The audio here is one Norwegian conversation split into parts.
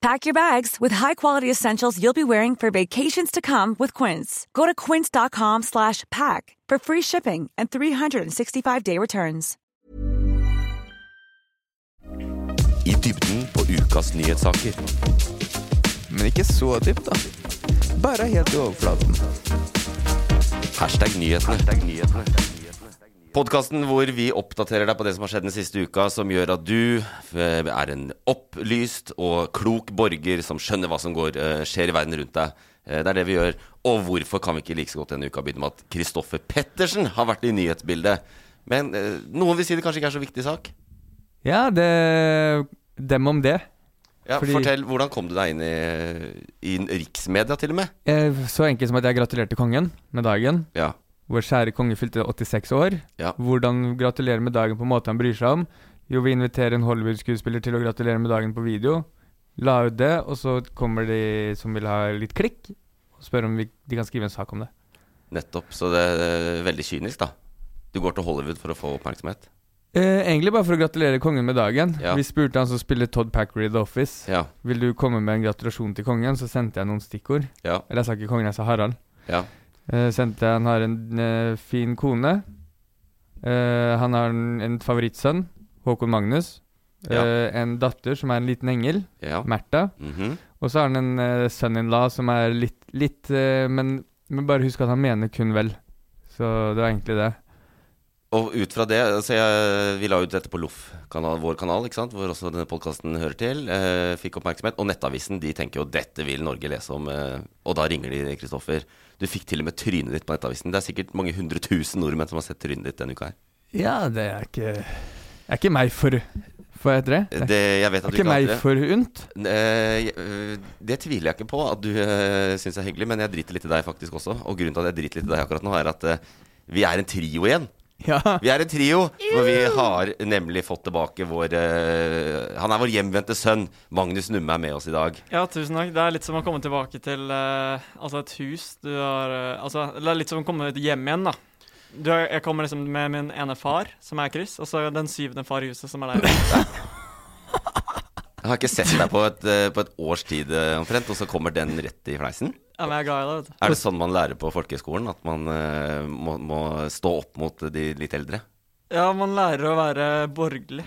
Pack your bags with high-quality essentials you'll be wearing for vacations to come with Quince. Go to quince.com slash pack for free shipping and 365-day returns. I dybden på ukas nyhetssaker. Men ikke så dypt, da. Bare helt i overflaten. Hashtag nyhetene. Podkasten hvor vi oppdaterer deg på det som har skjedd den siste uka, som gjør at du eh, er en opplyst og klok borger som skjønner hva som går, eh, skjer i verden rundt deg. Eh, Det er det vi gjør. Og hvorfor kan vi ikke like så godt denne uka begynne med at Kristoffer Pettersen har vært i nyhetsbildet? Men noen vil si det kanskje ikke er så viktig sak. Ja, det Dem om det. Ja, Fordi- Fortell, hvordan kom du deg inn i, i riksmedia, til og med? Så enkelt som at jeg gratulerte kongen med dagen. Ja. Vår kjære konge fylte 86 år. Ja. Hvordan gratulere med dagen på en måte han bryr seg om? Jo, vi inviterer en Hollywood-skuespiller til å gratulere med dagen på video. La ut det, og så kommer de som vil ha litt klikk, og spør om vi, de kan skrive en sak om det. Nettopp. Så det er veldig kynisk, da. Du går til Hollywood for å få oppmerksomhet. Eh, egentlig bare for å gratulere kongen med dagen. Ja. Vi spurte han som spiller Todd Packer i The Office. Ja. Vil du komme med en gratulasjon til kongen? Så sendte jeg noen stikkord. Ja. Eller jeg sa ikke kongen, jeg sa Harald. Ja. Eh, sendte Han har en uh, fin kone. Uh, han har en, en favorittsønn, Håkon Magnus. Ja. En datter som er en liten engel, Ja. Märtha. Mhm. Og så har han en uh, son-in-law som er litt, litt men, men bare husk at han mener kun vel. Så det var egentlig det. Og ut fra det altså jeg, Vi la ut dette på Loff, kanal, vår kanal, ikke sant? hvor også denne podkasten hører til. Eh, fikk oppmerksomhet. Og Nettavisen de tenker jo dette vil Norge lese om. Eh, og da ringer de Kristoffer. Du fikk til og med trynet ditt på Nettavisen. Det er sikkert mange hundre tusen nordmenn som har sett trynet ditt denne uka her. Ja, det er ikke er ikke meg for Får jeg det? Det Det, jeg vet at du ikke ikke meg forunt. Eh, eh, det tviler jeg ikke på at du uh, syns er hyggelig, men jeg driter litt i deg faktisk også. Og grunnen til at jeg driter litt i deg akkurat nå, er at eh, vi er en trio igjen. Ja. Vi er en trio, for vi har nemlig fått tilbake vår uh, Han er vår hjemvendte sønn. Magnus Numme er med oss i dag. Ja, tusen takk. Det er litt som å komme tilbake til uh, altså et hus du har uh, Altså, det er litt som å komme hjem igjen, da. Du, jeg kommer liksom med min ene far, som er Chris, og så den syvende far i huset, som er deg. Jeg har ikke sett deg på et, på et års tid omtrent, og så kommer den rett i fleisen. Ja, men jeg er glad i det, vet du. Er det sånn man lærer på folkehøyskolen? At man uh, må, må stå opp mot de litt eldre? Ja, man lærer å være borgerlig.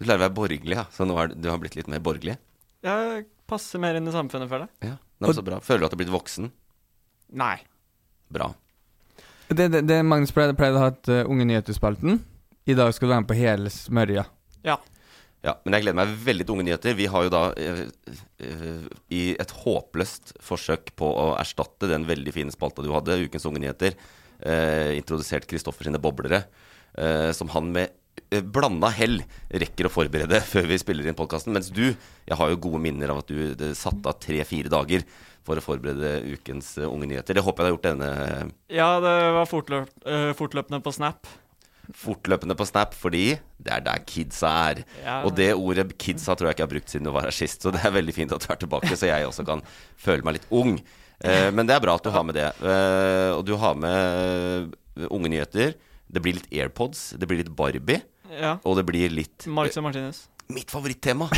Du lærer å være borgerlig, ja. Så nå er du, har blitt litt mer borgerlig? Jeg passer mer inn i samfunnet, føler jeg. Ja, det er så bra. Føler du at du har blitt voksen? Nei. Bra. Det, det, det Magnus pleide, pleide å ha et uh, Unge nyheter-spalten. I dag skal du være med på hele smørja. Ja. Ja, men jeg gleder meg veldig til Unge nyheter. Vi har jo da, eh, eh, i et håpløst forsøk på å erstatte den veldig fine spalta du hadde, Ukens Unge nyheter, eh, introdusert Kristoffer sine boblere, eh, som han med eh, blanda hell rekker å forberede før vi spiller inn podkasten. Mens du, jeg har jo gode minner av at du det, satte av tre-fire dager for å forberede ukens eh, Unge nyheter. Det håper jeg du har gjort denne Ja, det var fortløp, eh, fortløpende på Snap. Fortløpende på Snap, fordi det er der kidsa er. Ja. Og det ordet kidsa tror jeg ikke jeg har brukt siden du var her sist, så det er veldig fint at du er tilbake, så jeg også kan føle meg litt ung. Eh, men det er bra at du har med det. Eh, og du har med eh, unge nyheter. Det blir litt AirPods, det blir litt Barbie, Ja. og det blir litt Marx og Martinez. mitt favorittema!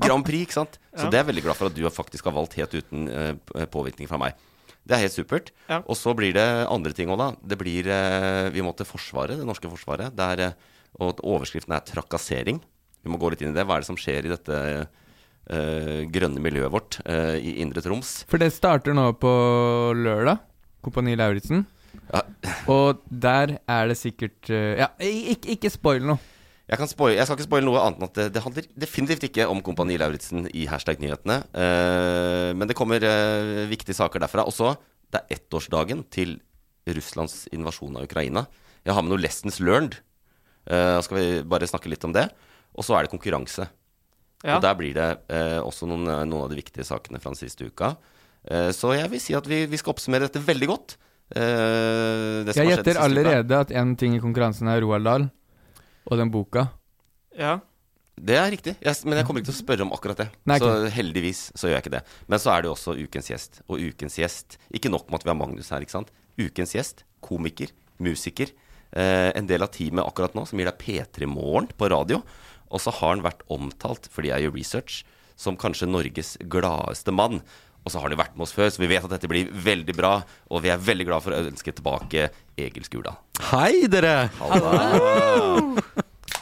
Grand Prix, ikke sant? Så Ja. det er jeg veldig glad for at du faktisk har valgt helt uten eh, påvirkning fra meg. Det er helt supert. Ja. Og så blir det andre ting òg, da. Det blir eh, Vi må til Forsvaret, det norske forsvaret. Der, eh, og overskriften er 'trakassering'. Vi må gå litt inn i det. Hva er det som skjer i dette eh, grønne miljøet vårt eh, i Indre Troms? For det starter nå på lørdag. Kompani Lauritzen. Ja. Og der er det sikkert uh, Ja, ikke, ikke spoil noe. Jeg, kan spoil, jeg skal ikke spoile noe annet enn at det, det handler definitivt ikke om Kompani Lauritzen i hashtag-nyhetene. Uh, men det kommer uh, viktige saker derfra. Også det er ettårsdagen til Russlands invasjon av Ukraina. Jeg har med noe lessons learned. Uh, skal vi bare snakke litt om det? Og så er det konkurranse. Ja. Og der blir det uh, også noen, noen av de viktige sakene fra den siste uka. Eh, så jeg vil si at vi, vi skal oppsummere dette veldig godt. Eh, Jeg gjetter allerede at en ting i konkurransen er Roald Dahl og den boka. Ja. Det er riktig, jeg, men jeg kommer ikke til å spørre om akkurat det. Nei, så heldigvis så gjør jeg ikke det. Men så er det jo også ukens gjest. Og ukens gjest Ikke nok med at vi har Magnus her, ikke sant. Ukens gjest, komiker, musiker. Eh, en del av teamet akkurat nå som gir deg P3 Morgen på radio. Og så har han vært omtalt, fordi jeg gjør research, som kanskje Norges gladeste mann. Og så har han jo vært med oss før, så vi vet at dette blir veldig bra. Og vi er veldig glad for å ønske tilbake Egil Skurdal. Hei, dere!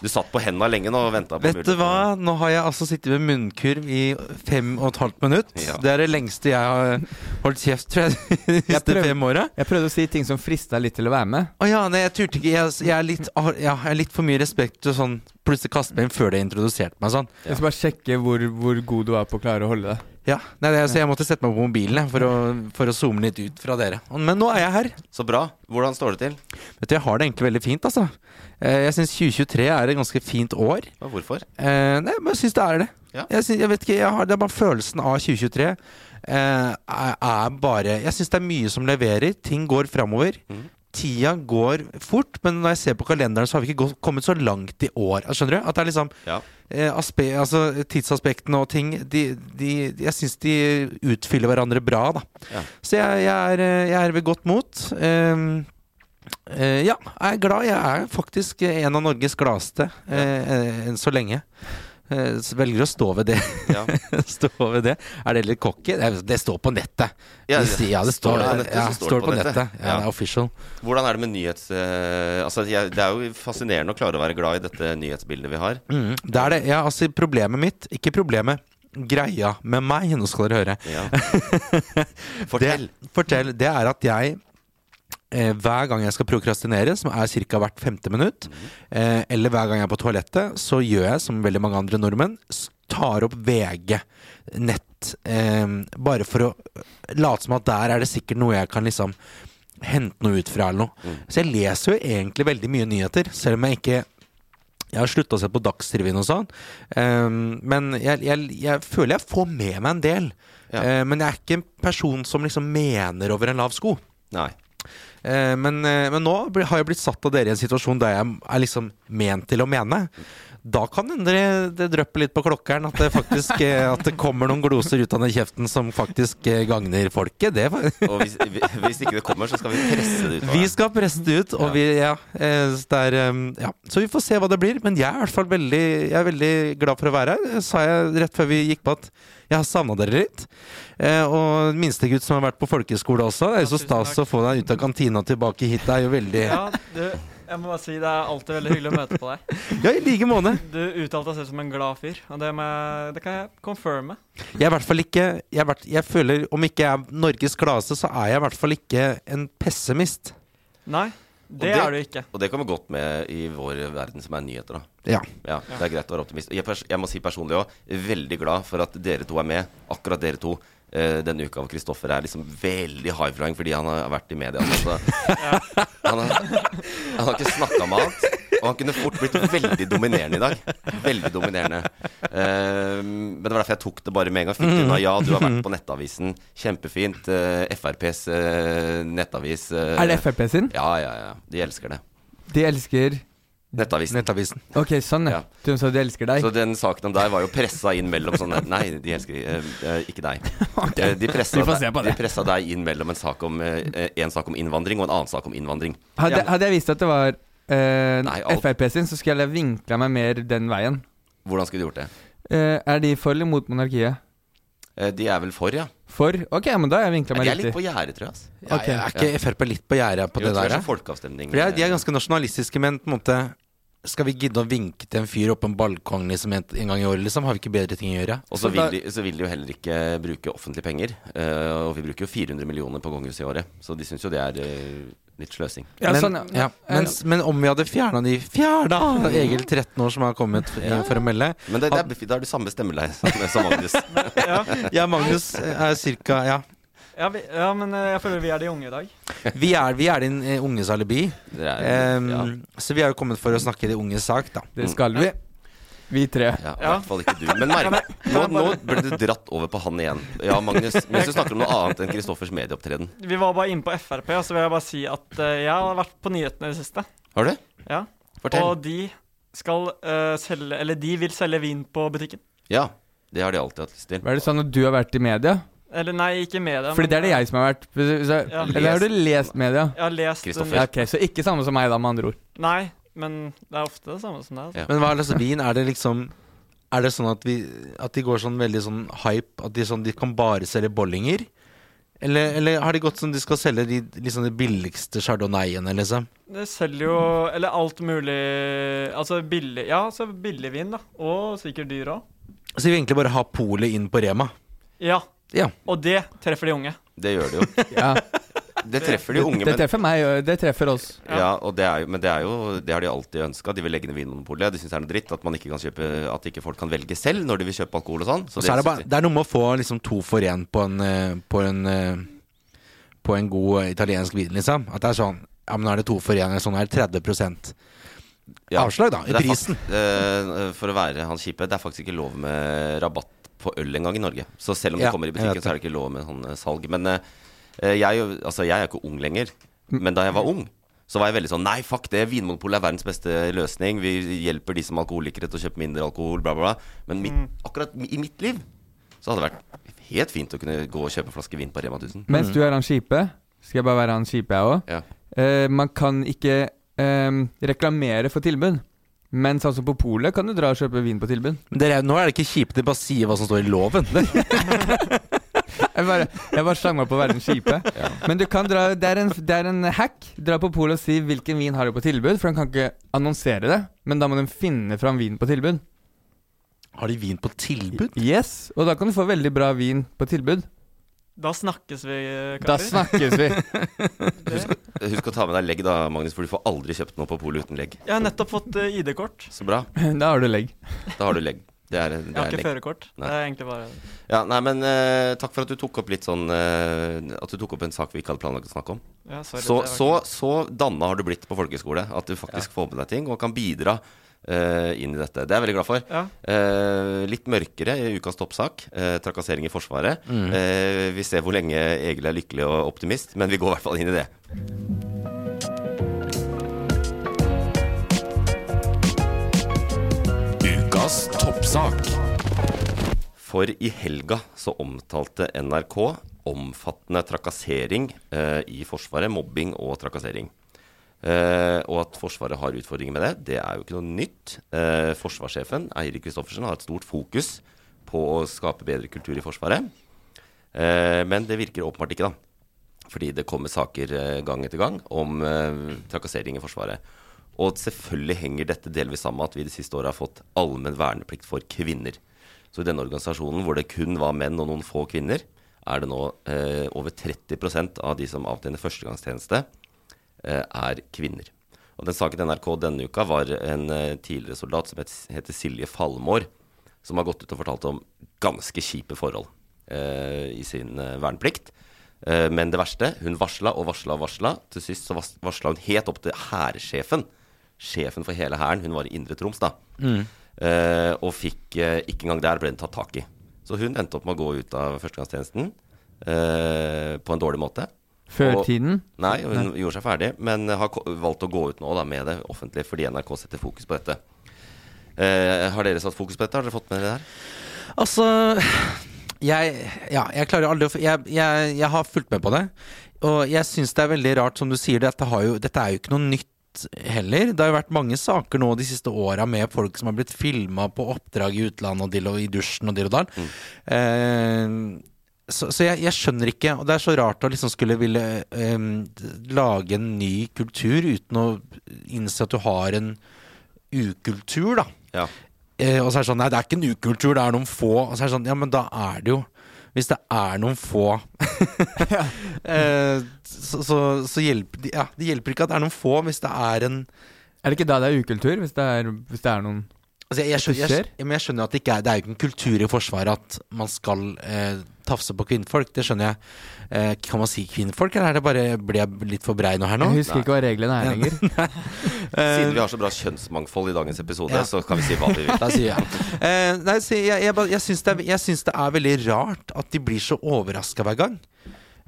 Du satt på henda lenge nå og venta på Vet du hva? Nå har jeg altså sittet med munnkurv i fem og et halvt minutt. Ja. Det er det lengste jeg har holdt kjeft, tror jeg, de siste fem åra. Jeg prøvde å si ting som frista litt til å være med. Å ja, nei, jeg turte ikke. Jeg, jeg, er litt, jeg har litt for mye respekt til sånn plutselig kaste meg inn før det introduserte meg sånn. Jeg skal bare sjekke hvor, hvor god du er på å klare å holde det. Ja, nei, det, Så jeg måtte sette meg på mobilen for å, for å zoome litt ut fra dere. Men nå er jeg her. Så bra. Hvordan står det til? Vet du, Jeg har det egentlig veldig fint, altså. Eh, Jeg syns 2023 er et ganske fint år. Og hvorfor? Eh, nei, men jeg syns det er det. Ja. Jeg, synes, jeg vet ikke, jeg har, Det er bare følelsen av 2023. Eh, er, er bare Jeg syns det er mye som leverer. Ting går framover. Mhm. Tida går fort, men når jeg ser på kalenderen, så har vi ikke gått, kommet så langt i år. Skjønner du? At det er liksom Ja. eh, aspe, altså, Tidsaspektene og ting de, de, Jeg syns de utfyller hverandre bra, da. Ja. Så jeg, jeg, er, eh, jeg er ved godt mot. Um, eh, ja, jeg er glad. Jeg er faktisk en av Norges gladeste eh, enn så lenge. Eh, velger å stå ved det. Ja. stå ved det. Er det litt cocky? Det, står på nettet. Ja, det, ja, det står, står på nettet, ja, står det på nettet. Ja, det er official. Hvordan er det med nyhets... eh, altså, det er jo fascinerende å klare å være glad i dette nyhetsbildet vi har. Mm, det er det. Ja, altså, problemet mitt Ikke problemet. Greia med meg, nå skal dere høre. Ja. Fortell. Det, fortell. Det er at jeg eh, hver gang jeg skal prokrastinere, som er ca. hvert femte minutt, eh, eller hver gang jeg er på toalettet, så gjør jeg som veldig mange andre nordmenn, tar opp VG nett. Eh, bare for å late som at der er det sikkert noe jeg kan liksom hente noe ut fra eller noe. Så jeg leser jo egentlig veldig mye nyheter, selv om jeg ikke jeg har slutta å se på Dagsrevyen og sånn. Um, men jeg, jeg, jeg føler jeg får med meg en del. Ja. Uh, men jeg er ikke en person som liksom mener over en lav sko. Nei. Eh, men, eh, men nå har jeg blitt satt av dere i en situasjon der jeg er liksom ment til å mene. Da kan hende det, det drypper litt på klokkeren. At det faktisk eh, At det kommer noen gloser ut av den kjeften som faktisk eh, gagner folket. Det Og hvis, hvis ikke det kommer, så skal vi presse det ut. Vi skal presse det ut, og vi, ja, eh, det er, um, ja. Så vi får se hva det blir. Men jeg er i hvert fall veldig, jeg er veldig glad for å være her. Sa jeg rett før vi gikk på at jeg har savna dere litt. Eh, og minstegutt som har vært på folkeskole også. Det er jo så stas å få deg ut av kantina tilbake hit. Det er jo veldig ja du, jeg må bare si det er alltid veldig hyggelig å møte på deg. Ja, i like måte. Du uttalte deg selv som en glad fyr, og det, jeg, det kan jeg confirme. Jeg er i hvert fall ikke jeg, er, jeg føler, om ikke jeg er Norges gladeste, så er jeg i hvert fall ikke en pessimist. Nei, det, det- er du ikke. Og det kommer godt med i vår verden som er nyheter, da. Ja. Ja, Det er greit å være optimist. Jeg, pers jeg må si personlig òg, veldig glad for at dere to er med. Akkurat dere to. Eh, denne uka hvor Kristoffer er liksom veldig high-flying fordi han har vært i media. Altså. Han, har, han har ikke snakka med annet. Og han kunne fort blitt veldig dominerende i dag. Veldig dominerende. Uh, men det var derfor jeg tok det bare med en gang. Fikk det unna. Ja, du har vært på Nettavisen. Kjempefint. Uh, FrPs eh, nettavis. eh, Er det Frp sin? Ja, ja, ja. De elsker det. De elsker Nettavisen. Nettavisen. Ok, sånn, ja. Ja. Du sa de elsker deg. Så den saken om deg var jo pressa inn mellom sånne Nei, de elsker eh, eh, ikke deg. Eh, De pressa, Vi får se på deg, de pressa deg inn mellom en sak om eh, en sak om innvandring og en annen sak om innvandring. Hadde, hadde jeg visst at det var eh, Nei, alt- Frp sin, så skulle jeg vinkla meg mer den veien. Hvordan skulle du gjort det? Eh, er de for eller mot monarkiet? Eh, De er vel for, ja? For? Ok, men da har jeg vinkla meg meg De er litt riktig. på gjerdet, tror jeg. Altså. Ja, Ok. Er ikke Frp litt på gjerdet på Jo, det der? det er ja? folkeavstemning. For de er, de er ganske nasjonalistiske, men på en måte Skal vi gidde å vinke til en fyr oppe på en balkong liksom en, en gang i året, liksom? Har vi ikke bedre ting å gjøre? Og så Så vil, de, så vil de jo heller ikke bruke offentlige penger. Uh, og vi bruker jo 400 millioner på kongehuset i året, så de syns jo det er eh, Litt sløsing. Ja, men, sånn, ja. Mens, men om vi hadde fjerna de Fjerna Egil 13 år som har kommet f- for å melde Men det, det er, da er du samme stemmeleie som, som Magnus. Ja, Ja, Magnus er cirka Ja. ja, vi, ja, men eh, jeg føler vi er de unge i dag. Vi er, vi er din eh, unges alibi. Er, um, ja, Så vi har jo kommet for å snakke de unges sak, da. Det skal vi. Vi tre. ja, I Ja. hvert fall ikke du. Men merk, nå, nå ble du dratt over på han igjen. Ja, Magnus. Mens du snakker om noe annet enn Kristoffers medieopptreden. Vi var bare inne på Frp, og så vil jeg bare si at eh, jeg har vært på nyhetene i det siste. Har du? Ja. Fortell. Og de skal uh, selge Eller de vil selge vin på butikken. Ja. Det har de alltid hatt lyst til. Er det sånn at du har vært i media? Eller nei, ikke media. Fordi men, det er det jeg som har vært. Så, Ja. eller har du lest media? Jeg har lest Kristoffer. Ja, ok, Så ikke samme som meg, da, med andre ord. Nei, men det er ofte det samme som det. Altså. Ja. Men hva slags vin? Er det liksom Er det sånn at, vi, at de går sånn veldig sånn hype? At de, sånn, de kan bare selge bollinger? Eller, eller har de gått som de skal selge de, liksom de billigste chardonnayene, liksom? Det selger jo Eller alt mulig Altså billig Ja, så billig vin, da. Og sikkert dyr òg. Så vi vil egentlig bare ha polet inn på Rema? Ja. Ja. Og det treffer de unge. Det gjør det jo. Ja, Det treffer de unge, det det treffer meg, det treffer oss. Ja, det er men det er jo Det har de alltid ønska. De vil legge ned Vinmonopolet. De syns det er noe dritt at man ikke kan kjøpe At ikke folk kan velge selv når de vil kjøpe alkohol og sånn. Så så er det, bare, det er noe med å få liksom to for én på en eh, På en eh, På en god eh, italiensk vin, liksom. At det er sånn Ja, men nå er det to for én, eller sånn er det 30 Ja. avslag, da, i prisen. fakt- eh, for å være han kjipe, det er faktisk ikke lov med rabatt på øl engang i Norge. Så selv om det Ja, kommer i butikken, så er det ikke lov med sånn eh, salg. Men eh, jeg, altså, jeg er ikke ung lenger. Men da jeg var ung, så var jeg veldig sånn Nei, fuck det, Vinmonopolet er verdens beste løsning. Vi hjelper de som er alkoholikere til å kjøpe mindre alkohol, bla, bla, bla. Men mitt, akkurat i mitt liv så hadde det vært helt fint å kunne gå og kjøpe en flaske vin på Rema 1000. Mens du er han kjipe, skal jeg bare være han kjipe, jeg òg. Ja. Eh, man kan ikke eh, reklamere for tilbud. Men sånn som på polet kan du dra og kjøpe vin på tilbud. Dere, nå er det ikke kjipe, de bare sier hva som står i loven. Jeg bare, jeg bare slang meg på å være den kjipe. Men du kan dra, det er, en, det er en hack. Dra på polet og si hvilken vin har du på tilbud, for den kan ikke annonsere det. Men da må den finne fram vin på tilbud. Har de vin på tilbud? Yes, Og da kan du få veldig bra vin på tilbud. Da snakkes vi, karer. Da snakkes vi. Husk å ta med deg legg, da, Magnus, for du får aldri kjøpt noe på polet uten legg. Jeg har nettopp fått eh, ID-kort. Så bra. Da har du legg. Da har du legg. Det er, det Jeg har ikke legg. førerkort. Nei. Det er egentlig bare Ja, nei, men eh, takk for at du tok opp litt sånn eh, At du tok opp en sak vi ikke hadde planlagt å snakke om. ja, sorry, Så, det var så, så danna har du blitt på folkehøyskole. At du faktisk får med deg ting og kan bidra eh, inn i dette. Det er jeg veldig glad for. Ja. Eh, litt mørkere i ukas toppsak. eh, trakassering i Forsvaret. Eh, vi ser hvor lenge Egil er lykkelig og optimist, men vi går i hvert fall inn i det. Ukas toppsak. For i helga så omtalte NRK omfattende trakassering eh, i Forsvaret. Mobbing og trakassering. Eh, og at Forsvaret har utfordringer med det, det er jo ikke noe nytt. Eh, forsvarssjefen Eirik Kristoffersen har et stort fokus på å skape bedre kultur i Forsvaret. Eh, men det virker åpenbart ikke, da. Fordi det kommer saker eh, gang etter gang om eh, trakassering i Forsvaret. Og selvfølgelig henger dette delvis sammen med at vi de siste åra har fått allmenn verneplikt for kvinner. Så i denne organisasjonen hvor det kun var menn og noen få kvinner, er det nå eh, over 30% av de som avtjener førstegangstjeneste, eh, er kvinner. Og den saken NRK denne uka var en eh, tidligere soldat som het, heter Silje Falmår, som har gått ut og fortalt om ganske kjipe forhold eh, i sin eh, verneplikt. Eh, men det verste, hun varsla og varsla og varsla. Til sist så varsla hun helt opp til hærsjefen. Sjefen for hele hæren. Hun var i Indre Troms, da. Eh, og fikk eh, Ikke engang der ble hun tatt tak i. Så hun endte opp med å gå ut av førstegangstjenesten eh, på en dårlig måte. Før Og- tiden. Nei, hun gjorde seg ferdig, men har valgt å gå ut nå da, med det offentlig fordi NRK setter fokus på dette. Eh, har dere satt fokus på dette? Har dere fått med dere det her? Altså jeg, ja, jeg klarer aldri å jeg, jeg, jeg har fulgt med på det. Og jeg syns det er veldig rart, som du sier, dette, har jo, dette er jo ikke noe nytt heller. Det har jo vært mange saker nå de siste åra med folk som har blitt filma på oppdrag i utlandet og, dill og i dusjen og dill og dall. Eh, så så jeg, jeg skjønner ikke, og det er så rart å liksom skulle ville eh, lage en ny kultur uten å innse at du har en ukultur, da. Ja. Eh, og så er det sånn Nei, det er ikke en ukultur, det er noen få. Og så er det sånn Ja, men da er det jo hvis det er noen få eh, så, så, så hjelper ja, det hjelper ikke at det er noen få hvis det er en Er det ikke da det er ukultur? Hvis det er, hvis det er noen Altså jeg, jeg, skjønner, jeg, jeg skjønner at det ikke er Det er jo ikke en kultur i Forsvaret at man skal eh, tafse på kvinnfolk. Det skjønner jeg. Eh, kan man si kvinnfolk, eller er det bare blir jeg litt for brei nå her nå? Jeg husker ikke hva reglene er lenger. Siden vi har så bra kjønnsmangfold i dagens episode, Ja. så kan vi si hva vi vil. Da sier jeg eh, Nei, så jeg, jeg, syns det er, jeg syns det er veldig rart at de blir så overraska hver gang.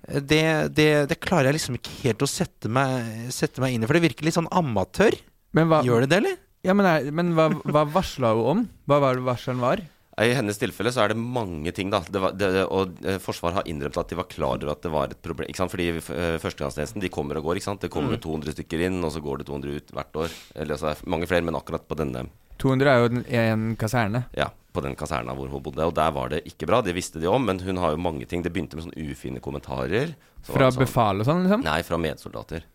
Eh, Det, det, det klarer jeg liksom ikke helt å sette meg, sette meg inn i, for det virker litt sånn amatør. Men hva, Gjør det det, eller? Ja, men, er, men hva, hva varsla hun om? Hva var det varselen var? I hennes tilfelle så er det mange ting, da. Det var, det, og eh, Forsvaret har innrømt at de var klar over at det var et problem. Ikke sant? Fordi uh, førstegangstjenesten de kommer og går. ikke sant? Det kommer 200 stykker inn, og så går det 200 ut hvert år. Eller altså, det er mange flere, men akkurat på denne 200 er jo en kaserne. ja, på den kaserna hvor hun bodde. Og der var det ikke bra. Det visste de om, men hun har jo mange ting. Det begynte med sånne ufine kommentarer. Så Fra det sånn- befal og sånn, liksom? Nei, fra medsoldater.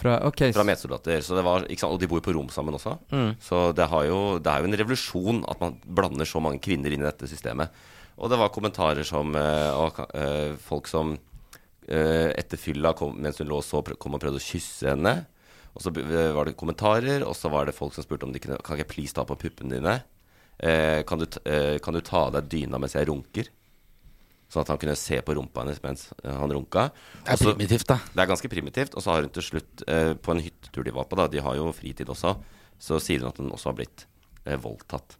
Fra, okay. Fra medsoldater. Så det var? Og de bor jo på rom sammen også. Mm. Så det, har jo, det er jo en revolusjon at man blander så mange kvinner inn i dette systemet. Og det var kommentarer som eh, og, eh, Folk som eh, etter fylla kom, mens hun lå og så, kom og prøvde å kysse henne. Og så var det kommentarer, og så var det folk som spurte om de kunne Kan ikke jeg please ta på puppene dine? Eh, kan, du, eh, kan du ta av deg dyna mens jeg runker? Sånn at han kunne se på rumpa hennes mens eh, han runka. Det er også, primitivt, da. det er ganske primitivt. Og så har hun til slutt, eh, på en hyttetur de var på, da, de har jo fritid også, så sier hun at hun også har blitt eh, voldtatt.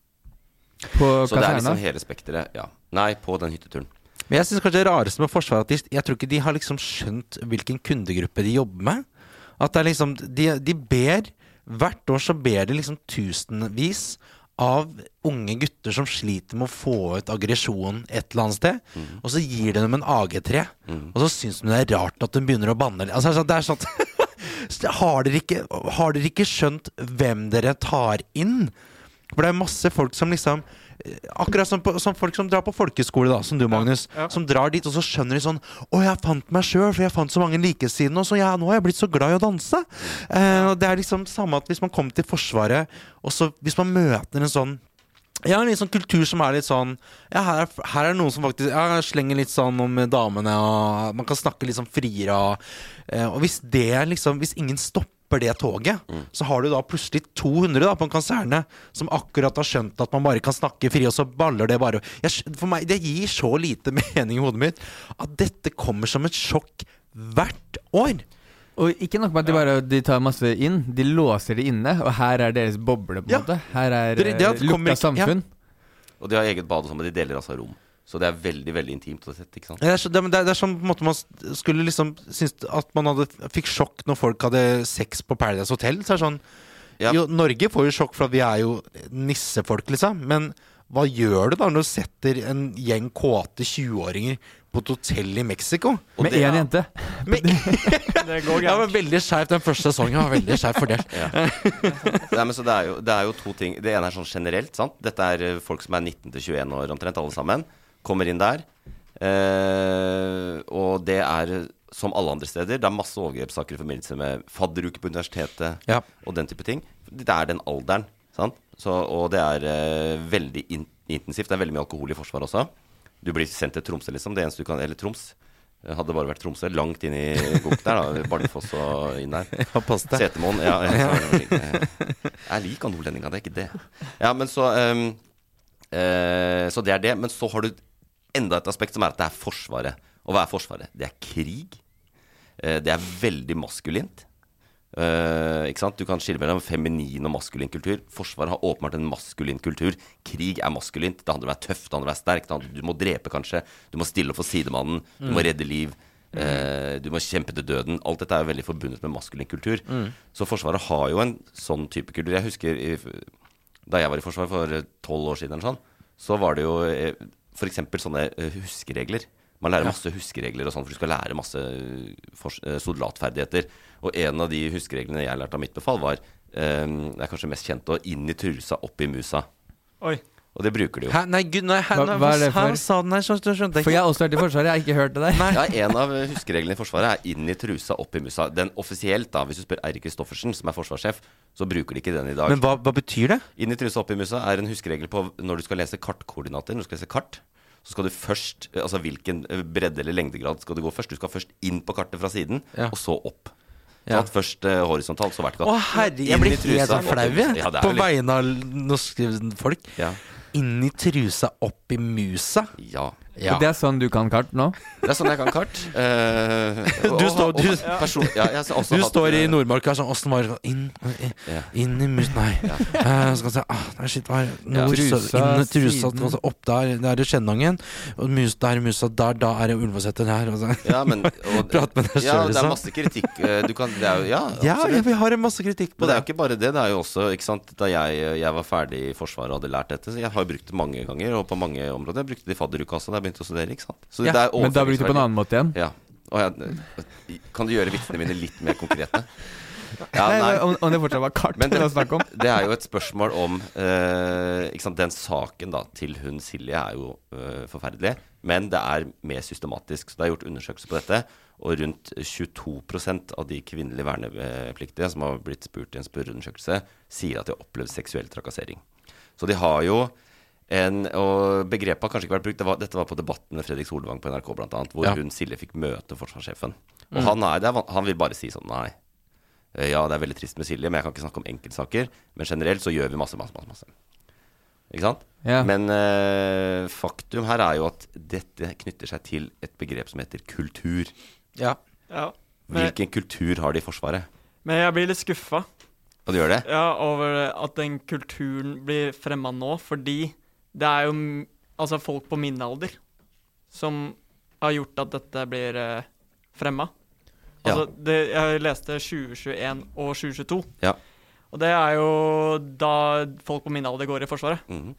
på Så det er liksom hele spekteret. Ja. Nei, på den hytteturen. Men jeg syns kanskje det rareste med Forsvaret at de, jeg tror ikke de har liksom skjønt hvilken kundegruppe de jobber med. At det er liksom De, de ber Hvert år så ber de liksom tusenvis av unge gutter som sliter med å få ut aggresjon et eller annet sted, og så gir de dem en AG3, og så syns de det er rart at de begynner å banne. Altså, det er sånn har dere, ikke, har dere ikke skjønt hvem dere tar inn? For det er masse folk som liksom Akkurat som, på, som folk som drar på folkeskole, da, som du, Magnus. ja. Som drar dit, og så skjønner de sånn Å, jeg fant meg sjøl, for jeg fant så mange likesinnede, og så ja, nå har jeg blitt så glad i å danse. Eh, og det er liksom samme at hvis man kommer til Forsvaret, og så hvis man møter en sånn ja, en litt sånn kultur som er litt sånn Ja, her er, her er det noen som faktisk ja, slenger litt sånn om damene, og man kan snakke litt sånn friere, og, eh, og hvis det liksom Hvis ingen stopper det toget, så har du da plutselig 200 da på en kaserne som akkurat har skjønt at man bare kan snakke fri, og så baller det bare jeg, For meg, det gir så lite mening i hodet mitt at dette kommer som et sjokk hvert år. Og ikke nok med at de bare de tar masse inn, de låser det inne, og her er deres boble, på en Ja. måte. Her er Det- det eh, lukka ikke- ja. samfunn. Og de har eget bad og sånn, men de deler altså rom. Så det er veldig veldig intimt å sette. ikke sant? Det er, så, det, er, det er sånn på en måte man skulle liksom synes at man hadde, fikk sjokk når folk hadde sex på Paradise Hotel. Så er det sånn Ja. jo, Norge får jo sjokk for at vi er jo nissefolk, liksom. Men hva gjør du da når du setter en gjeng kåte 20-åringer på et hotell i Mexico? Og Med én jente. Med, Det går ja, men veldig skjevt den første sesongen. var Veldig skjevt fordelt. Nei, men så det, er jo, det er jo to ting. Det ene er sånn generelt. sant? Dette er eh, folk som er 19 til 21 år omtrent, alle sammen. Kommer inn der. Eh, og det er eh, som alle andre steder. Det er masse overgrepssaker i forbindelse med fadderuke på universitetet Ja. og den type ting. Det er den alderen. sant? Så, og det er eh, veldig in intensivt. Det er veldig mye alkohol i Forsvaret også. Du blir sendt til Tromsø, liksom. Det eneste du kan Eller Troms. Det Hadde bare vært Tromsø. Langt inn i gok der, da. Bardufoss og inn der. Ja, pass. Setermoen. Ja, ja, jeg liker nordlendinga, det er ikke det. Ja, men så um, uh, Så det er det. Men så har du enda et aspekt som er at det er Forsvaret. Og hva er Forsvaret? Det er krig. Eh, det er veldig maskulint. Eh, ikke sant? Du kan skille mellom feminin og maskulin kultur. Forsvaret har åpenbart en maskulin kultur. Krig er maskulint. Det handler om å være tøff, det handler om å være sterk. Handler, du må drepe, kanskje. Du må stille opp for sidemannen. Du må redde liv. Eh, du må kjempe til døden. Alt dette er jo veldig forbundet med maskulin kultur. Så Forsvaret har jo en sånn type kultur. Jeg husker i, da jeg var i Forsvaret for tolv år siden, eller sånn, så var det jo f.eks. sånne eh, huskeregler. Man lærer masse huskeregler og sånn, for du skal lære masse eh, eh, soldatferdigheter. Og en av de huskereglene jeg lærte av mitt befal, var um, Det er kanskje mest kjent å inn i trusa, opp i musa. Oi. Og det bruker de jo. Hæ? Nei, gud, nei, hæ, Hva- nei, hva er det for? sa den her? Skjønte skjønte For jeg har også vært i Forsvaret, jeg har ikke hørt det der. Ja, En av huskereglene i Forsvaret er inn i trusa, opp i musa. Den offisielt, da, hvis du spør Eirik Kristoffersen, som er forsvarssjef, så bruker de ikke den i dag. Men hva, hva betyr det? Inn i trusa, opp i musa er en huskeregel på når du skal lese kartkoordinater. Når du skal lese kart, så skal du først eh, Altså hvilken eh, bredde eller lengdegrad skal du gå først? Du skal først inn på kartet fra siden, Ja. og så opp. Ja. Sånn, først eh, horisontalt, så vertikalt. Å herre, jeg blir helt flau, jeg. Ja, på vegne av norske folk. Ja. Inn i trusa, opp i musa. ja. Ja. Det er sånn du kan kart nå? Det er sånn jeg kan kart. Eh, Du og- står- og- du- person, ja, jeg Du hatt, står i eh, Nordmark og er sånn Åssen var det? Inn, i- Ja. inn i mus... Nei. Eh, så kan si ah, nei, shit, var nord. Ja. Trusa, inn trusa, siden. opp der, der er Skjennangen. Og mus, der er musa, der, da er det Ulvåseter her. Og så. Ja, men og, Prat med deg Ja, selv, det er liksom. masse kritikk. Du kan, det er jo, ja, Ja, absolutt. ja, vi har masse kritikk på Men det er det. jo ikke bare det. Det er jo også, ikke sant Da jeg, jeg var ferdig i Forsvaret og hadde lært dette, så jeg har brukt det mange ganger, og på mange områder. Jeg brukte det i fadderuka også da jeg begynte å studere, ikke sant. Så Ja, det er Men da bruker du på en annen måte igjen? Ja. Jeg, kan du gjøre vitsene mine litt mer konkrete? Ja, nei, nei. Om, om det fortsatt var kart det å snakke om? det er jo et spørsmål om eh, sant, Den saken da til hun Silje er jo eh, forferdelig, men det er mer systematisk. Så det er gjort undersøkelser på dette, og rundt 22% av de kvinnelige vernepliktige som har blitt spurt i en spørreundersøkelse, sier at de har opplevd seksuell trakassering. Så de har jo en, og Begrepet har kanskje ikke vært brukt. Det var, dette var på Debatten med Fredrik Solvang på NRK, blant annet, hvor Ja. hun Silje fikk møte forsvarssjefen. Og han, er, det er, han vil bare si sånn Nei, Eh, Ja, det er veldig trist med Silje, men jeg kan ikke snakke om enkeltsaker. Men generelt så gjør vi masse, masse, masse. masse. Ikke sant? Ja. Men eh, faktum her er jo at dette knytter seg til et begrep som heter kultur. Ja. Ja. Men, Hvilken kultur har de i Forsvaret? men jeg blir litt skuffa Og du gjør det? ja, over at den kulturen blir fremma nå, fordi det er jo altså folk på min alder som har gjort at dette blir uh, fremma. Ja. Altså, det, jeg leste 2021 og 2022. Ja. Og det er jo da folk på min alder går i Forsvaret. Mhm.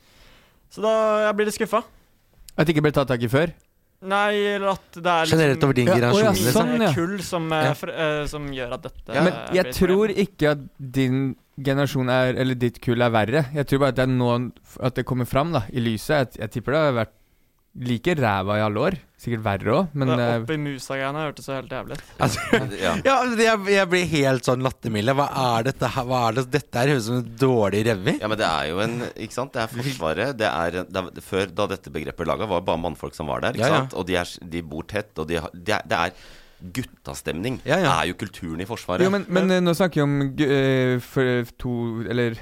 Så da jeg blir litt skuffa. At det ikke ble tatt tak i før? Nei, eller at det er liksom Generelt over din generasjon, ja, liksom. sånn, ja. kull som, eh, Ja. fr eh, som gjør at dette Ja, Men jeg blir tror problem. ikke at din generasjon er Eller ditt kull er verre. Jeg tror bare at det er nå at det kommer fram da i lyset. Jeg, jeg tipper det har vært like ræva i alle år. Sikkert verre òg, men det eh, oppi musa-greiene hørtes så helt jævlig ut. Altså, Ja. ja, jeg, jeg blir helt sånn lattermilde. Hva er dette her? Hva er det? Dette her høres ut som en dårlig revy. Ja, men det er jo en Ikke sant? Det er Forsvaret. Det er, det er Før, da dette begrepet laga, var det bare mannfolk som var der. Ikke Ja, ja. sant? Og de, er, de bor tett, og de har, det, er, det er guttastemning. Ja, ja. Det er jo kulturen i Forsvaret. Jo, men, men eh, nå snakker vi om eh, for to Eller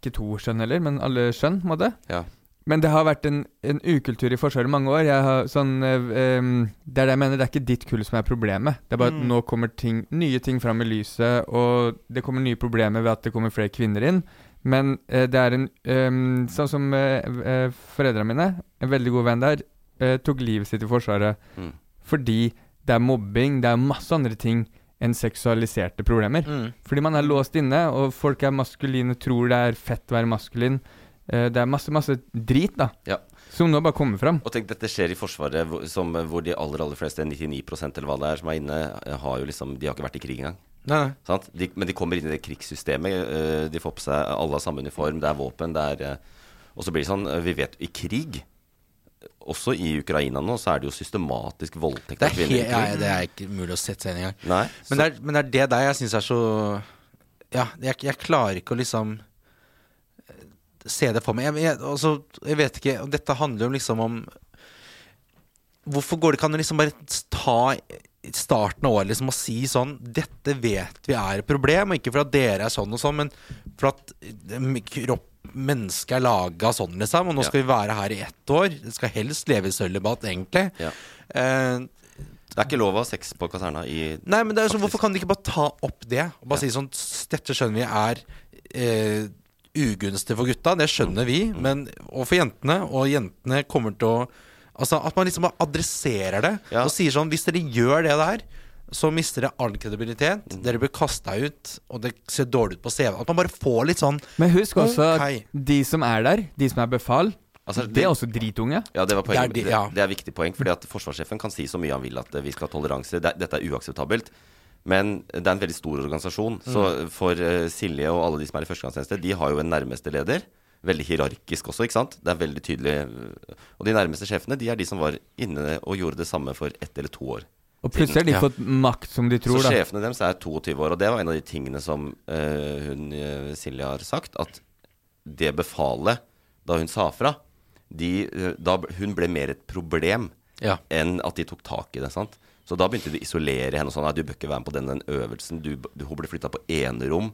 ikke to skjønn heller, men alle skjønn, på en måte. Ja. Men det har vært en, en ukultur i Forsvaret i mange år. Sånn, eh, det er det jeg mener, det er ikke ditt kull som er problemet. Det er bare at Mm. nå kommer ting, nye ting fram i lyset, og det kommer nye problemer ved at det kommer flere kvinner inn. Men eh, det er en em, Sånn som eh, eh, foreldrene mine, en veldig god venn der, tok livet sitt i Forsvaret Mm. fordi det er mobbing, det er masse andre ting enn seksualiserte problemer. Mm. Fordi man er låst inne, og folk er maskuline, tror det er fett å være maskulin. Eh, det er masse, masse drit, da. Ja. Som nå bare kommer fram. Og tenk, dette skjer i Forsvaret, hvor, som, hvor de aller aller fleste, 99 eller hva det er, som er inne, eh, har jo liksom De har ikke vært i krig engang. Nei, nei. Sant? De, men de kommer inn i det krigssystemet. eh, de får på seg Alle har samme uniform, det er våpen, det er Og så blir det sånn Vi vet i krig også i Ukraina nå, så er det jo systematisk voldtekt av er, kvinner. ja, det er ikke mulig å sette seg inn engang. Men, men det er det der jeg syns er så Ja, jeg, jeg klarer ikke å liksom se det for meg. Jeg, jeg, altså, jeg vet ikke Dette handler jo liksom om Hvorfor går det ikke an å liksom bare ta starten av året liksom og si sånn Dette vet vi er et problem, og ikke for at dere er sånn og sånn, men for at eh, kropp Mennesket er laga sånn, liksom, og nå Ja. skal vi være her i ett år. Det skal helst leve i sølibat, egentlig. Ja. Eh, det er ikke lov å ha sex på kaserna i Nei, men det er sånn, hvorfor kan de ikke bare ta opp det? Og bare Ja. si sånn Dette skjønner vi er eh, ugunstig for gutta, det skjønner vi. Men, og for jentene. Og jentene kommer til å Altså At man liksom bare adresserer det. Ja. Og sier sånn Hvis dere gjør det der, så mister dere all kredibilitet. Mm. Dere blir kasta ut, og det ser dårlig ut på CV. At man bare får litt sånn Men husk også okay. at de som er der, de som er befal, Altså, det er også dritunge. Ja, det var poenget. Det er de- ja. det, er viktig poeng, fordi at forsvarssjefen kan si så mye han vil at eh, vi skal ha toleranse. Det, er- dette er uakseptabelt. Men det er en veldig stor organisasjon. Så for eh, Silje og alle de som er i førstegangstjeneste, de har jo en nærmeste leder. Veldig hierarkisk også, ikke sant. Det er veldig tydelig. Og de nærmeste sjefene, de er de som var inne og gjorde det samme for ett eller to år. Og plutselig har de Ja. fått makt som de tror, så da. sjefene deres er 22 år, og det var en av de tingene som uh, hun eh, Silje har sagt, at det befalet, da hun sa fra, de, da, Hun ble mer et problem Ja. enn at de tok tak i det. sant? Så da begynte de å isolere henne. og sånn, Nei, du bør ikke være med på den, den øvelsen. Du, du, hun ble flytta på enerom.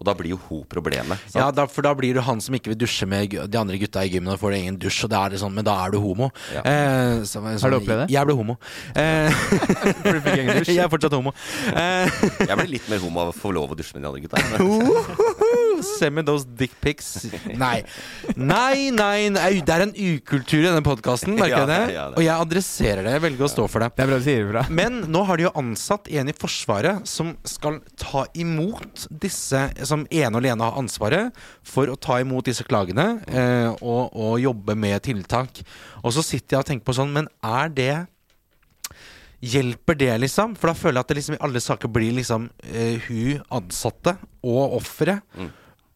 Og da blir jo hun problemet. sant? Ja, da, for da blir du han som ikke vil dusje med de andre gutta i gymmen, og får ingen dusj, og det er det sånn, men da er du homo. Ja. Eh, så, så, Har du opplevd det? Jeg ble homo. Eh, For du fikk ingen dusj? jeg er fortsatt homo. Eh, Jeg ble litt mer homo av å få lov å dusje med de andre gutta. Send me those dick pics. Nei. Nei, nei, nei. Det er en ukultur i denne podkasten, merker Ja, jeg det? ja, det. Og jeg adresserer det. Jeg velger å stå for det. Det er bra du sier bra. Men nå har de jo ansatt en i Forsvaret som skal ta imot disse Som ene og alene har ansvaret for å ta imot disse klagene eh, og, og jobbe med tiltak. Og så sitter jeg og tenker på sånn, men er det Hjelper det, liksom? For da føler jeg at det liksom i alle saker blir liksom eh, hun ansatte og offeret Mm.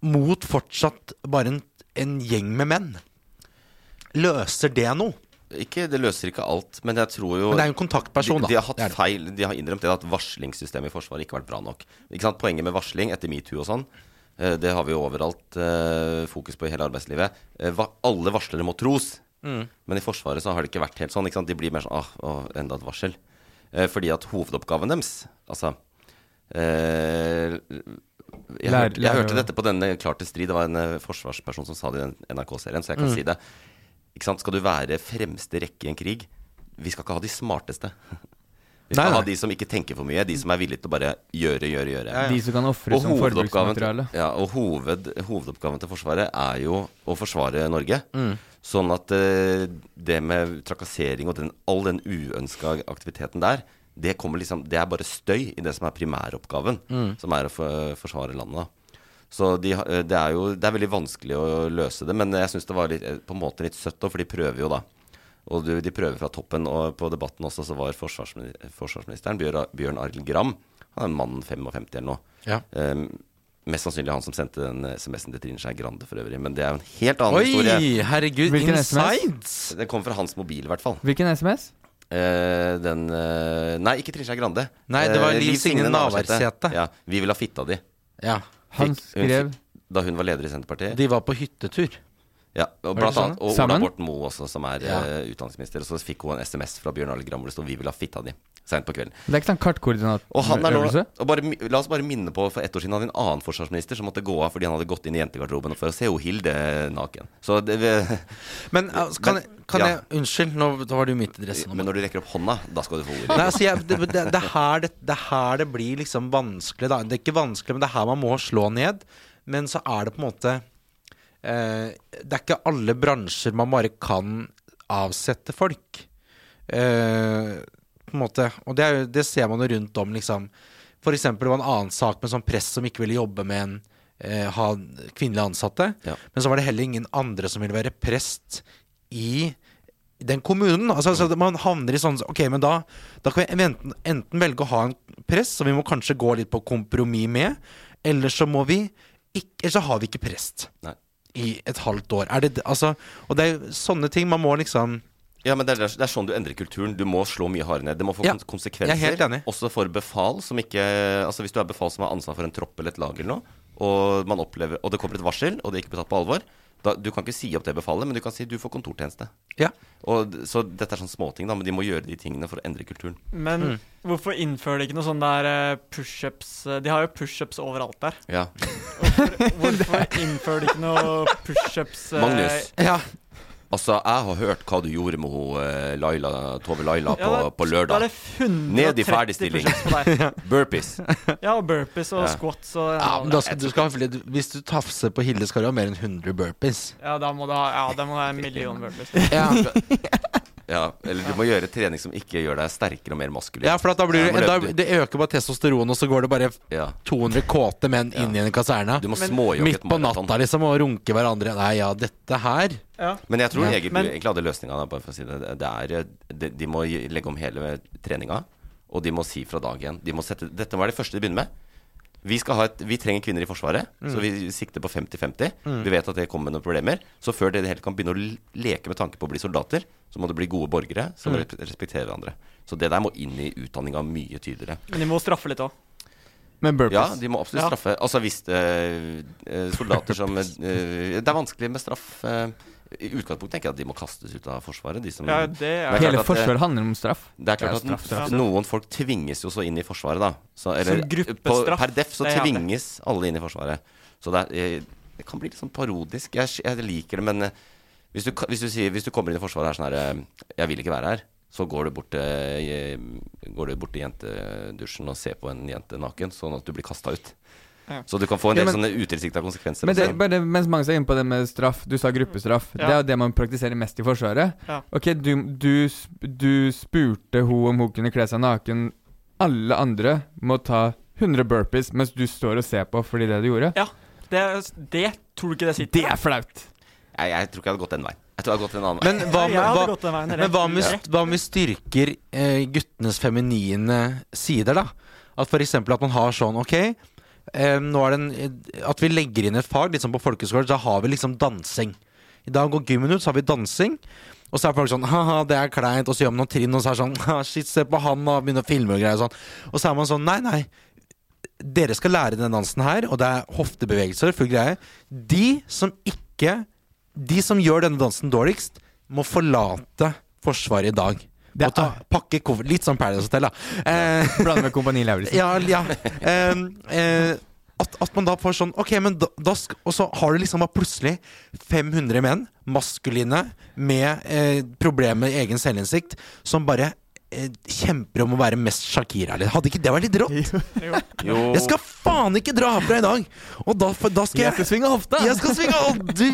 Mot fortsatt bare en, en gjeng med menn. Løser det noe? Ikke, det løser ikke alt, men jeg tror jo Men det er jo en kontaktperson, de, da. de har hatt Det det. feil De har innrømt det at varslingssystemet i Forsvaret ikke har vært bra nok. Ikke sant? Poenget med varsling etter metoo og sånn, eh, det har vi jo overalt eh, fokus på i hele arbeidslivet. Eh, alle varslere må tros. Mm. Men i Forsvaret så har det ikke vært helt sånn. Ikke sant? De blir mer sånn ah, å, enda et varsel. Fordi at hovedoppgaven deres Altså eh, jeg, Lær- hørte, jeg lær, hørte dette på denne Klar til strid. Det var en eh, forsvarsperson som sa det i den NRK-serien, så jeg kan Mm. si det. Skal du være fremste rekke i en krig Vi skal ikke ha de smarteste. Vi skal Nei, nei. ha de som ikke tenker for mye, de som er villige til å bare gjøre, gjøre, gjøre. De som kan ofre som forbruksmateriale. ja, og hoved, hovedoppgaven til Forsvaret er jo å forsvare Norge. Mm. Sånn at uh, det med trakassering og den, all den uønska aktiviteten der, det, liksom, det er bare støy i det som er primæroppgaven, Mm. som er å for, forsvare landet. Så de, det er jo det er veldig vanskelig å løse det, men jeg syns det var litt, eh, på en måte litt søtt òg, for de prøver jo, da. Og de prøver fra toppen, og på debatten også så var forsvarsministeren, forsvarsministeren Bjørn, Arild Gram Han er en mann 55 eller noe. Ja. Um, mest sannsynlig han som sendte den SMS-en til Trine Skei Grande for øvrig. Men det er jo en helt annen historie. Oi, herregud. Hvilken Insides! Det kom fra hans mobil, i hvert fall. Hvilken SMS? Eh, den uh, Nei, ikke Trine Skei Grande. Nei, det var uh, Liv Signe Navarsete. Ja, vi vil ha fitta di. Ja. Han Fikk- hun Da hun var leder i Senterpartiet. De var på hyttetur. Ja, og blant annet Og Ola Borten Moe også, som er Ja. eh, utdanningsminister. Og så fikk hun en SMS fra Bjørn Arild Gram hvor det sto 'Vi vil ha fitta di' seint på kvelden. Det er ikke sånn kartkoordinat Og bare, La oss bare minne på For ett år siden hadde en annen forsvarsminister som måtte gå av fordi han hadde gått inn i jentegarderoben for å se Hilde naken. Så det, Men altså, kan, Men- jeg, kan ja. jeg Unnskyld, nå var du midt i dressen. Men når du rekker opp hånda, da skal du få ordet. Nei, altså, jeg, det, det, det, er her det, det er her det blir liksom vanskelig. Da. Det er ikke vanskelig, men det er her man må slå ned. Men så er det på en måte Det er ikke alle bransjer man bare kan avsette folk. Eh, på en måte. Og det, er, det ser man jo rundt om, liksom. Eksempel det var en annen sak med sånn press som ikke ville jobbe med en eh, ha kvinnelige ansatte. Ja. Men så var det heller ingen andre som ville være prest i den kommunen. Altså, altså Man havner i sånn Ok, men da, da kan vi enten, enten velge å ha en prest, som vi må kanskje gå litt på kompromiss med, eller så må vi ikke, Eller så har vi ikke prest Nei. I et halvt år. Er det, altså, og det er sånne ting man må liksom Ja, men det er, det er sånn du endrer kulturen. Du må slå mye hardere ned. Det må få Ja, konsekvenser. er. Også for befal som ikke Altså Hvis du er befal som har ansvar for en tropp eller et lag eller noe, og, man opplever, og det kommer et varsel, og det er ikke blir tatt på alvor da, Du kan ikke si opp det befalet, men du kan si du får kontortjeneste. Ja. Og, så dette er sånn småting, da, men de må gjøre de tingene for å endre kulturen. Men Mm. hvorfor innfører de ikke noe sånn der eh, pushups eh, De har jo pushups overalt der. Ja. Hvorfor innfører de ikke noe pushups eh, Magnus, Ja. Altså, jeg har hørt hva du gjorde med hun eh, Laila, Tove Laila på, ja, på lørdag. det 130 Ned i ferdigstilling. Burpees. Ja, og burpees og Ja. squats og ja men da skal, du skal, hvis du tafser på Hilde, skal du ha mer enn 100 burpees. Ja, da må du ha Ja, da må du ha en million burpees. Ja, Ja, eller du må gjøre trening som ikke gjør deg sterkere og mer maskulin. ja for at da blir Ja, du, da, Det øker bare testosteron, og så går det bare Ja. 200 kåte menn inn i en kaserne. Du må småjogge Midt på maraton. natta, liksom, og runke hverandre. Nei, ja, dette her Ja. Men jeg tror Ja. egentlig, Men- egentlig hadde løsninga bare for å si det. det er, eh, de, de må legge om hele treninga, og de må si fra dag én. De må sette, dette var det første de begynner med. Vi, skal ha et, vi trenger kvinner i Forsvaret, så vi sikter på 50-50. Vi vet at det kommer med noen problemer. Så før dere helt kan begynne å leke med tanke på å bli soldater, så må det bli gode borgere som mm. respekterer hverandre. Så det der må inn i utdanninga mye tydeligere. Men de må straffe litt òg. Med burpees. Ja, de må absolutt Ja. straffe. Altså hvis øh, soldater som øh, Det er vanskelig med straff. eh, I utgangspunktet tenker jeg at de må kastes ut av Forsvaret. De som, Ja, det er Hele klart at, eh, forsvaret handler om straff. Det er klart Ja, at straff, straff, noen folk tvinges jo så inn i Forsvaret, da. Så, eller, Som gruppestraff, på, per def så det er tvinges alle inn i Forsvaret. Så det, er, det kan bli litt sånn parodisk. Jeg, jeg liker det, men eh, hvis du, hvis, du sier, hvis du kommer inn i Forsvaret og er sånn her eh, Jeg vil ikke være her. Så går du bort til, eh, går du bort til jentedusjen og ser på en jente naken, sånn at du blir kasta ut. Ja. Så du kan få en Ja, del men- sånne utilsikta konsekvenser. Men det, bare mens mange er inne på det med straff, du sa gruppestraff. Det er jo det man praktiserer mest i Forsvaret. Ja. Ok, du, du, du spurte hun om hun kunne kle seg naken. Alle andre må ta 100 burpees mens du står og ser på fordi det du gjorde. Ja, det, det tror du ikke det sitter Det er flaut! jeg, jeg tror ikke jeg hadde gått den veien. Jeg tror jeg hadde gått en annen vei. Men hva med, hva, veien, men hva med, vi hva med styrker eh, guttenes feminine sider, da? At f.eks. at man har sånn Ok, nå er det en, at vi legger inn et fag, litt sånn på folkeskolen, da har vi liksom dansing. I dag går gymmen ut, så har vi dansing. Og så er folk sånn ha-ha, det er kleint. Og så gjør man noen trinn, og så er det sånn ha, shit, se på han, og begynner å filme og greier og sånn. Og så er man sånn nei, nei. Dere skal lære den dansen her, og det er hoftebevegelser, full greie. De som ikke De som gjør denne dansen dårligst, må forlate Forsvaret i dag. Det er, ta, pakke koffert Litt som Paradise Hotel, da. Eh, Blande med Kompani Lauritzen. ja, ja. Eh, eh, at, at man da får sånn Ok, men da, da Og så har du liksom bare plutselig 500 menn, maskuline, med eh, problemer med egen selvinnsikt, som bare eh, kjemper om å være mest Shakira. Hadde ikke det vært litt rått? Jo. Jo, Jeg skal faen ikke dra herfra i dag! Og da, da skal Jeg jeg skal svinge hofta! Jeg skal svinge og Du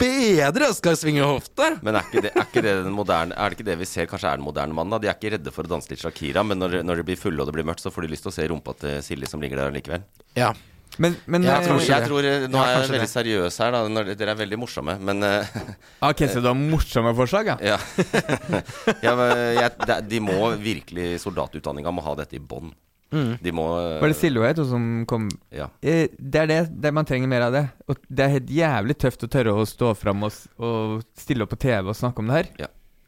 bedre skal svinge hofta! Men er ikke, det, er ikke det den moderne Er det ikke det vi ser kanskje er den moderne mannen? da? De er ikke redde for å danse litt Shakira, men når, når de blir fulle og det blir mørkt, så får de lyst til å se rumpa til Silje som ligger der likevel. Ja. Men, men Jeg eh, tror Jeg tror, eh, Nå Ja, er jeg veldig det. seriøs her, da. Dere er veldig morsomme, men eh, Ok, så du har morsomme forslag, ja? Ja. jeg, de må virkelig Soldatutdanninga må ha dette i bånn. Mm. De må eh, Var det hun som kom Ja. eh, Det er det, det man trenger mer av det. Og det er helt jævlig tøft å tørre å stå fram og, og stille opp på TV og snakke om det her. Ja.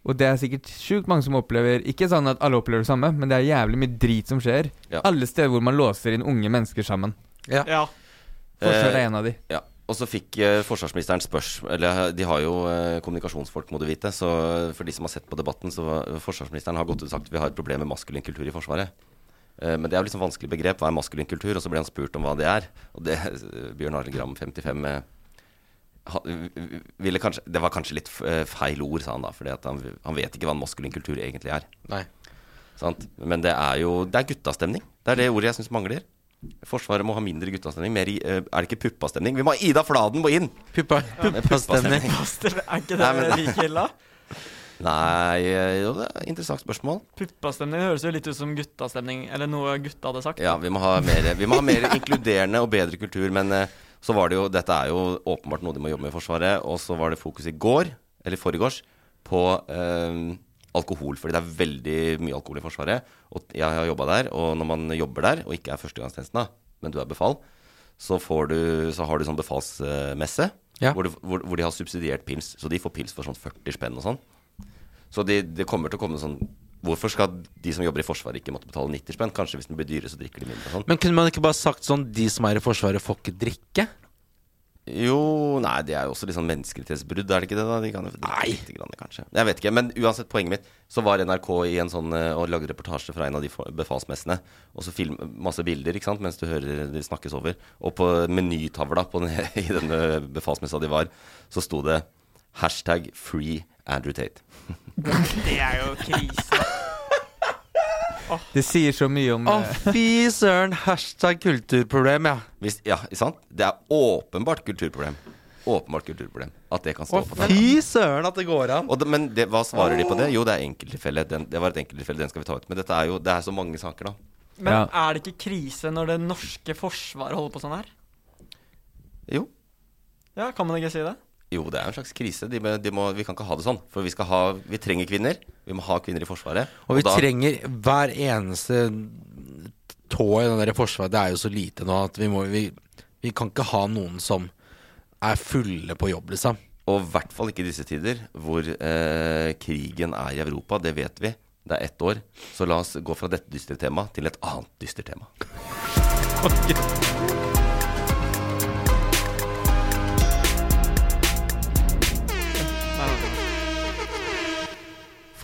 Og det er sikkert sjukt mange som opplever Ikke sånn at alle opplever det samme, men det er jævlig mye drit som skjer. Ja. Alle steder hvor man låser inn unge mennesker sammen. Ja. Forsvaret Eh, er en av de. Ja, og så fikk eh, forsvarsministeren spørsmål Eller de har jo eh, kommunikasjonsfolk, må du vite. Så eh, for de som har sett på debatten, så var- forsvarsministeren har gått ut og sagt vi har et problem med maskulin kultur i Forsvaret. Eh, men det er jo liksom vanskelig begrep. Hva er maskulin kultur? Og så ble han spurt om hva det er. Og det Bjørn Arild Gram 55 eh, ville kanskje, Det var kanskje litt eh, feil ord, sa han da. For han, han vet ikke hva en maskulin kultur egentlig er. Nei. Sant? Men det er jo Det er guttastemning. Det er det ordet jeg syns mangler. Forsvaret må ha mindre guttastemning. Mer, i- er det ikke puppastemning? Vi må ha Ida Fladen må inn! Puppa, puppastemning. Puppastemning, Er ikke det ille? Nei, eh, jo, det er et interessant spørsmål. Puppastemning høres jo litt ut som guttastemning, eller noe gutta hadde sagt. Ja, vi må ha mer, vi må ha mer inkluderende og bedre kultur. Men eh, så var det jo Dette er jo åpenbart noe de må jobbe med i Forsvaret. Og så var det fokus i går, eller forgårs, på eh, alkohol. Fordi det er veldig mye alkohol i Forsvaret. Og jeg har jobba der, og når man jobber der, og ikke er førstegangstjenesten, da, men du er befal, så, får du, så har du sånn befalsmesse. Ja. Hvor, du, hvor, hvor de har subsidiert pils. Så de får pils for sånn 40 spenn og sånn. Så det de kommer til å komme sånn Hvorfor skal de som jobber i Forsvaret ikke måtte betale 90 spenn? Kanskje hvis den blir dyrere, så drikker de mindre sånn. Men kunne man ikke bare sagt sånn De som er i Forsvaret, får ikke drikke? Jo, nei, det er jo også litt sånn menneskerettighetsbrudd, er det ikke det? da? De kan jo nei. grann, kanskje. Jeg vet ikke. Men uansett, poenget mitt, så var NRK i en sånn eh, og lagde reportasje fra en av de befalsmessene. Og så film, masse bilder ikke sant, mens du hører det snakkes over. Og på menytavla på den, i denne befalsmessa de var, så sto det hashtag free Andrew Tate. Det er jo krise. Det sier så mye om Å, eh, fy søren! Hashtag kulturproblem, ja. Hvis, ja, sant? Det er åpenbart kulturproblem. Åpenbart kulturproblem. At det kan Å, stå på den. fy søren at det går an! Og det, men det, hva svarer de på det? Jo, det er enkelttilfelle. Det var et enkelttilfelle, den skal vi ta ut. Men dette er jo det er så mange saker, da. Men Ja. er det ikke krise når det norske forsvaret holder på sånn her? Jo. Ja, kan man ikke si det? Jo, det er en slags krise. De, må- de må, vi kan ikke ha det sånn. For vi, skal ha, vi trenger kvinner. Vi må ha kvinner i Forsvaret. Og vi da- trenger hver eneste tå i den der forsvaret. Det er jo så lite nå at vi må vi, vi kan ikke ha noen som er fulle på jobb, liksom. Og i hvert fall ikke i disse tider, hvor eh, krigen er i Europa. Det vet vi. Det er ett år. Så la oss gå fra dette dystre temaet til et annet dystert tema. Nei,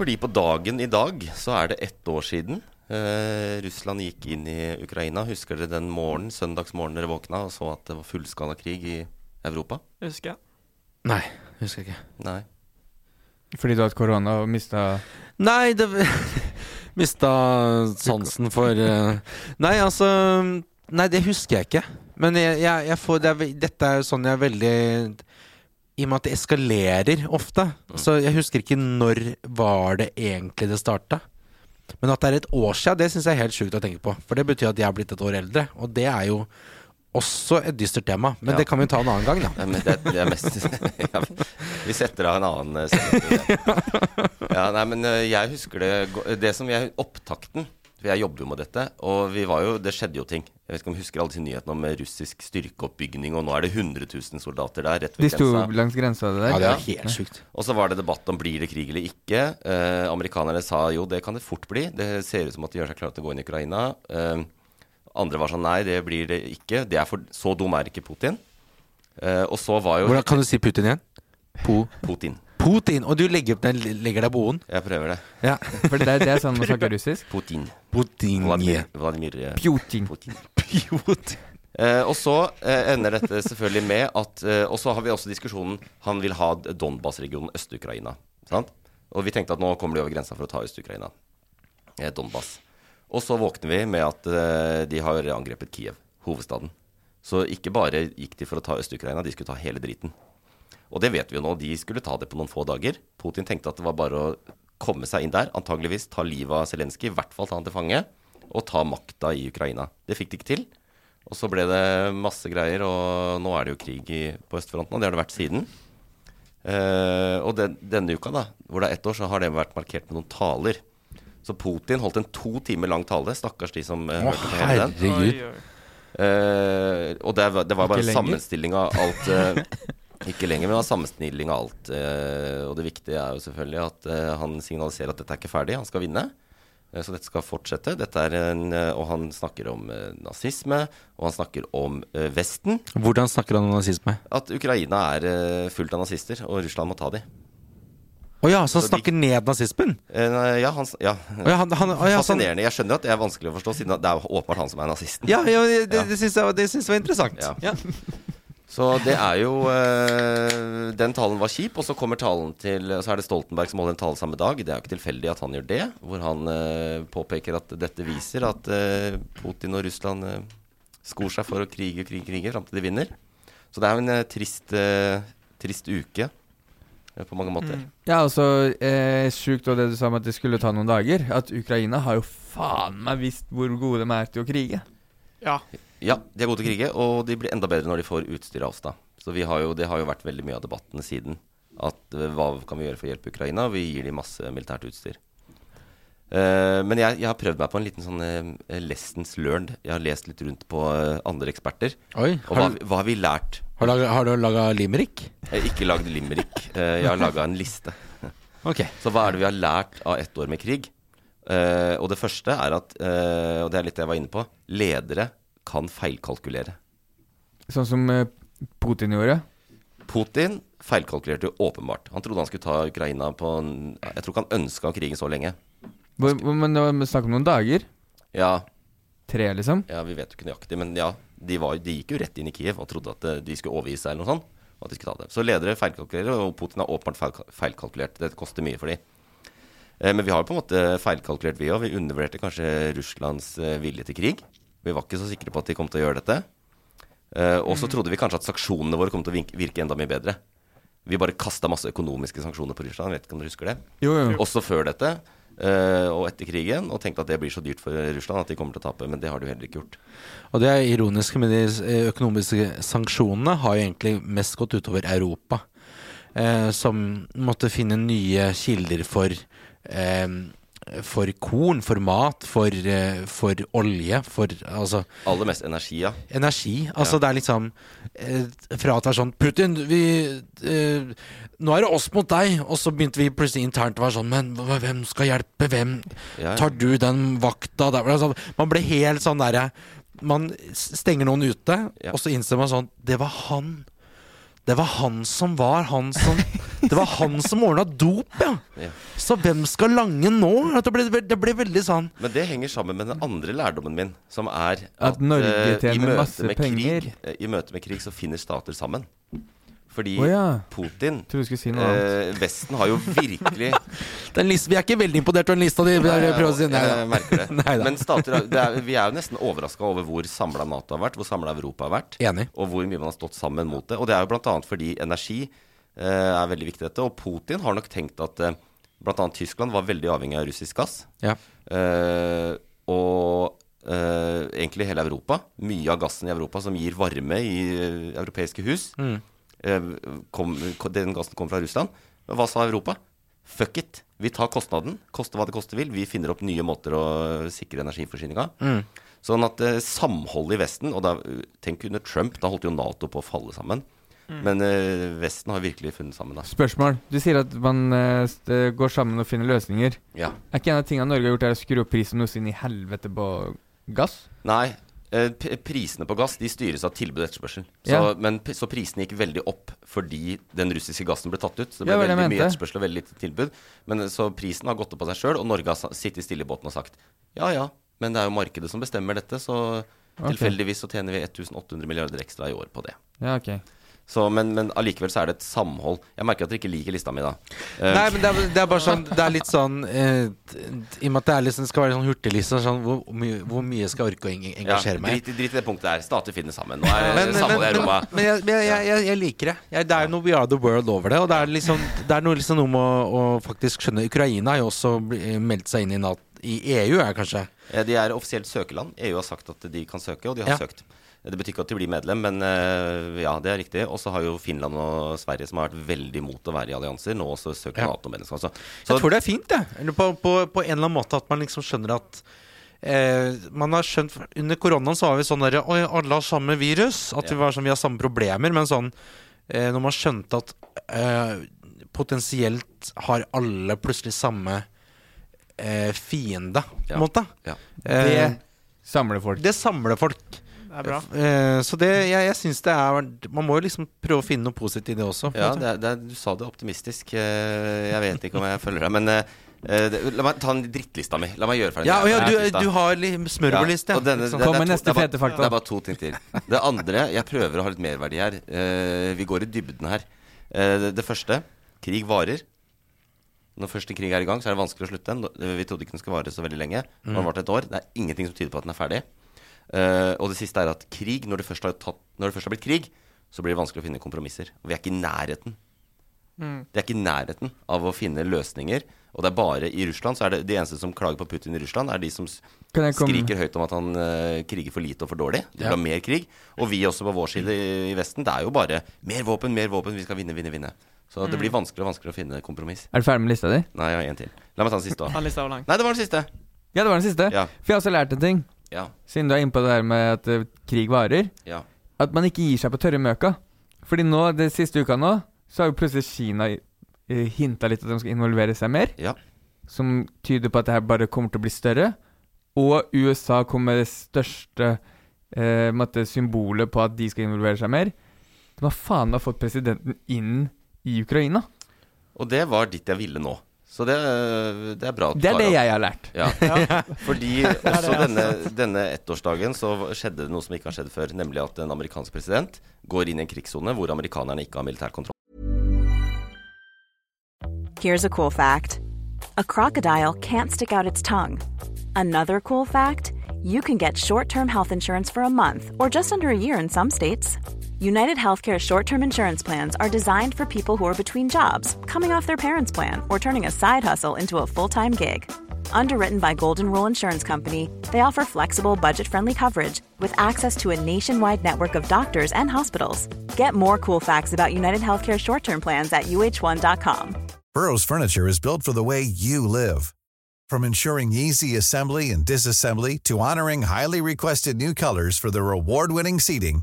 Fordi på dagen i dag så er det ett år siden eh, Russland gikk inn i Ukraina. Husker dere den morgenen, søndagsmorgenen dere våkna og så at det var fullskala krig i Europa? Husker jeg. Nei, husker jeg ikke. Nei. Fordi du har hatt korona og mista Nei, det Mista sansen for eh, Nei, altså Nei, det husker jeg ikke. Men jeg, jeg, jeg får det er, Dette er jo sånn jeg er veldig I og med at det eskalerer ofte. Så jeg husker ikke når var det egentlig det starta. Men at det er et år siden, det syns jeg er helt sjukt å tenke på. For det betyr at jeg har blitt et år eldre. Og det er jo også et dystert tema. Men Ja. det kan vi ta en annen gang, da. Ja, men det, det er mest ja, Vi setter av en annen eh, sending. Ja, nei, men eh, jeg husker det Det som jeg Opptakten For jeg jobber jo med dette, og vi var jo Det skjedde jo ting. Jeg vet ikke om du husker alle disse nyhetene om eh, russisk styrkeoppbygning, og nå er det 100 000 soldater der rett De sto grensa. langs grensa det der. Ja, det er helt sjukt. Og så var det debatt om blir det krig eller ikke. Eh, amerikanerne sa jo det kan det fort bli. Det ser ut som at de gjør seg klare til å gå inn i Ukraina. Eh, andre var sånn nei, det blir det ikke. Det er for, så dum er ikke Putin. Eh, og så var jo Hvordan kan du si Putin igjen? Po Putin. Putin! Og du legger, opp den, legger deg på o-en? Jeg prøver det. Ja. For det, er- det er sånn man snakker russisk. Putin. Putin. Vladimir, Vladimir eh, Putin. Putin. Putin. Eh, og så eh, ender dette selvfølgelig med at eh, Og så har vi også diskusjonen Han vil ha Donbas-regionen Øst-Ukraina. Sant? Og vi tenkte at nå kommer de over grensa for å ta Øst-Ukraina. Eh, Donbas. Og så våkner vi med at eh, de har angrepet Kiev, hovedstaden. Så ikke bare gikk de for å ta Øst-Ukraina, de skulle ta hele driten. Og det vet vi jo nå, de skulle ta det på noen få dager. Putin tenkte at det var bare å komme seg inn der, antageligvis ta livet av Zelenskyj, i hvert fall ta han til fange, og ta makta i Ukraina. Det fikk de ikke til. Og så ble det masse greier, og nå er det jo krig i, på østfronten, og det har det vært siden. Eh, og den, denne uka, da, hvor det er ett år, så har det vært markert med noen taler. Så Putin holdt en to timer lang tale. Stakkars de som eh, hørte på hele den. herregud. Eh, og det, var- det var bare sammenstilling av alt eh, Ikke lenger, men har sammensnilling av alt. eh, og det viktige er jo selvfølgelig at eh, han signaliserer at dette er ikke ferdig, han skal vinne. Eh, så dette skal fortsette. Dette en, og han snakker om nazisme, og han snakker om Vesten. Hvordan snakker han om nazisme? At Ukraina er fullt av nazister, og Russland må ta dem. Å ja, så han Så de- ned nazismen? Uh, ja, han, ja. Oh ja, han, han, oh ja, sånn, Fascinerende. Jeg skjønner at det er vanskelig å forstå, siden det er åpenbart han som er nazisten. ja, ja, det, det, Ja. det syns jeg, det syns jeg var interessant. Ja. Så det er jo eh, Den talen var kjip, og så kommer talen til Så er det Stoltenberg som holder en tale samme dag. Det er jo ikke tilfeldig at han gjør det, hvor han eh, påpeker at dette viser at eh, Putin og Russland eh, skor seg for å krige, krige, krige fram til de vinner. Så det er jo en eh, trist, eh, trist uke eh, på mange måter. Mm. Ja, altså eh, Sjukt det du sa om at det skulle ta noen dager. At Ukraina har jo faen meg visst hvor gode de er til å krige. Ja. Ja, de er gode til å krige, og de blir enda bedre når de får utstyr av oss. da. Så vi har jo, Det har jo vært veldig mye av debatten siden. At eh, hva kan vi gjøre for å hjelpe Ukraina? Vi gir dem masse militært utstyr. Uh, men jeg, jeg har prøvd meg på en liten sånn uh, lessons learned. Jeg har lest litt rundt på uh, andre eksperter. Oi, Og hva, har, hva har vi lært? har, laget, har du laga limerick? Jeg har ikke lagd limerick. Jeg har laga en liste. Ok. Så hva er det vi har lært av ett år med krig? Og det første er at, og det er litt det jeg var inne på, ledere kan feilkalkulere. Sånn som eh, Putin gjorde. Putin feilkalkulerte åpenbart. Han trodde han skulle ta Ukraina på Jeg tror ikke han ønska krigen så lenge. Hvor, men det var snakk om noen dager. Ja, Tre, liksom. ja vi vet jo ikke nøyaktig, men ja. De, var, de gikk jo rett inn i Kiev og trodde at eh, de skulle overgi seg eller noe sånt. Og at de skulle ta det. Så ledere feilkalkulerer, og Putin har åpenbart feilkalkulert. Det koster mye for de. Eh, Men vi har jo på en måte feilkalkulert, vi òg. Vi undervurderte kanskje Russlands vilje til krig. Vi var ikke så sikre på at de kom til å gjøre dette. Uh, og så trodde vi kanskje at sanksjonene våre kom til å virke enda mye bedre. Vi bare kasta masse økonomiske sanksjoner på Russland. Vet ikke om dere husker det? Jo, jo. Også før dette uh, og etter krigen, og tenkte at det blir så dyrt for Russland at de kommer til å tape. Men det har de jo heller ikke gjort. Og det er ironisk med de eh, økonomiske sanksjonene har jo egentlig mest gått utover Europa. uh, som måtte finne nye kilder for For korn, for mat, for, eh, for olje, for altså Aller mest energi, ja. energi. Altså Ja. det er liksom eh, Fra at det er sånn Putin, vi eh, Nå er det oss mot deg. Og så begynte vi plutselig internt å være sånn Men hvem skal hjelpe hvem? Ja, ja. Tar du den vakta der? Altså, man ble helt sånn derre man stenger noen ute, og så innser man sånn Det var han. Det var han som var han som Det var han som ordna dop, ja. Ja. Så hvem skal lange nå? Det ble, det ble veldig sånn Men det henger sammen med den andre lærdommen min, som er At Norge eh, i tjener møte masse med penger. Krig, eh, I møte med krig så finner stater sammen. Fordi oh, ja. Putin Tror du skulle si noe annet. eh, Vesten har jo virkelig Den listen, Vi er ikke veldig imponert over den lista di. har prøvd å si nei, Jeg da. merker det. Nei da. Men stater, det er, vi er jo nesten overraska over hvor samla Nato har vært, hvor samla Europa har vært. Enig. Og hvor mye man har stått sammen mot det. Og det er jo bl.a. fordi energi eh, er veldig viktig dette. Og Putin har nok tenkt at eh, bl.a. Tyskland var veldig avhengig av russisk gass. Ja. Eh, og eh, egentlig hele Europa. Mye av gassen i Europa som gir varme i eh, europeiske hus. Mm. Eh, kom, den gassen kom fra Russland. Hva sa Europa? Fuck it. Vi tar kostnaden. Koste hva det koste vil. Vi finner opp nye måter å sikre energiforsyninga. Mm. Sånn at eh, samholdet i Vesten Og da, tenk under Trump, da holdt jo Nato på å falle sammen. Men eh, Vesten har virkelig funnet sammen, da. Spørsmål. Du sier at man eh, går sammen og finner løsninger. Ja. Er ikke en av tingene Norge har gjort, er å skru opp prisen noe inn i helvete på gass? Nei. Eh, Prisene på gass de styres av tilbud og etterspørsel. Så, Ja. men, så prisene gikk veldig opp fordi den russiske gassen ble tatt ut. Så det ble ja, veldig mye etterspørsel og veldig lite tilbud. Men eh, Så prisen har gått opp av seg sjøl, og Norge har sittet stille i båten og sagt ja ja, men det er jo markedet som bestemmer dette, så okay. tilfeldigvis så tjener vi 1800 milliarder ekstra i år på det. Ja, ok. Så, men, men allikevel så er det et samhold. Jeg merker at dere ikke liker lista mi, da. Eh, Nei, men det er, det er bare sånn Det er litt sånn eh, I og med at det er liksom, skal være sånn hurtigliste, sånn, hvor, mye, hvor mye skal jeg orke å engasjere meg Ja, drit, drit i det punktet der. Stater finner sammen. Nå er Men, det men, samhold i Europa. men jeg, men jeg, jeg, jeg liker det. Jeg, det er noe We are the world over det. Og det er, liksom, det er noe, liksom noe med å, å faktisk skjønne Ukraina har jo også meldt seg inn i, NATO, i EU, er kanskje. Eh, De er offisielt søkerland. EU har sagt at de kan søke, og de har Ja. søkt. Det betyr ikke at de blir medlem, men eh, ja, det er riktig. Og så har jo Finland og Sverige, som har vært veldig imot å være i allianser, nå også søker Ja. Nato-medlemskap. Så, Jeg tror det er fint, jeg. Eller På, på, på en eller annen måte at man liksom skjønner at eh, Man har skjønt Under koronaen så var vi sånn derre Oi, alle har samme virus. At vi var sånn Vi har samme problemer. Men sånn eh, Når man skjønte at eh, potensielt har alle plutselig samme eh, fiende, på Ja. måte. ja. Eh, Det samler folk. det samler folk. Det er bra. Eh, så det, jeg, jeg syns det er Man må jo liksom prøve å finne noe positivt i det også. ja det er, det er, du sa det optimistisk. Eh, Jeg vet ikke om jeg følger deg, men eh, eh, la meg ta en drittlista mi. La meg gjøre ferdig ja, ja, du, du har li- smørbrødliste. Ja, det- Kom er med neste bare- fete fakta. Det er bare to ting til. Det andre Jeg prøver å ha litt merverdi her. Eh, vi går i dybden her. Eh, det, det første krig varer. Når første krig er i gang, så er det vanskelig å slutte. den. Vi trodde ikke den skulle vare så veldig lenge. Nå har den vart et år. Det er ingenting som tyder på at den er ferdig. Eh, og det siste er at krig, når det, tatt, når det først har blitt krig, så blir det vanskelig å finne kompromisser. Og vi er ikke i nærheten. Mm. Det er ikke i nærheten av å finne løsninger. Og det er bare i Russland så er det de eneste som klager på Putin i Russland, er de som skriker høyt om at han uh, kriger for lite og for dårlig. De vil ha mer krig. Og vi også på vår side i, i Vesten. Det er jo bare mer våpen, mer våpen, vi skal vinne, vinne, vinne. Så det blir vanskeligere og vanskeligere å finne kompromiss. Er du ferdig med lista di? Nei, jeg har en til. La meg ta den siste òg. Nei, det var den siste. Ja, det var den siste. Ja. For jeg har også lært en ting. Ja. Siden du er inne på det der med at eh, krig varer. Ja. At man ikke gir seg på tørre møka. Fordi nå, det siste uka nå, så har jo plutselig Kina uh, hinta litt at de skal involvere seg mer. Ja. Som tyder på at det her bare kommer til å bli større. Og USA kommer med det største eh, måtte, symbolet på at de skal involvere seg mer. De har faen meg fått presidenten inn i Ukraina. Og det var dit jeg ville nå. Så det, det er bra. at Det er det jeg har lært. Ja. Fordi også denne, denne ettårsdagen så skjedde det noe som ikke har skjedd før. Nemlig at en amerikansk president går inn i en krigssone hvor amerikanerne ikke har militær kontroll. Here's a cool fact a crocodile can't stick out its tongue. Another cool fact you can get short term health insurance for a month or just under a year in some states. United Healthcare short term insurance plans are designed for people who are between jobs, coming off their parents' plan, or turning a side hustle into a full time gig. Underwritten by Golden Rule Insurance Company, they offer flexible, budget friendly coverage with access to a nationwide network of doctors and hospitals. Get more cool facts about United Healthcare short term plans at uh1.com. Burrow's furniture is built for the way you live. From ensuring easy assembly and disassembly to honoring highly requested new colors for their award-winning seating,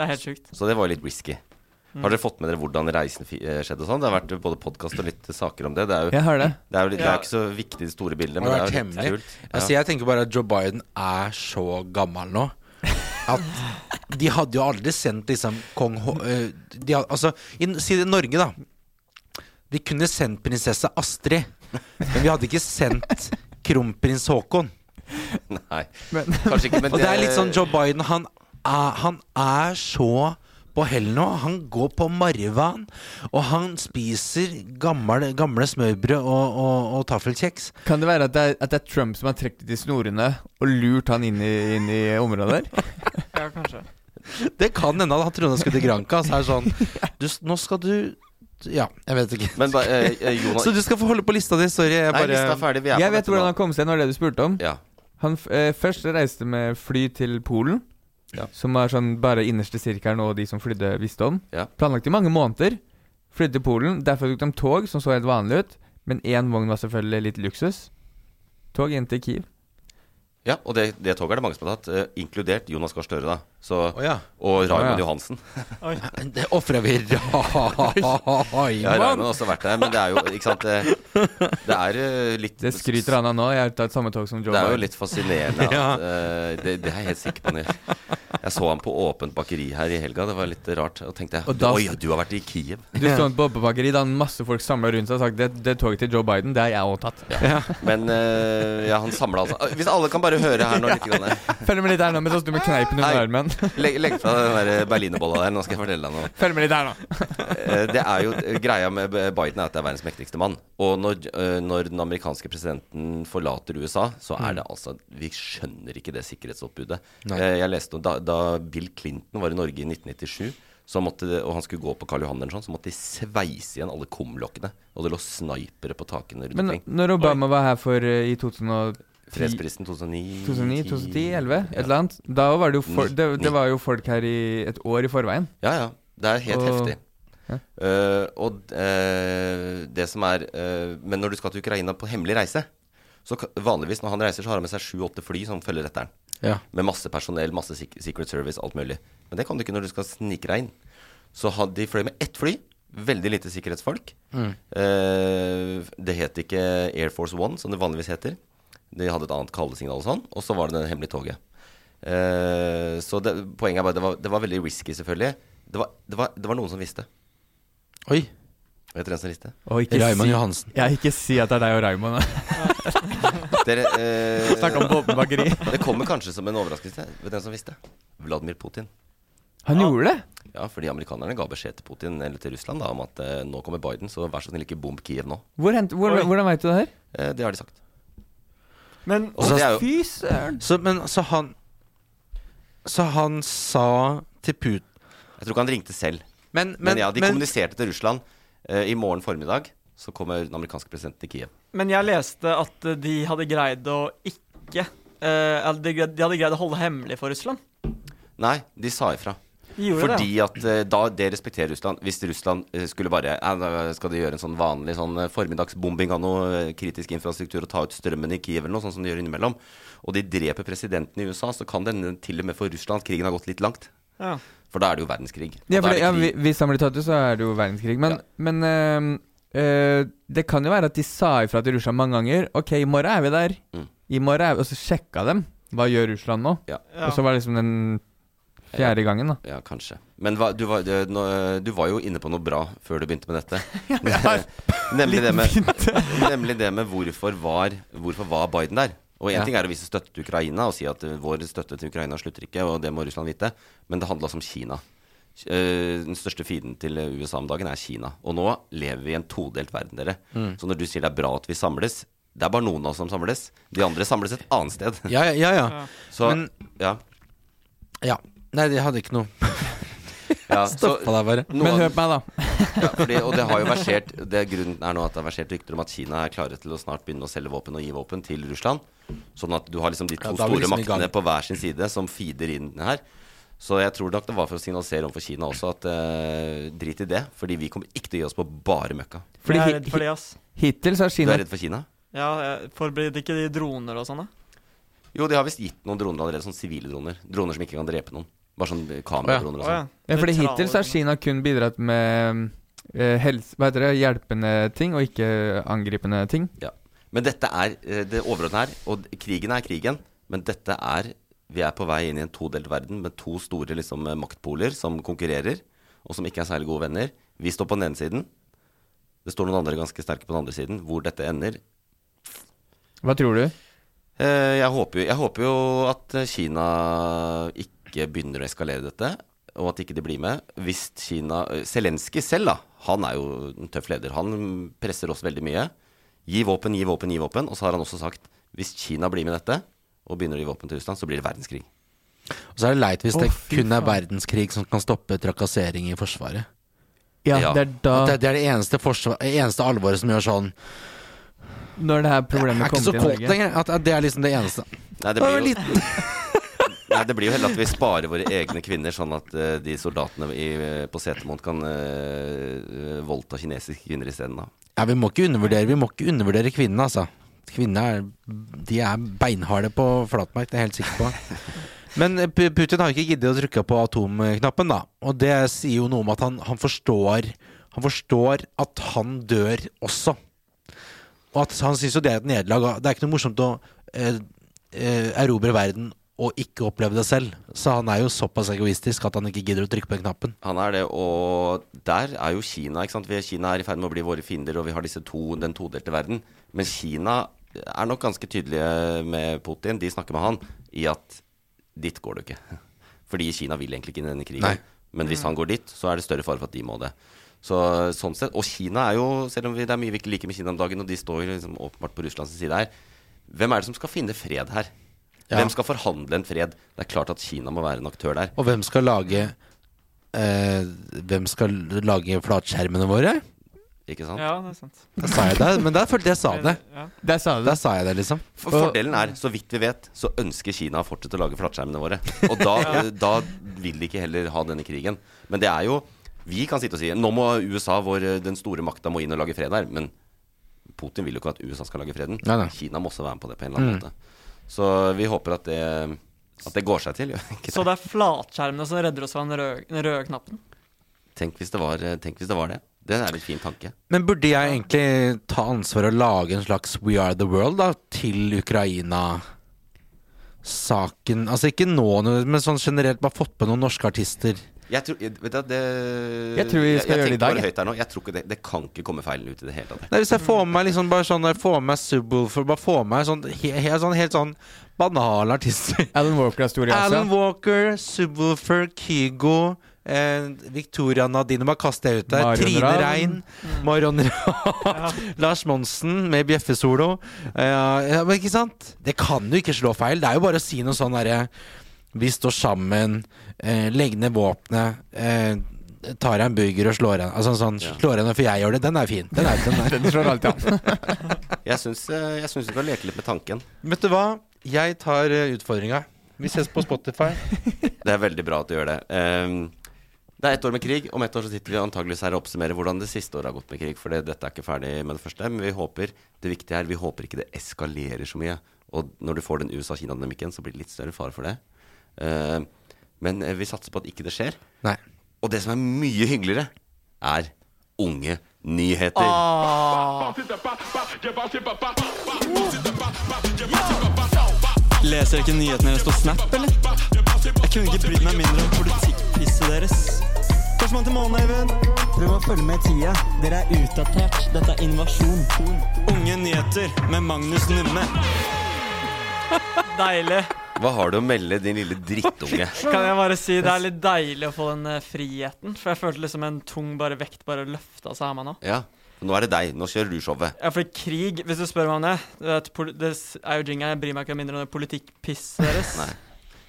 Det er helt sjukt. Så det var jo litt risky. Har dere fått med dere hvordan reisen eh, skjedde og sånn? Det har vært både podkast og litt saker om det. Det er jo, Jeg har det. det er jo litt, det er ikke så viktig det store bildet, men det, det er jo litt kult. Ja. Altså, jeg tenker bare at Joe Biden er så gammel nå at de hadde jo aldri sendt liksom kong H... eh, de altså, i, si det i Norge, da. De kunne sendt prinsesse Astrid, men vi hadde ikke sendt kronprins Haakon. Nei, kanskje ikke, men Og det er litt sånn Joe Biden Han er, han er så på hell nå. Han går på marvan, og han spiser gamle, gamle smørbrød og, og, og taffelkjeks. Kan det være at det, er, at det er Trump som har trukket i snorene og lurt han inn i, inn i området der? Ja, kanskje. Det kan hende han trodde han skulle til Granca. Så er det sånn du, Nå skal du Ja, jeg vet ikke. Men ba, eh, eh, Jonas Så du skal få holde på lista di. Sorry. Jeg Nei, lista er ferdig. Vi er Jeg vet hvordan han kom seg, når det du spurte om. Ja. Han f eh, først reiste med fly til Polen, Ja. som er sånn bare innerste sirkelen og de som flydde, visste om. Ja. Planlagt i mange måneder. Flydde til Polen. Derfor tok de tog, som så helt vanlig ut. Men én vogn var selvfølgelig litt luksus. Tog inn til Kiev. ja, og det, det toget er det mange som har tatt, eh, inkludert Jonas Gahr Støre, da. Så, oh, ja. og Raymond oh, ja. Johansen. Det ofrer vi Ja, Raymond. Raymond har også vært der, men det er jo ikke sant Det, det er eh, litt Det skryter han av nå. Jeg har tatt samme tog som Joe Det er jo litt fascinerende at Ja. eh, det, det er jeg helt sikker på. Nils. Jeg så ham på åpent bakeri her i helga. Det var litt rart. Og tenkte jeg da- Oi, du har vært i Kiev. Du sto på åpent bakeri da masse folk samla rundt seg og sagt det, det toget til Joe Biden, det har jeg òg tatt. Men eh, ja, han samla altså Hvis alle kan bare høre her nå litt grann, eh, Følg med litt her nå mens så står med kneipen under armen. Legg, legg fra den der berlinerbolla der. Nå skal jeg fortelle deg noe. Følg med litt her nå. Eh, Det er jo Greia med Biden er at det er verdens mektigste mann. Og når, eh, når den amerikanske presidenten forlater USA, så er det altså Vi skjønner ikke det sikkerhetsoppbudet. Nei. Eh, Jeg leste da, da Bill Clinton var i Norge i 1997, så måtte og han skulle gå på Karl Johan eller sånn, så måtte de sveise igjen alle kumlokkene. Og det lå snipere på takene rundt Men når Obama var her for eh, i 2010 Fredsprisen 2009 2009, 10, 2010, 11, et eller annet. Da var det jo for, det, det var jo folk her i et år i forveien. Ja, ja. Det er helt Og- heftig. ja. Eh, og uh, det som er uh, Men når du skal til Ukraina på hemmelig reise Så vanligvis når han reiser, så har han med seg sju-åtte fly som følger etter han. Ja. Med masse personell, masse Secret Service, alt mulig. Men det kan du ikke når du skal snike deg inn. Så had, de fløy med ett fly. Veldig lite sikkerhetsfolk. Mm. Det het ikke Air Force One, som det vanligvis heter. De hadde et annet kallesignal og sånn. Og så var det det hemmelige toget. Eh, så det, poenget er bare det var, det var veldig risky, selvfølgelig. Det var, det, var, det var noen som visste. Oi. Vet dere hvem som visste? Og ikke Raymond si, Johansen. ja, ikke si at det er deg og Raymond. Dere, eh, Snakk om Oppebakeri. det kommer kanskje som en overraskelse. Vet dere som visste? Vladimir Putin. Han gjorde det? Ja, fordi amerikanerne ga beskjed til Putin eller til Russland da, om at eh, nå kommer Biden, så vær så snill ikke bomb Kiev nå. Hvor hent, hvor, hvordan veit du det her? Eh, det har de sagt. Men Og det er Fy søren. Så, men så han Så han sa til Putin Jeg tror ikke han ringte selv. Men, Men, men, ja, de men kommuniserte til Russland. Uh, I morgen formiddag så kommer den amerikanske presidenten til Kiev. Men jeg leste at eh, de hadde greid å ikke uh, de, de hadde greid å holde hemmelig for Russland. Nei, de sa ifra. Gjorde Fordi det. at eh, da det respekterer Russland. Hvis Russland eh, skulle bare Skal de gjøre en sånn vanlig sånn eh, formiddagsbombing av noe eh, kritisk infrastruktur og ta ut strømmen i Kiev eller noe, sånn som de gjør innimellom, og de dreper presidenten i USA, så kan denne til og med for Russland krigen har gått litt langt. Ja. For da er det jo verdenskrig. Ja, for er det, det ja, vi- Hvis han blir tatt ut, så er det jo verdenskrig. Men, men øh, øh, det kan jo være at de sa ifra til Russland mange ganger. Ok, i morgen er vi der. Mm. I morgen er vi Og så sjekka dem. Hva gjør Russland nå? Ja. Ja. Og så var det liksom den fjerde gangen, da. Ja, kanskje. Men hva, du, var, du, du var jo inne på noe bra før du begynte med dette. nemlig, det med, nemlig det med hvorfor var, hvorfor var Biden der. Og én Ja. ting er å vise støtte til Ukraina og si at uh, vår støtte til Ukraina slutter ikke, og det må Russland vite, men det handla også om Kina. Eh, den største fienden til eh, USA om dagen er Kina. Og nå lever vi i en todelt verden, dere. Mm. Så når du sier det er bra at vi samles, det er bare noen av oss som samles. De andre samles et annet sted. Ja, ja. ja. Ja. Så, Men ja. ja. Nei, de hadde ikke noe ja så, Stoppa deg bare. Men hør på meg, da. Ja, fordi, og det har jo versert det Grunnen er nå at det har versert rykter om at Kina er klare til å snart begynne å selge våpen og gi våpen til Russland. Sånn at du har liksom de to Ja, da er vi store liksom i gang. maktene på hver sin side som feeder inn her. Så jeg tror nok det var for å signalisere overfor Kina også at eh, drit i det. Fordi vi kommer ikke til å gi oss på bare møkka. Fordi jeg er redd for det, ass. Hittil så har Du Kina er redd for Kina? Ja, jeg- for det ikke de droner og sånn, da? Jo, de har visst gitt noen droner allerede. Sånn sivile droner. Droner som ikke kan drepe noen. Bare sånn kamerakroner og sånn. Ja, fordi hittil så har. Kina kun bidratt med eh, helse, hva heter det, hjelpende ting, og ikke angripende ting. Ja. Men dette er eh, det overordnede her. Og krigen er krigen, men dette er Vi er på vei inn i en todelt verden med to store liksom, eh, maktpoler som konkurrerer, og som ikke er særlig gode venner. Vi står på den ene siden. Det står noen andre ganske sterke på den andre siden. Hvor dette ender Hva tror du? eh, jeg, håper, jo- jeg håper jo at Kina ikke begynner å eskalere dette, og at ikke de blir med. Hvis Kina eh, Zelenskyj selv, da. Han er jo en tøff leder. Han presser oss veldig mye. Gi våpen, gi våpen, gi våpen. Og så har han også sagt hvis Kina blir med dette, og begynner å gi våpen til Russland, så blir det verdenskrig. Og så er det leit hvis oh, det kun er verdenskrig som kan stoppe trakassering i Forsvaret. Ja, Ja. det er da det, det er det eneste, forsvar, eneste alvoret som gjør sånn Når det her Det problemet er ikke kommer så til kåt Norge. lenger. At at det er liksom det eneste. Nei, det blir jo, nei, det blir jo heller at vi sparer våre egne kvinner, sånn at uh, de soldatene i, på Setermoen kan uh, voldta kinesiske kvinner isteden. da. Ja, vi må ikke undervurdere Vi må ikke undervurdere kvinnene, altså. Kvinnene er, de er beinharde på flatmark, det er jeg helt sikker på. Men eh, Putin har ikke giddet å trykke på atomknappen, da. Og det sier jo noe om at han, han forstår Han forstår at han dør også. Og at han syns jo det er et nederlag. Det er ikke noe morsomt å eh, eh, erobre verden og ikke oppleve det selv. Så han er jo såpass egoistisk at han ikke gidder å trykke på den knappen. Han er det, og der er jo Kina. ikke sant? Vi, Kina er i ferd med å bli våre fiender, og vi har disse to, den todelte verden. Men Kina er nok ganske tydelige med Putin. De snakker med han i at dit går du ikke. Fordi Kina vil egentlig ikke inn i denne krigen. Nei. Men hvis han går dit, så er det større fare for at de må det. Så sånn sett, Og Kina er jo, selv om det er mye vi ikke liker med Kina om dagen, og de står liksom åpenbart på Russlands side her, hvem er det som skal finne fred her? Ja. Hvem skal forhandle en fred? Det er klart at Kina må være en aktør der. Og hvem skal lage eh, Hvem skal lage flatskjermene våre? Ikke sant? Ja, det er sant. Da sa jeg det, men der følte jeg sa det. Ja. Der sa du Der sa jeg det, liksom. For Fordelen er, så vidt vi vet, så ønsker Kina å fortsette å lage flatskjermene våre. Og da, da vil de ikke heller ha denne krigen. Men det er jo Vi kan sitte og si nå må USA, vår, den store makta, må inn og lage fred her. Men Putin vil jo ikke at USA skal lage freden. Nei, nei. Kina må også være med på det på en eller annen måte. Så vi håper at det, at det går seg til. Ikke Så det er flatskjermene som redder oss fra den røde, den røde knappen? Tenk hvis, det var, tenk hvis det var det. Det er en litt fin tanke. Men burde jeg egentlig ta ansvar og lage en slags We Are The World da til Ukraina-saken? Altså ikke nå, men sånn generelt, bare fått på noen norske artister. Jeg tror, vet du, det, Jeg tror vi skal gjøre det i dag, høyt her nå. Jeg tror ikke det, det kan ikke komme feil ut i det hele tatt. Nei, Hvis jeg får med meg liksom bare sånn Jeg får med meg Subwoolfer, bare får med meg sånn, he, he, sånn helt sånn banale artister. Alan Walker er stor i Asia. Alan Walker, Subwoolfer, Kygo eh, Victoria Nadine, bare kast det ut der. Marion Trine. Rein, Marion Ravn, Lars Monsen med bjeffesolo. Eh, ja, men ikke sant? Det kan jo ikke slå feil. Det er jo bare å si noe sånn derre Vi står sammen, eh, legg ned våpenet, eh, tar en burger og slår henne. Altså sånn, Ja. slår henne for jeg gjør det. Den er fin. Den er, den er. Den slår alltid an. Jeg syns, du jeg syns vi kan leke litt med tanken. Vet du hva? Jeg tar uh, utfordringa. Vi ses på Spotify. Det er veldig bra at du gjør det. Um, det er ett år med krig. Om ett år så sitter vi antageligvis her og oppsummerer hvordan det siste året har gått med krig. For det, dette er ikke ferdig med det første. Men vi håper det viktige er vi håper ikke det eskalerer så mye. Og når du får den USA-Kina-dynamikken, så blir det litt større fare for det. Ehm, Men eh, vi satser på at ikke det skjer. Nei. Og det som er mye hyggeligere, er unge nyheter. Ah. Leser dere ikke nyhetene deres på Snap, eller? Jeg kunne ikke brydd meg mindre om politikkpisset deres. Førstemann til månen, Eivind. Prøv å følge med i tida. Dere er utdatert. Dette er innovasjon. Unge nyheter med Magnus Numme. Deilig. Hva har du å melde, din lille drittunge? Kan jeg bare si det er litt deilig å få den eh, friheten. For jeg følte liksom en tung bare vekt bare løfta seg av meg nå. Ja, nå er det deg. Nå kjører du showet. Ja, for krig, hvis du spør meg om det Det, er det er jo jinga, jeg bryr meg ikke mindre om det politikkpisset deres. Nei.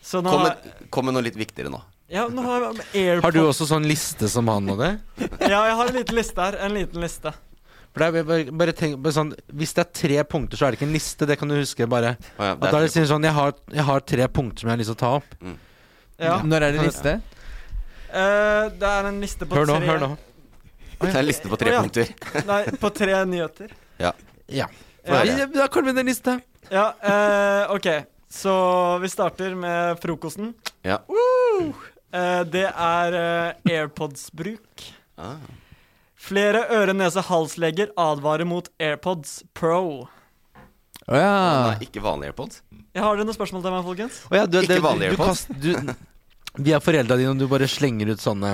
Så nå Kom med, kom med noe litt viktigere nå. Ja, nå har jeg AirPod Har du også sånn liste som han og det? Ja, jeg har en liten liste her. En liten liste. For det er, bare, bare tenk, bare sånn, Hvis det er tre punkter, så er det ikke en liste. Det kan du huske. bare Å ja, At Da er det sånn jeg har, jeg har tre punkter som jeg har lyst til å ta opp. Ja. Når er det liste? Uh, det er en liste på Hør nå, tre hør nå. Det er en liste på tre oh, ja. punkter. Nei, på tre nyheter. Ja. Ja. Ja, Da kommer det en liste. Ja, uh, OK. Så vi starter med frokosten. Ja. Eh, det er AirPods-bruk. Ah. Flere øre-nese-hals-leger advarer mot AirPods Pro. Å ja. Nei, ikke vanlige AirPods. Jeg har dere noen spørsmål til meg, folkens? Å ja, du, Ikke det, vanlige du, du, AirPods. kast- du, Vi er foreldra dine, og du bare slenger ut sånne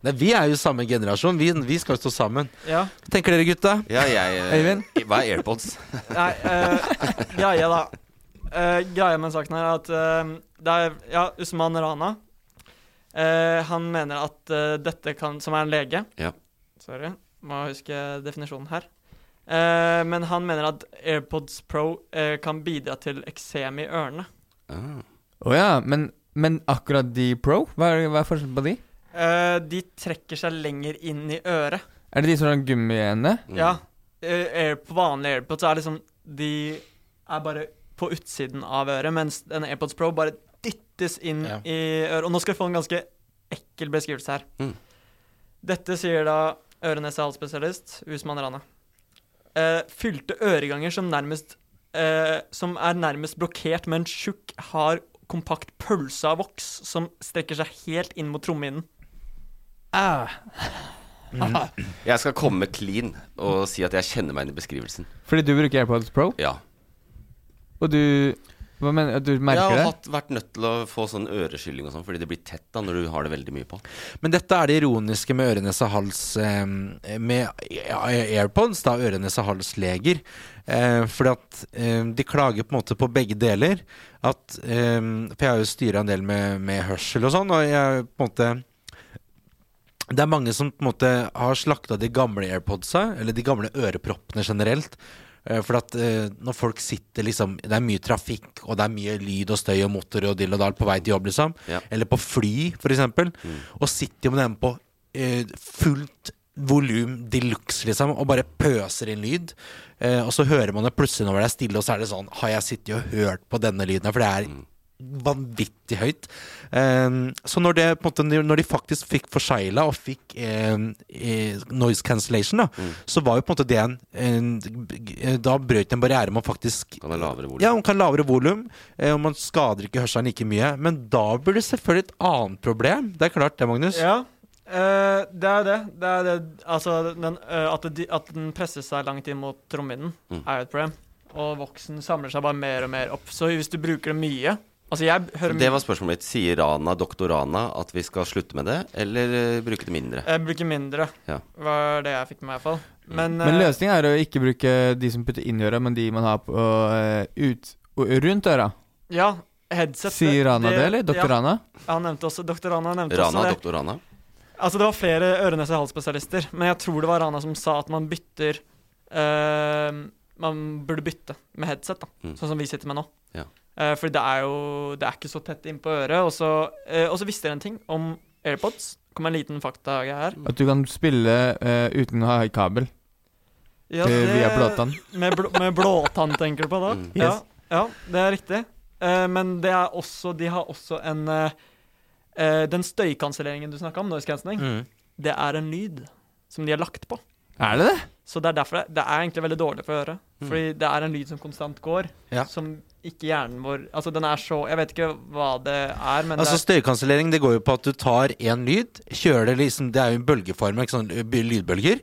Nei, Vi er jo samme generasjon. Vi, vi skal jo stå sammen. Ja. Tenker dere, gutta? Ja, jeg eh, Øyvind? Hva er AirPods? Nei, uh, greia da Uh, Greia med saken her er at uh, det er Ja, Usman Rana Uh, Han mener at dette kan Som er en lege. Ja. Sorry, må huske definisjonen her. Eh, men han mener at AirPods Pro eh, kan bidra til eksem i ørene. Ah. oh, ja. Men, men akkurat de pro? Hva er, hva er forskjellen på de? Eh, de trekker seg lenger inn i øret. Er det de som har gummiene? Mm. Ja. eh, Air, på vanlige AirPods er liksom De er bare på utsiden av øret, mens en AirPods Pro bare dyttes inn Ja. i øret. Og nå skal vi få en ganske ekkel beskrivelse her. Mm. Dette sier da øre-nese-hals-spesialist Usman Rana. Uh, fylte øreganger som nærmest uh, Som er nærmest blokkert med en tjukk, hard, kompakt pølse av voks som strekker seg helt inn mot trommehinnen. Ah. Jeg skal komme clean og si at jeg kjenner meg inn i beskrivelsen. Fordi du bruker AirPods Pro? Ja. Og du Hva mener du? Jeg har hatt, vært nødt til å få sånn øreskylling og sånn, fordi det blir tett da når du har det veldig mye på. Men dette er det ironiske med ørenes og hals eh, Med AirPods, da, ørenes og hals-leger. Eh, fordi at eh, de klager på en måte på begge deler. At eh, For jeg har jo styra en del med, med hørsel og sånn, og jeg på en måte det er mange som på en måte har slakta de gamle AirPodsa, eller de gamle øreproppene generelt. Eh, For at eh, når folk sitter liksom Det er mye trafikk, og det er mye lyd og støy og motor og dill og dall på vei til jobb, liksom. Ja. Eller på fly, for eksempel. Og sitter jo med dem på eh, fullt volum de luxe, liksom, og bare pøser inn lyd. Eh, og så hører man det plutselig når det er stille, og så er det sånn Har jeg sittet og hørt på denne lyden? For det er vanvittig høyt. Eh, så når, det, på en måte, når de faktisk fikk forsegla og fikk eh, eh, noise cancellation, da, så var jo på en måte det en, en Da brøt en barriere med å faktisk Kan ha lavere volum. ja, man kan lavere volum, eh, og man skader ikke hørselen like mye. Men da blir det selvfølgelig et annet problem. Det er klart det, Magnus. Ja, Uh, det er det. Det er det Altså, den, uh, at, det, at den presser seg langt inn mot trommehinnen, Mm. er jo et problem. Og voksen samler seg bare mer og mer opp. Så hvis du bruker det mye Altså, jeg hører Det var spørsmålet mitt. Sier Rana, doktor Rana, at vi skal slutte med det, eller eh, bruke det mindre? Jeg bruker mindre, Ja. var det jeg fikk med meg, i hvert fall. Men, Men eh, løsningen er å ikke bruke de som putter inn i øra, men de man har på, eh, ut, og rundt øra. Ja, headset Sier Rana det, eller? Doktor ja, Rana? Han nevnte også Doktor Rana nevnte Rana, også det. doktor Rana? Altså, det var flere øre-nese-hals-spesialister, men jeg tror det var Rana som sa at man bytter eh, Man burde bytte med headset, da. Mm. Sånn som vi sitter med nå. Ja. Uh, fordi det er jo Det er ikke så tett innpå øret. Og så, uh, og så visste jeg en ting om AirPods. Kom en liten fakta her. At du kan spille uh, uten å ha kabel Ja, det- via blåtann. Med, bl med blåtann, tenker du på da? Mm. Ja, ja, det er riktig. Eh, men det er også De har også en Den støykanselleringen du snakka om, noise cancelling, Mm. det er en lyd som de har lagt på. Er det det? Så det er derfor det, det er egentlig veldig dårlig for øret. Mm. Fordi det er en lyd som konstant går, Ja. som ikke hjernen vår Altså, den er så Jeg vet ikke hva det er, men Altså er, Støykansellering det går jo på at du tar én lyd, kjører det liksom Det er jo en bølgeform, ikke sånn lydbølger.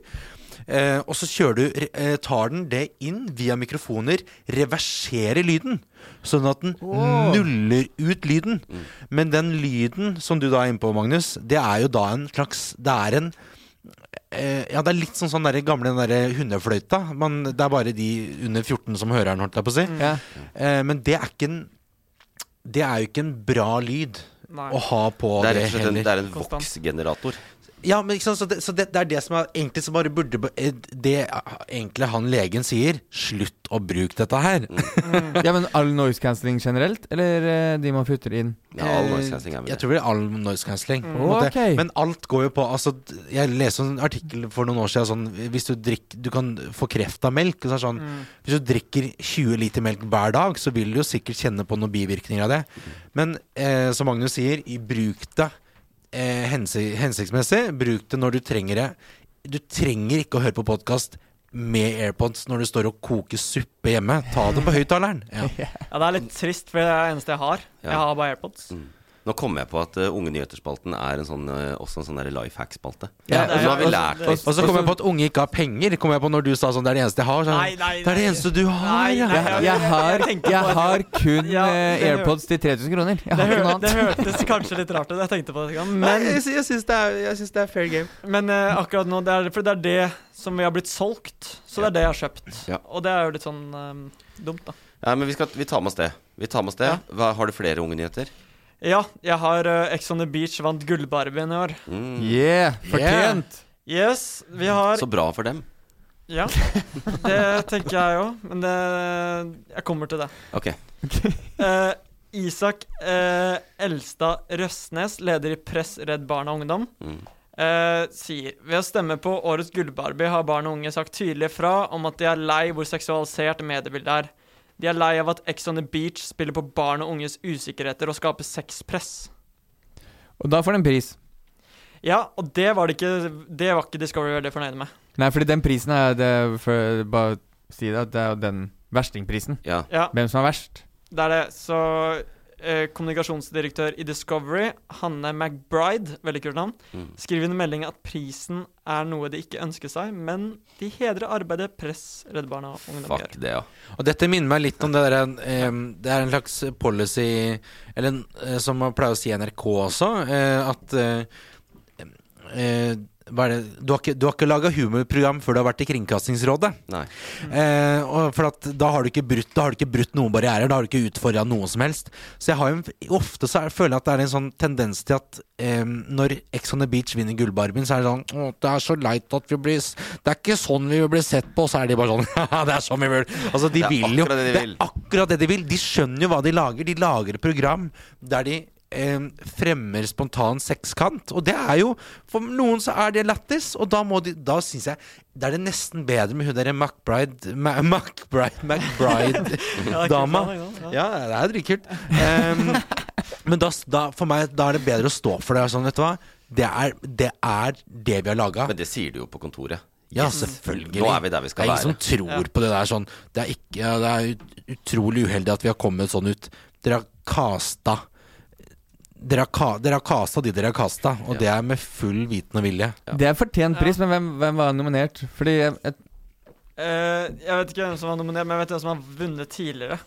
Eh, og så kjører du eh, tar den det inn via mikrofoner, reverserer lyden. Sånn at den nuller ut lyden. Men den lyden som du da er inne på, Magnus, det er jo da en slags Det er en Ja, det er litt sånn sånn der gamle den der hundefløyta. Man, det er bare de under 14 som hører den, holdt jeg på å si. Ja. Eh, men det er ikke en Det er jo ikke en bra lyd Nei. å ha på Det er det, heller. en, det er en voksgenerator. Ja, men ikke sant, så, det, så det, det er det som er egentlig som bare burde eh, Det egentlig han legen sier. Slutt å bruke dette her. ja, men all noise cancelling generelt, eller eh, de man putter inn? Ja, all noise cancelling er med. Jeg tror det er all noise cancelling. Mm. Okay. Men alt går jo på altså, Jeg leste en artikkel for noen år siden sånn Hvis du drikker Du kan få kreft av melk. Så sånn, sånn, Hvis du drikker 20 liter melk hver dag, så vil du jo sikkert kjenne på noen bivirkninger av det. Men eh, som Magnus sier, i bruk det eh, hensiktsmessig. Bruk det når du trenger det. Du trenger ikke å høre på podkast med AirPods når du står og koker suppe hjemme. Ta det på høyttaleren. Ja. ja, det er litt trist, for det er det eneste jeg har. Jeg har bare AirPods. Mm. Nå kom jeg på at uh, Unge nyheter-spalten er en sånn, uh, også en sånn life hack-spalte. Ja, og så har vi og- lært og- litt. Og så kom jeg på at unge ikke har penger. Kom jeg på når du sa sånn Det er det eneste jeg har. Sånn, Nei, nei, Det er det eneste du har, ja. Jeg, jeg, har, jeg har kun hør- AirPods til 3000 kroner. Jeg har ikke noe annet. det hørtes kanskje litt rart ut. Jeg tenkte på det, Men men, jeg, jeg syns det, er- synes det er fair game. men uh, akkurat nå det er, For det er det som vi har blitt solgt. Så det er det jeg har kjøpt. Ja. Og det er jo litt sånn um, dumt, da. Ja, men vi, skal, vi tar med oss det. Vi tar med oss det. Hva, har du flere unge nyheter? Ja, jeg har uh, Ex on the Beach vant Gullbarbien i år. Mm. Yeah, fortjent! Yes, vi har Så bra for dem. Ja, det tenker jeg òg, men det Jeg kommer til det. Ok. uh, Isak uh, Elstad Røsnes, leder i Press Redd Barn og Ungdom, Mm. uh, sier ved å stemme på årets Gullbarbie har barn og unge sagt tydelig fra om at de er lei hvor seksualisert mediebildet er. De er lei av at Ex on the Beach spiller på barn og unges usikkerheter og skaper sexpress. Og da får den pris. Ja, og det var det ikke Det var ikke Discovery veldig fornøyd med. Nei, fordi den prisen er det for, Bare si det, at det er jo den verstingprisen. Ja. Ja, Hvem som er verst. det er det. Så kommunikasjonsdirektør i Discovery, Hanne McBride, veldig kult navn, Mm. skriver i en melding at prisen er noe de ikke ønsker seg, men de hedrer arbeidet Press, Redd Barna og Ungdom gjør. det, ja. Og dette minner meg litt om det der eh, Det er en slags policy Eller en, eh, som man pleier å si i NRK også, eh, at eh, eh, det? Du har ikke, du har ikke laga humorprogram før du har vært i Kringkastingsrådet. Nei. Eh, for at da har du ikke brutt Da har du ikke brutt noen barrierer. Da har du ikke utfordra noe som helst. Så jeg har jo ofte så er, føler jeg at det er en sånn tendens til at eh, når Ex on the Beach vinner Gullbarbien, så er det sånn Å, det er så leit at vi blir Det er ikke sånn vi vil bli sett på. Så er de bare sånn Ja, det er sånn vi vil. Altså, de Det er vil jo akkurat det de Det vil. er akkurat det de vil. De skjønner jo hva de lager. De lager et program der de eh, fremmer spontan sekskant. Og det er jo For noen så er det lættis, og da må de Da syns jeg Da er det nesten bedre med hun derre McBride Ma- McBride McBride-dama. Ja, Ja, det er dritkult. Um, men da, da, for meg da er det bedre å stå for det. Sånn, vet du hva? Det er det, er det vi har laga. Men det sier du jo på kontoret. Ja, selvfølgelig. Nå er vi der vi skal det er ingen være. som tror på det der sånn. Det er, ikke, ja, det er utrolig uheldig at vi har kommet sånn ut. Dere har casta dere har, ka, dere har kasta de dere har kasta, og Ja. det er med full viten og vilje. Det er fortjent Ja. pris, men hvem, hvem var nominert? Fordi jeg, jeg, Eh, jeg vet ikke hvem som var nominert, men jeg vet hvem som har vunnet tidligere.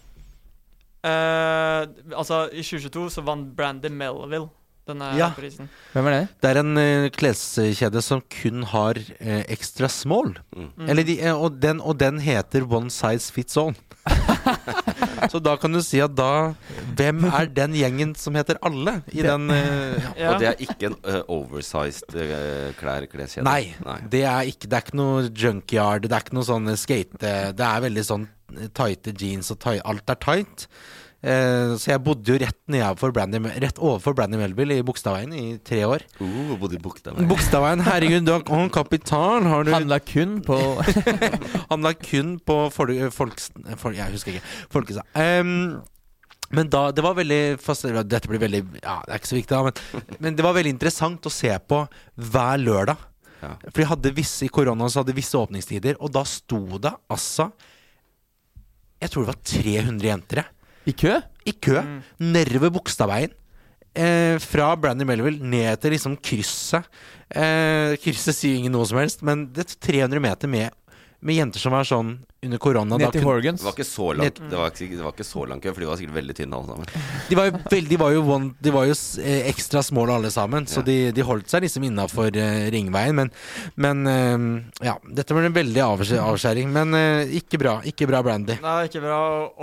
Uh, altså, i 2022 så vant Brandy Melville denne Ja. prisen. Hvem er det? Det er en uh, kleskjede som kun har uh, extra small. Mm. Eller de, uh, og, den, og den heter One Size Fits All. Så da kan du si at da Hvem er den gjengen som heter alle i den uh, Ja. Og det er ikke en uh, oversized uh, klær, kleskjede? Nei, det er ikke Det er ikke noe junkyard, det er ikke noe sånn skate Det er veldig sånn tighte jeans og tight, alt er tight. Eh, så jeg bodde jo rett, Brandy, rett overfor Brandy Melville i Bogstadveien i tre år. Uh, bodde i Bogstadveien. Bogstadveien, herregud, du har kapital, har du Handla kun på Handla kun på folk, folks, folk Jeg husker ikke. Folkesa. Um, men da, det var veldig Dette blir veldig Ja, det er ikke så viktig, da, men, men det var veldig interessant å se på hver lørdag. Ja. For de hadde visse i koronaen så hadde de visse åpningstider, og da sto det altså Jeg tror det var 300 jenter, jeg. I kø? I kø. Nede ved Bogstadveien. Eh, fra Brandy Melville ned til liksom krysset. Eh, krysset sier ingen noe som helst, men det er 300 meter med, med jenter som er sånn under korona. Ned til Horgans? Det var ikke så langt Det var ikke, det var ikke så lang kø, for de var sikkert veldig tynne alle sammen. De var jo, veldig, de var jo, one, de var jo eh, ekstra små alle sammen, så Ja. de, de holdt seg liksom innafor uh, ringveien. Men, men uh, ja, dette var en veldig avskjæring. Men uh, ikke bra. Ikke bra Brandy. Nei, ikke bra.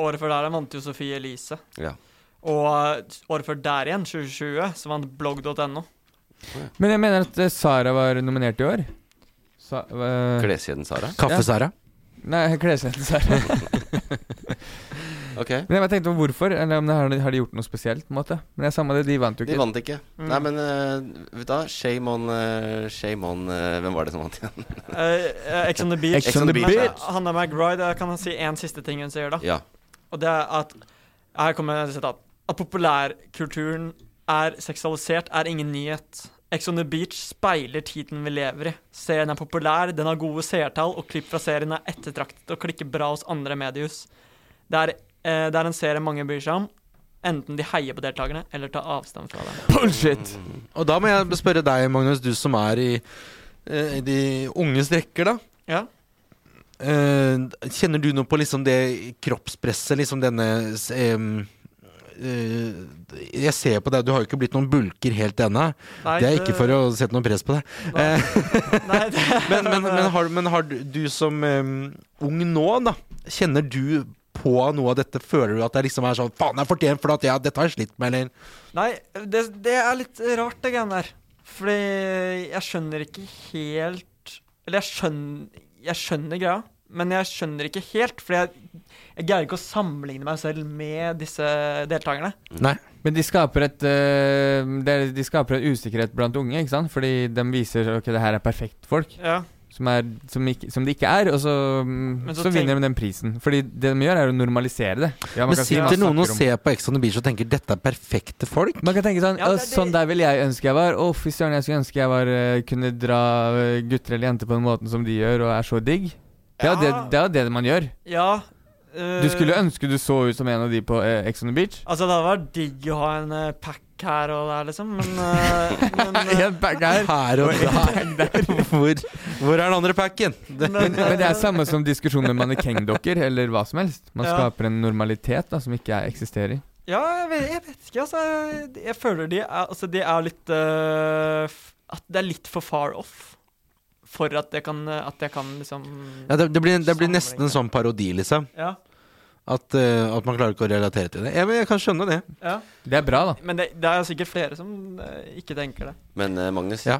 Året før der vant jo Sofie Elise. Ja. Og eh, året før der igjen, 2020, så vant blogg.no. Men jeg mener at eh, Sara var nominert i år. Sa, uh, Kleskjeden Sara? Kaffe-Sara? Nei, kleskjeden Sara. Ok. Men jeg tenkte på hvorfor. Eller om det har, har de gjort noe spesielt? på en måte Men det er samme det, de vant jo ikke. De vant ikke. Mm. Nei, men uh, vet du hva? Shame on, uh, shame on uh, Hvem var det som vant igjen? Ex on the Beach. Ex on the Men, Beach. eh, Hanna McBride, jeg kan si én siste ting hun sier, da. Ja. Og det er at Her kommer et sitat. At populærkulturen er seksualisert, er ingen nyhet. Ex on the Beach speiler tiden vi lever i. Serien er populær, den har gode seertall, og klipp fra serien er ettertraktet og klikker bra hos andre mediehus. Det er, eh, det er en serie mange bryr seg om. Enten de heier på deltakerne, eller tar avstand fra dem. Bullshit! Og da må jeg spørre deg, Magnus, du som er i, eh, i de unge strekker, da. Ja. Eh, kjenner du noe på liksom det kroppspresset, liksom denne eh, Jeg ser på deg, du har jo ikke blitt noen bulker helt ennå. Det er ikke for å sette noe press på deg. Eh, Nei, det, men, men, men, har, men har du, du som um, ung nå, da, kjenner du på noe av dette? Føler du at det liksom er sånn Faen, jeg fortjener for at jeg, dette har jeg slitt med, eller? Nei, det, det er litt rart, det greiene der. Fordi jeg skjønner ikke helt Eller jeg skjønner, jeg skjønner greia, men jeg skjønner ikke helt. Fordi jeg, jeg greier ikke å sammenligne meg selv med disse deltakerne. Nei. Men de skaper et uh, De skaper en usikkerhet blant unge, ikke sant? Fordi de viser ok, det her er perfekt folk. Ja. Som, er, som, ikke, som de ikke er, og så, mm, så, så vinner de den prisen. Fordi det de gjør, er å normalisere det. Ja, man Men sitter si noen og ser på Ex on the Beach og tenker dette er perfekte folk? Man kan tenke sånn Ja, det det- Sånn der ville jeg ønske jeg var. Å, fy søren, jeg skulle ønske jeg var eh, kunne dra eh, gutter eller jenter på den måten som de gjør, og er så digg. Det er jo det, Ja. det, er jo det man gjør. Ja. Uh, Du skulle ønske du så ut som en av de på uh, Ex on the Beach. Altså, det hadde vært digg å ha en uh, pack her og der, liksom, men, uh, men uh, En pack her. Her og der. Hvor, hvor er den andre packen? Men, men det er samme som diskusjonen med mannekengdokker, eller hva som helst. Man Ja. skaper en normalitet da som ikke er, eksisterer. Ja, jeg vet, jeg vet ikke, altså. Jeg, jeg føler de er, altså, de er litt eh, f- At det er litt for far off. For at jeg kan, at jeg kan liksom ja, det, det, blir, det blir nesten en sånn parodi, liksom. Ja. At, uh, at man klarer ikke å relatere til det. Jeg, jeg kan skjønne det. ja. Det er bra, da. Men det, det er sikkert flere som uh, ikke tenker det. Men uh, Magnus, Ja.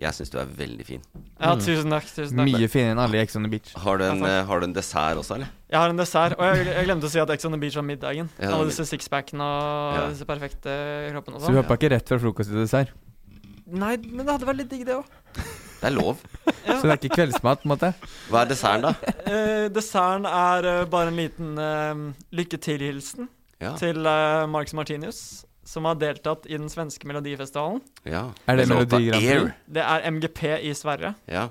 jeg syns du er veldig fin. Ja, Mm. tusen takk. tusen takk. Mye finere enn alle i Ex on the Beach. Har du en, har du en dessert også, eller? Jeg har en dessert, og jeg, jeg glemte å si at Ex on the Beach var middagen. Ja, Alle disse sixpackene og Ja. disse perfekte kroppene og Så du sånn. hoppa ikke rett fra frokost til dessert. Nei, men det hadde vært litt digg, det òg. Det er lov. Så det er ikke kveldsmat, på en måte. Hva er desserten, da? Eh, desserten er eh, bare en liten uh, lykke til-hilsen Ja. til uh, Marcus Martinius, som har deltatt i den svenske melodifestivalen. ja. Er det Låta Melodi Grand Prix? Air. Det er MGP i Sverige. Ja.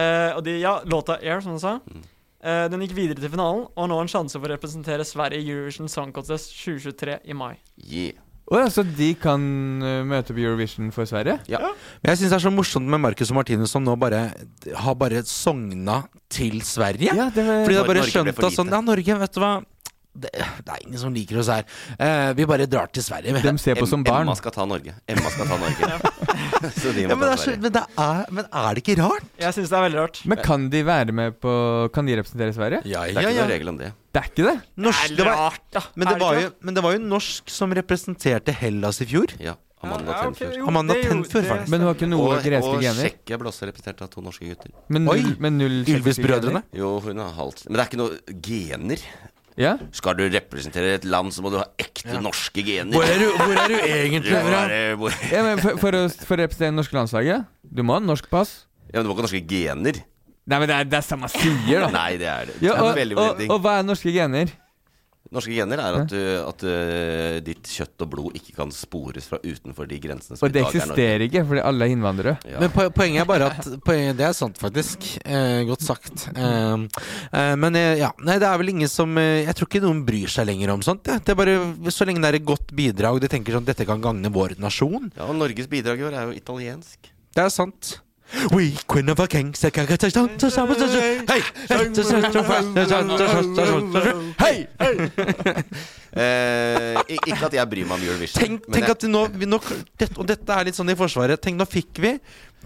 Eh, og de, ja, låta Air, som du sa. Mm. Eh, den gikk videre til finalen, og har nå en sjanse for å representere Sverige i Eurovision Song Contest 2023 i mai. Yeah. Å ja, så de kan eh, møte på Eurovision for Sverige? Men jeg syns det er så morsomt med Marcus og Martinus som nå bare har bare sogna til Sverige. Ja, det var Fordi de har bare Norge skjønt at sånn. Ja, Norge, vet du hva. Det, det er ingen som liker oss her. Uh, vi bare drar til Sverige. De ser på som barn. Emma skal ta Norge. Emma skal ta Norge. så de Ja, men, ta er så, Sverige. men, det er, men er det ikke rart? Jeg syns det er veldig rart. Men kan de være med på Kan de representere Sverige? Ja, Det er ikke noen regel om det. Det er ikke det? Norsk, det var, rart, da. men, Er det var jo, men det var jo norsk som representerte Hellas i fjor. Ja. Amanda Ja, okay, Tenfjord. jo, Amanda er Tenfjord, faktisk. Men hun har ikke noe Og, greske og gener? Tsjekkia ble også representert av to norske gutter. Men Oi! null, men null tsjekkiske Ylvis-brødrene. Jo, hun har halvt Men det er ikke noe gener. Ja? Skal du representere et land, så må du ha ekte norske gener. Hvor er du, hvor er du egentlig fra? hvor- ja men for, for, å, for å representere det norske landslaget, du må ha norsk pass. Ja, men du må ikke ha norske gener. Nei, men det er det er samme sier, da. Nei, det er det. Ja, det er og, veldig og, og hva er norske gener? Norske gener er at, du, at uh, ditt kjøtt og blod ikke kan spores fra utenfor de grensene som Og det i dag er Norge. eksisterer ikke, fordi alle er innvandrere. Ja. Men po poenget er bare at poenget, Det er sant, faktisk. Eh, godt sagt. Eh, eh, men eh, ja, nei, det er vel ingen som eh, Jeg tror ikke noen bryr seg lenger om sånt. Ja. Det er bare Så lenge det er et godt bidrag, de tenker sånn dette kan gagne vår nasjon. ja, og Norges bidrag i år er jo italiensk. Det er sant. We queen of a king Hei! Eh, ikke at jeg bryr meg om Eurovision. Tenk, tenk at nå, vi, nå dette, Og dette er litt sånn i Forsvaret. Tenk, nå fikk vi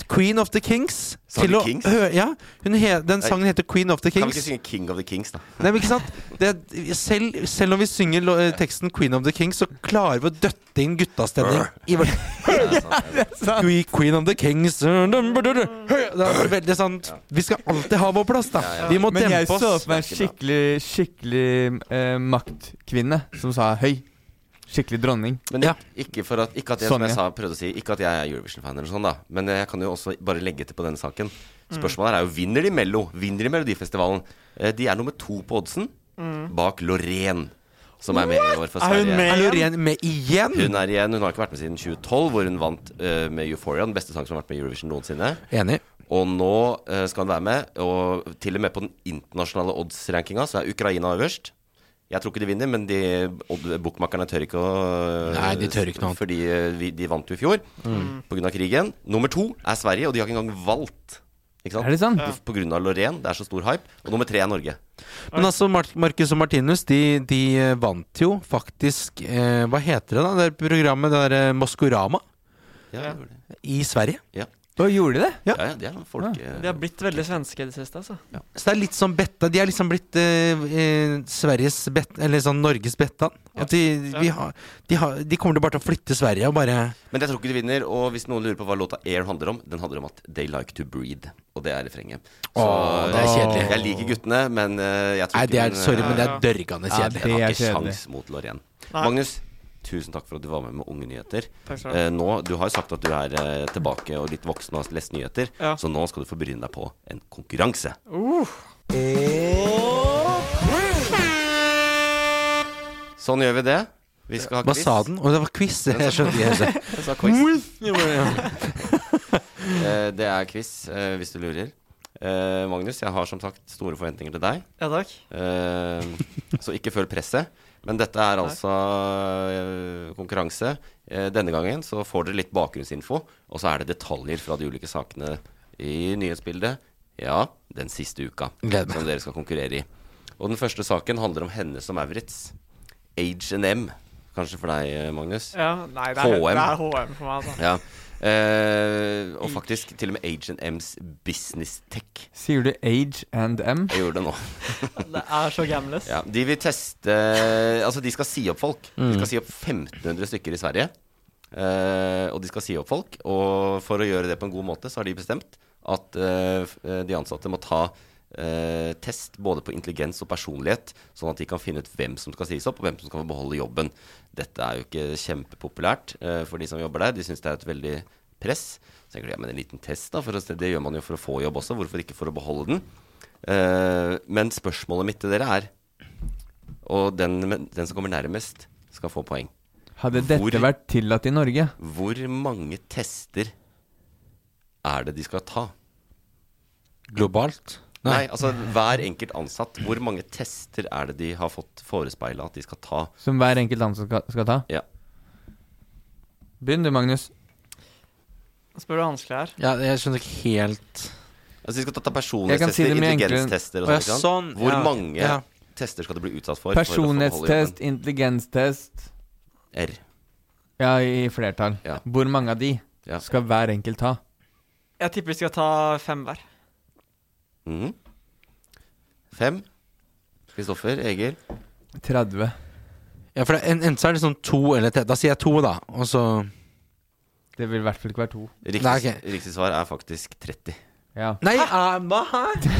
Queen of the Kings Sang til å Kings? hø- Ja, hun he, Den sangen heter Queen of the Kings. kan vi ikke synge King of the Kings, da? Nei, men ikke sant? Det, selv, selv om vi synger lo- eh, teksten Queen of the Kings, så klarer vi å døtte inn guttastemning. I vår, We Queen of the Kings Det er veldig sånn Vi skal alltid ha vår plass, da. Vi må dempe oss. Men jeg så for meg en skikkelig, skikkelig eh, maktkvinne som sa høy. Skikkelig dronning. Men Ja. ikke, for at, ikke at jeg, som jeg sa, prøvde å si Ikke at jeg er Eurovision-fan, eller sånn da men jeg kan jo også bare legge til på denne saken. Spørsmålet her er jo vinner de Mello? Vinner de Melodifestivalen? Eh, De er nummer to på oddsen, bak Loreen, som er med i år for Er hun Sverige. med? Er Loreen med igjen? Hun er igjen, hun har ikke vært med siden 2012, hvor hun vant uh, med Euphoria, den beste sang som har vært med i Eurovision noensinne. Enig. Og nå uh, skal hun være med, og til og med på den internasjonale odds-rankinga så er Ukraina øverst. Jeg tror ikke de vinner, men de bookmakerne tør ikke å Nei, de tør ikke noe. Fordi eh, vi, de vant jo i fjor Mm. av krigen. Nummer to er Sverige, og de har ikke engang valgt. Ikke sant? Er det sant? På grunn av Loreen. Det er så stor hype. Og nummer tre er Norge. Men altså, Mar Marcus og Martinus, de, de eh, vant jo faktisk eh, Hva heter det da? Det er programmet, det derre Maskorama Ja, i Sverige. ja. Og gjorde de det? ja, ja de er noen folk ja. De har blitt veldig svenske i det siste, altså. Så det er litt sånn Betta De er liksom blitt eh, eh, Sveriges bet, Eller sånn Norges Bettan. At de, vi har, de, har, de kommer til bare til å flytte Sverige og bare Men jeg tror ikke de vinner. Og hvis noen lurer på hva låta Air handler om, den handler om at they like to breathe. Og det er refrenget. Så Åh, det er kjedelig. Jeg liker guttene, men eh, jeg tror Nei, ikke det er, sorry, eh, men det er dørgende Ja, kjedelig. det Den har er ikke kjedelig. sjans mot Lorraine. Magnus, tusen takk for at du var med med Unge nyheter. Eh, nå, du har jo sagt at du er eh, tilbake og litt voksen og har lest nyheter, Ja. så nå skal du få bryne deg på en konkurranse. Sånn gjør vi det. Vi skal ha Hva quiz. sa den? Å, det var quiz. Jeg skjønte ikke. Jeg sa quiz. Eh, det er quiz, eh, hvis du lurer. Eh, Magnus, jeg har som sagt store forventninger til deg. Ja takk. Eh, så ikke føl presset. Men dette er altså eh, konkurranse. Eh, denne gangen så får dere litt bakgrunnsinfo, og så er det detaljer fra de ulike sakene i nyhetsbildet. Ja, den siste uka som dere skal konkurrere i. Og den første saken handler om henne som Maurits. H&M, kanskje for deg, eh, Magnus? Ja, nei, det er, HM. det er HM for meg, altså. Ja. Eh, og faktisk til og med H&M's Business Tech. Sier du age and M? Jeg gjorde det nå. Det er så gamles. Ja, de vil teste Altså, de skal si opp folk. De skal si opp 1500 stykker i Sverige. Eh, og de skal si opp folk. Og for å gjøre det på en god måte, så har de bestemt at eh, eh, de ansatte må ta eh, test både på intelligens og personlighet, sånn at de kan finne ut hvem som skal sies opp, og hvem som skal få beholde jobben. Dette er jo ikke kjempepopulært eh, for de som jobber der. De syns det er et veldig press. Så tenker de, ja, men en liten test, da. For å, det gjør man jo for å få jobb også. Hvorfor ikke for å beholde den? Eh, men spørsmålet mitt til dere er og den, den som kommer nærmest, skal få poeng. Hadde dette Hvor- vært tillatt i Norge? Hvor mange tester er det de skal ta? Globalt? Nei, altså hver enkelt ansatt. Hvor mange tester er det de har fått forespeila at de skal ta? Som hver enkelt ansatt skal, skal ta? Ja. Begynn du, Magnus. Spør du vanskelig her. Ja, jeg skjønner ikke helt Altså De skal ta si personlighetstester, enklere. intelligenstester og sånt, ja, sånn. sånn, Hvor ja, mange ja. tester skal du bli utsatt for? Personlighetstest, intelligenstest R. Ja, i flertall. Ja. Hvor mange av de Ja. skal hver enkelt ta? Jeg tipper vi skal ta fem hver. Mhm. Fem. Kristoffer, Egil. 30. Ja, for det, en- Enten så er det sånn to eller tre. Da sier jeg to, da. Og så Det vil i hvert fall ikke være to. Riktig, Nei, ok. riktig svar er faktisk 30. Ja. Nei, uh, hva her?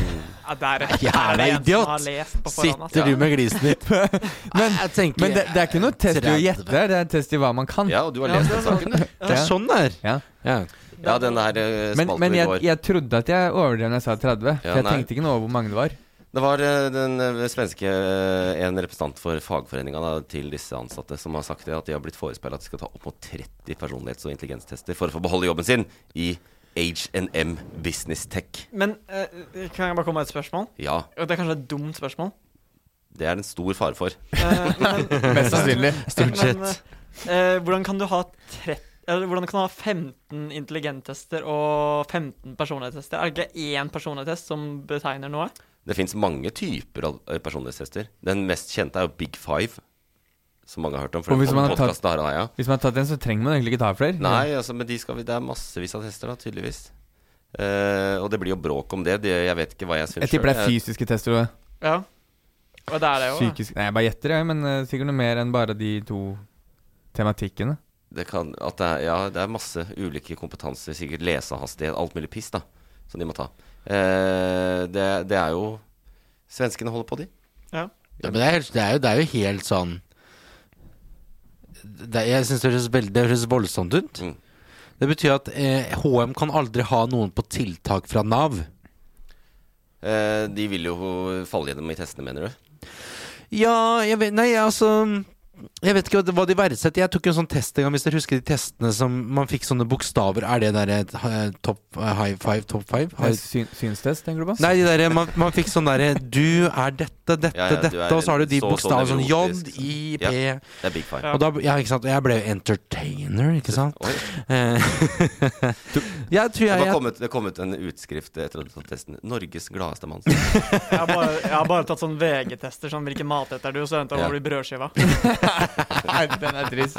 Ja, det er, Jævla er det idiot. har lest på forhånd. Altså. Sitter du med glisen ditt? men, jeg tenker Men det, det er ikke noe test i å gjette, det er test i hva man kan. Ja, og du har lest den saken, du. Det er sånn det er. Ja. Ja. Ja, den der eh, Men, spalten men i jeg, går. jeg trodde at jeg overdrev når jeg sa 30. Ja, for jeg nei. tenkte ikke noe over hvor mange det var. Det var eh, den eh, svenske eh, En representant for fagforeninga da, til disse ansatte som har sagt det, at de har blitt forespeila at de skal ta opp mot 30 personlighets- og intelligenstester for å få beholde jobben sin i H&M Business Tech. Men eh, kan jeg bare komme med et spørsmål? Ja, Det er kanskje et dumt spørsmål. det er det en stor fare for. Eh, men, Mest sannsynlig. Stort sett. eh, hvordan kan du ha 30 eller hvordan kan du ha 15 intelligenttester og 15 personlighetstester? Er det ikke én personlighetstest som betegner noe? Det fins mange typer av eh, personlighetstester. Den mest kjente er jo Big Five, som mange har hørt om. For Og hvis man har tatt- har jeg, ja. Hvis man har tatt en, så trenger man egentlig ikke ta flere. Nei, altså, men de skal vi, det er massevis av tester, da, tydeligvis. Uh, og det blir jo bråk om det. det jeg vet ikke hva jeg syns Jeg tipper det er fysiske tester og Ja. Og det er det jo. psykisk Nei, jeg bare gjetter, jeg, men uh, sikkert noe mer enn bare de to tematikkene. Det, kan, at det, er, ja, det er masse ulike kompetanser, sikkert lesehastighet, alt mulig piss, da, som de må ta. Eh, det, det er jo Svenskene holder på, de. Ja. Ja, men det er, det, er jo, det er jo helt sånn det, Jeg syns det høres veldig Det høres voldsomt ut. Mm. Det betyr at eh, HM kan aldri ha noen på tiltak fra Nav. Eh, de vil jo falle gjennom i testene, mener du? Ja, jeg vet Nei, altså Jeg vet ikke hva- de verdsetter. Jeg tok en sånn test en gang, hvis dere husker de testene som man fikk sånne bokstaver. Er det derre eh, top eh, high five, top five? High, Syn synstest, tenker du på? Nei, de der, man, man fikk sånn derre Du er dette, dette, Ja, ja, dette, er og så har du de så- bokstavene sånn J. I, P Ja. Det er Big Five. Og da, ja, ikke sant? Og jeg ble jo entertainer, ikke sant? Oi. Eh, jeg tror Det jeg, har jeg kommet, det kom ut en utskrift etter at du tatt testen. 'Norges gladeste mann'. Jeg har bare, jeg har bare tatt sånn VG-tester, sånn hvilken mat eter du, og så endte jeg Ja. å bli brødskiva. Nei, den er trist.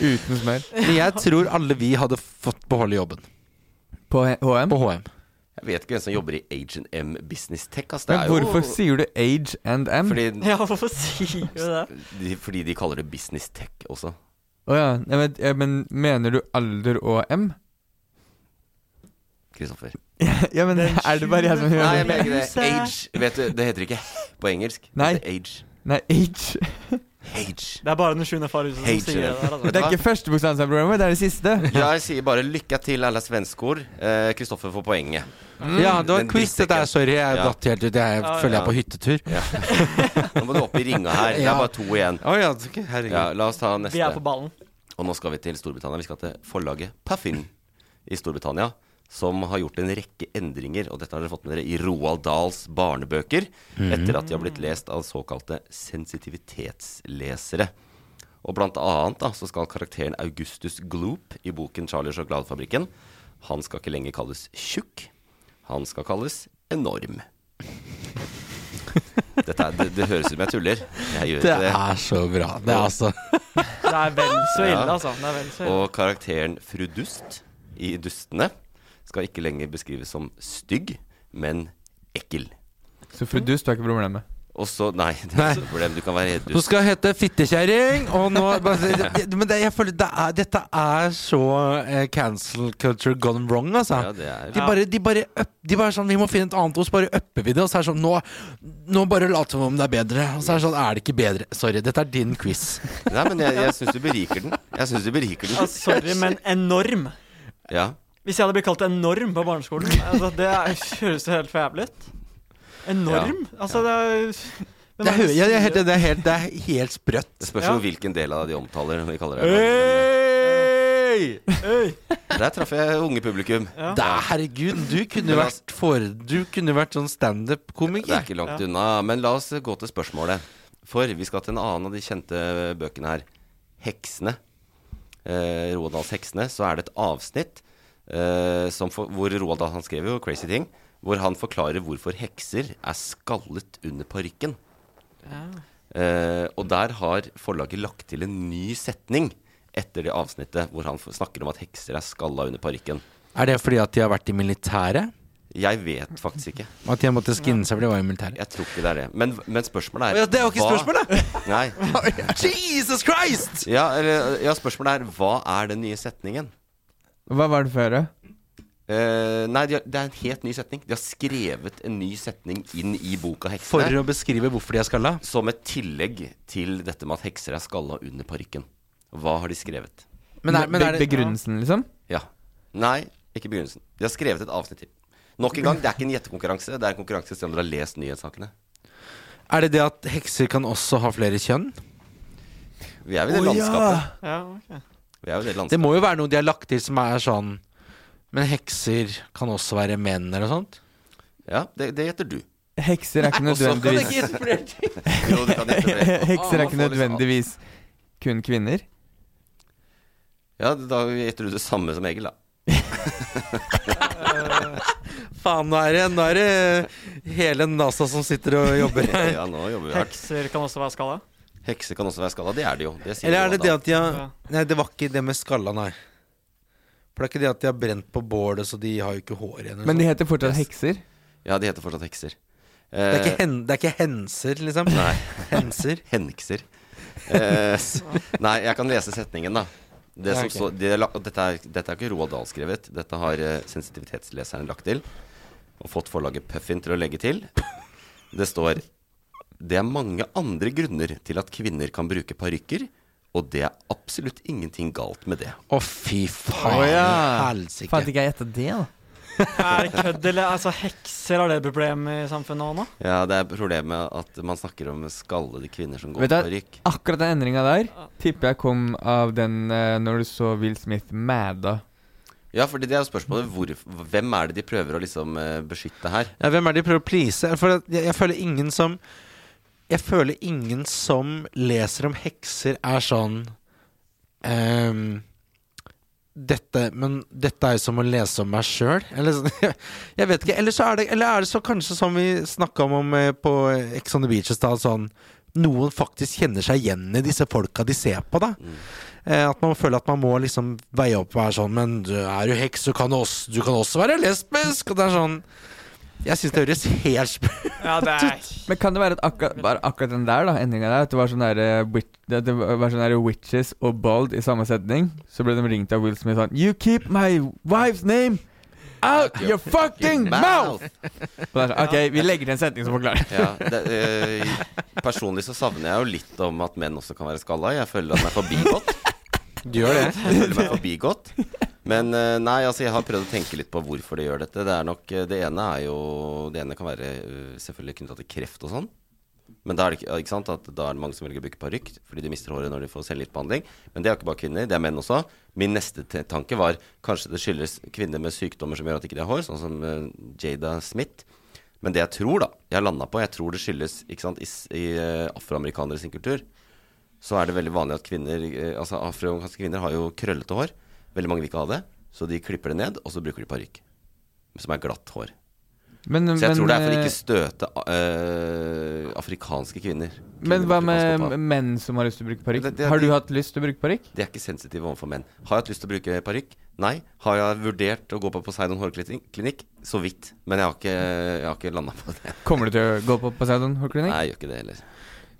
Uten smør. Men jeg tror alle vi hadde fått beholde jobben På HM? på HM. Jeg vet ikke hvem som jobber i H&M Business Tech. Altså, Det Men er jo hvorfor sier du age and M? fordi, Ja, hvorfor sier du det? fordi de kaller det Business Tech også. Å ja. Jeg vet, ja, men mener du alder og M? Kristoffer. ja, men er det bare jeg som Nei, gjør jeg det? mener ikke det. Age. Vet du, det heter ikke på engelsk. Det Nei. heter age. Nei, age. Age. Det er bare den sjuende far i huset Hate som sier det der. Det Altså. er ikke første bokstavsprogrammet, det er det siste. Jeg sier bare lykke til, alle svenskor. Eh, Kristoffer får poenget. Ja, det var Den quiz, dette er. Sorry, jeg Ja. datt helt ut. Jeg Ja, føler jeg er på hyttetur. Nå må du opp i ringa her. Det er bare to igjen. Oh, ja. Ja, la oss ta neste. Vi er på ballen. Og nå skal vi til Storbritannia. Vi skal til forlaget Puffin i Storbritannia. Som har gjort en rekke endringer, og dette har dere fått med dere i Roald Dahls barnebøker. Etter at de har blitt lest av såkalte sensitivitetslesere. Og blant annet da, så skal karakteren Augustus Gloop i boken 'Charlie og sjokoladefabrikken' Han skal ikke lenger kalles tjukk. Han skal kalles enorm. Dette er, det, det høres ut som jeg tuller. Jeg gjør Det det. er så bra. Det er altså Det er vel så ille, Ja. altså. Det er vel så ille. Og karakteren Fru Dust i Dustene skal ikke lenger beskrives som stygg, men ekkel. Så fru er ikke problemet. Og så Nei, det er ikke problem. Du kan være dust. skal hete fittekjerring, og nå Men det, jeg føler det er, dette er så eh, cancel culture gone wrong, altså. Ja, det er De bare, de bare, up, de bare sånn Vi må finne et annet ord, så bare upper vi det. Og så er det sånn Nå, nå bare lat som om det er bedre. Og så er det sånn Er det ikke bedre? Sorry, dette er din quiz. Nei, men jeg, jeg syns du beriker den. Jeg synes du beriker den. Ah, sorry, men enorm. Ja. Hvis jeg hadde blitt kalt enorm på barneskolen altså, Det er, høres jo helt for jævlig ut. Enorm? Altså, det er Det er ja, det er helt, det er helt, det er helt sprøtt. Det spørs Ja. hvilken del av det de omtaler. De kaller det. hey! Hey! Der traff jeg unge publikum. Ja. Da, herregud, du kunne vært for, Du kunne vært sånn Det standup-komiker. er ikke langt unna. Men la oss gå til spørsmålet. For vi skal til en annen av de kjente bøkene her. 'Heksene'. Eh, Roaldals 'Heksene'. Så er det et avsnitt for, hvor Roald Dahl han skrev jo 'Crazy Thing'. Hvor han forklarer hvorfor hekser er skallet under parykken. Eh, og der har forlaget lagt til en ny setning etter det avsnittet hvor han snakker om at hekser er skalla under parykken. Er det fordi at de har vært i militæret? Jeg vet faktisk ikke. At de måtte skinne seg, for de var i militæret? Jeg tror ikke det er det. Men, men spørsmålet er ja, det er jo ikke hva- spørsmålet! Nei. Jesus Christ! Ja, eller, ja, spørsmålet er hva er den nye setningen? Hva var det før? Eh, nei, de har, det er en helt ny setning. De har skrevet en ny setning inn i boka For å beskrive hvorfor de er skalla? Som et tillegg til dette med at hekser er skalla under parykken. Hva har de skrevet? Men er, men er det Begrunnelsen, liksom? Ja. Nei, ikke begrunnelsen. De har skrevet et avsnitt til. Nok en gang, det er ikke en gjettekonkurranse. Det er en konkurranse selv om dere har lest nyhetssakene. Er det det at hekser kan også ha flere kjønn? Vi er i det oh, landskapet. Ja, ok. Vi jo i det Det må jo være noe de har lagt til som er sånn Men hekser kan også være menn, eller noe sånt? Ja, det, det heter du. Hekser er ikke nødvendigvis. Jo. Hekser er Ah, ikke nødvendigvis kun kvinner. Ja, da gjetter du det samme som Egil, da. Faen, nå er det, nå er det hele NASA som sitter og jobber her. Ja, nå jobber vi hardt. Hekser kan også være skalla. Hekser kan også være skalla. Det er det jo. Det sier Eller er det det at de har Nei, det var ikke det med skalla, nei. For det er ikke det at de har brent på bålet, så de har jo ikke hår igjen. eller Men de heter fortsatt hekser. Ja, de heter fortsatt hekser. det, er Eh, ikke hen, det er ikke henser, liksom? Nei. Henser. Henkser. Eh, nei, jeg kan lese setningen, da. Det som så, det er dette, er, dette er ikke Roald Dahl skrevet. Dette har uh, sensitivitetsleseren lagt til. Og fått forlaget Puffin til å legge til. Det står Det er mange andre grunner til at kvinner kan bruke parykker, og det er absolutt ingenting galt med det. Å, fy faen. Å, ja. Helsike. Fant ikke jeg etter det, da. Er det kødd, eller? Altså, hekser, har det et problem i samfunnet nå? nå? Ja, det er problemet at man snakker om skallede kvinner som går Vet med du, parykk. akkurat den endringa der tipper jeg kom av den uh, når du så Will Smith mada. Ja, fordi det er jo spørsmålet hvor, Hvem er det de prøver å liksom uh, beskytte her? Ja, hvem er det de prøver å please? For jeg, jeg føler ingen som Jeg føler ingen som leser om hekser, er sånn um, dette, men dette er jo som å lese om meg sjøl. Eller sånn, jeg vet ikke. Eller er det, eller er det så kanskje som vi snakka om, eh, på Ex on the Beach i stad, sånn noen faktisk kjenner seg igjen i disse folka de ser på, da. Eh, at man føler at man må liksom veie opp og være sånn Men du er jo heks, du kan også, du kan også være lesbisk. Og det er sånn Jeg syns det høres helt sp Ja, det er Men kan det være at akkurat, bare akkurat den der, da, endringa der, at det var sånn der, eh, det, var sånn der witches og bald i samme setning? Så ble de ringt av Will Smith sånn You keep my wife's name out your fucking mouth! Og det er sånn, ok, vi legger til en setning som forklarer. Ja, det, øh, personlig så savner jeg jo litt om at menn også kan være skalla. Jeg føler at den er forbigått. Du gjør det? Jeg føler meg forbigått. Men eh, nei, altså jeg har prøvd å tenke litt på hvorfor de gjør dette. Det nok eh, Det ene er jo Det ene kan være eh, selvfølgelig knytta til kreft og sånn. Men da er det ikke, sant at da er det mange som velger å bruke parykk fordi de mister håret når de får cellegiftbehandling. Men det er ikke bare kvinner, det er menn også. Min neste tanke var kanskje det skyldes kvinner med sykdommer som gjør at de ikke har hår, sånn som Jada Smith. Men det jeg tror, da, jeg har landa på, jeg tror det skyldes sant, i, i afroamerikanere sin kultur, så er det veldig vanlig at kvinner eh, Altså afroamerikanske kvinner har jo krøllete hår. Veldig mange vil ikke ha det, så de klipper det ned, og så bruker de parykk. Som er glatt hår. Men, Så jeg men, tror det er for å ikke støte uh, afrikanske kvinner. Men hva med menn som har lyst til å bruke parykk? Har du hatt lyst til å bruke parykk? De er ikke sensitive overfor menn. Har jeg hatt lyst til å bruke parykk? Nei. Har jeg vurdert å gå på Poseidon hårklinikk? Så vidt. Men jeg har ikke, jeg har ikke landa på det. Kommer du til å gå på Poseidon hårklinikk? Nei, jeg gjør ikke det heller.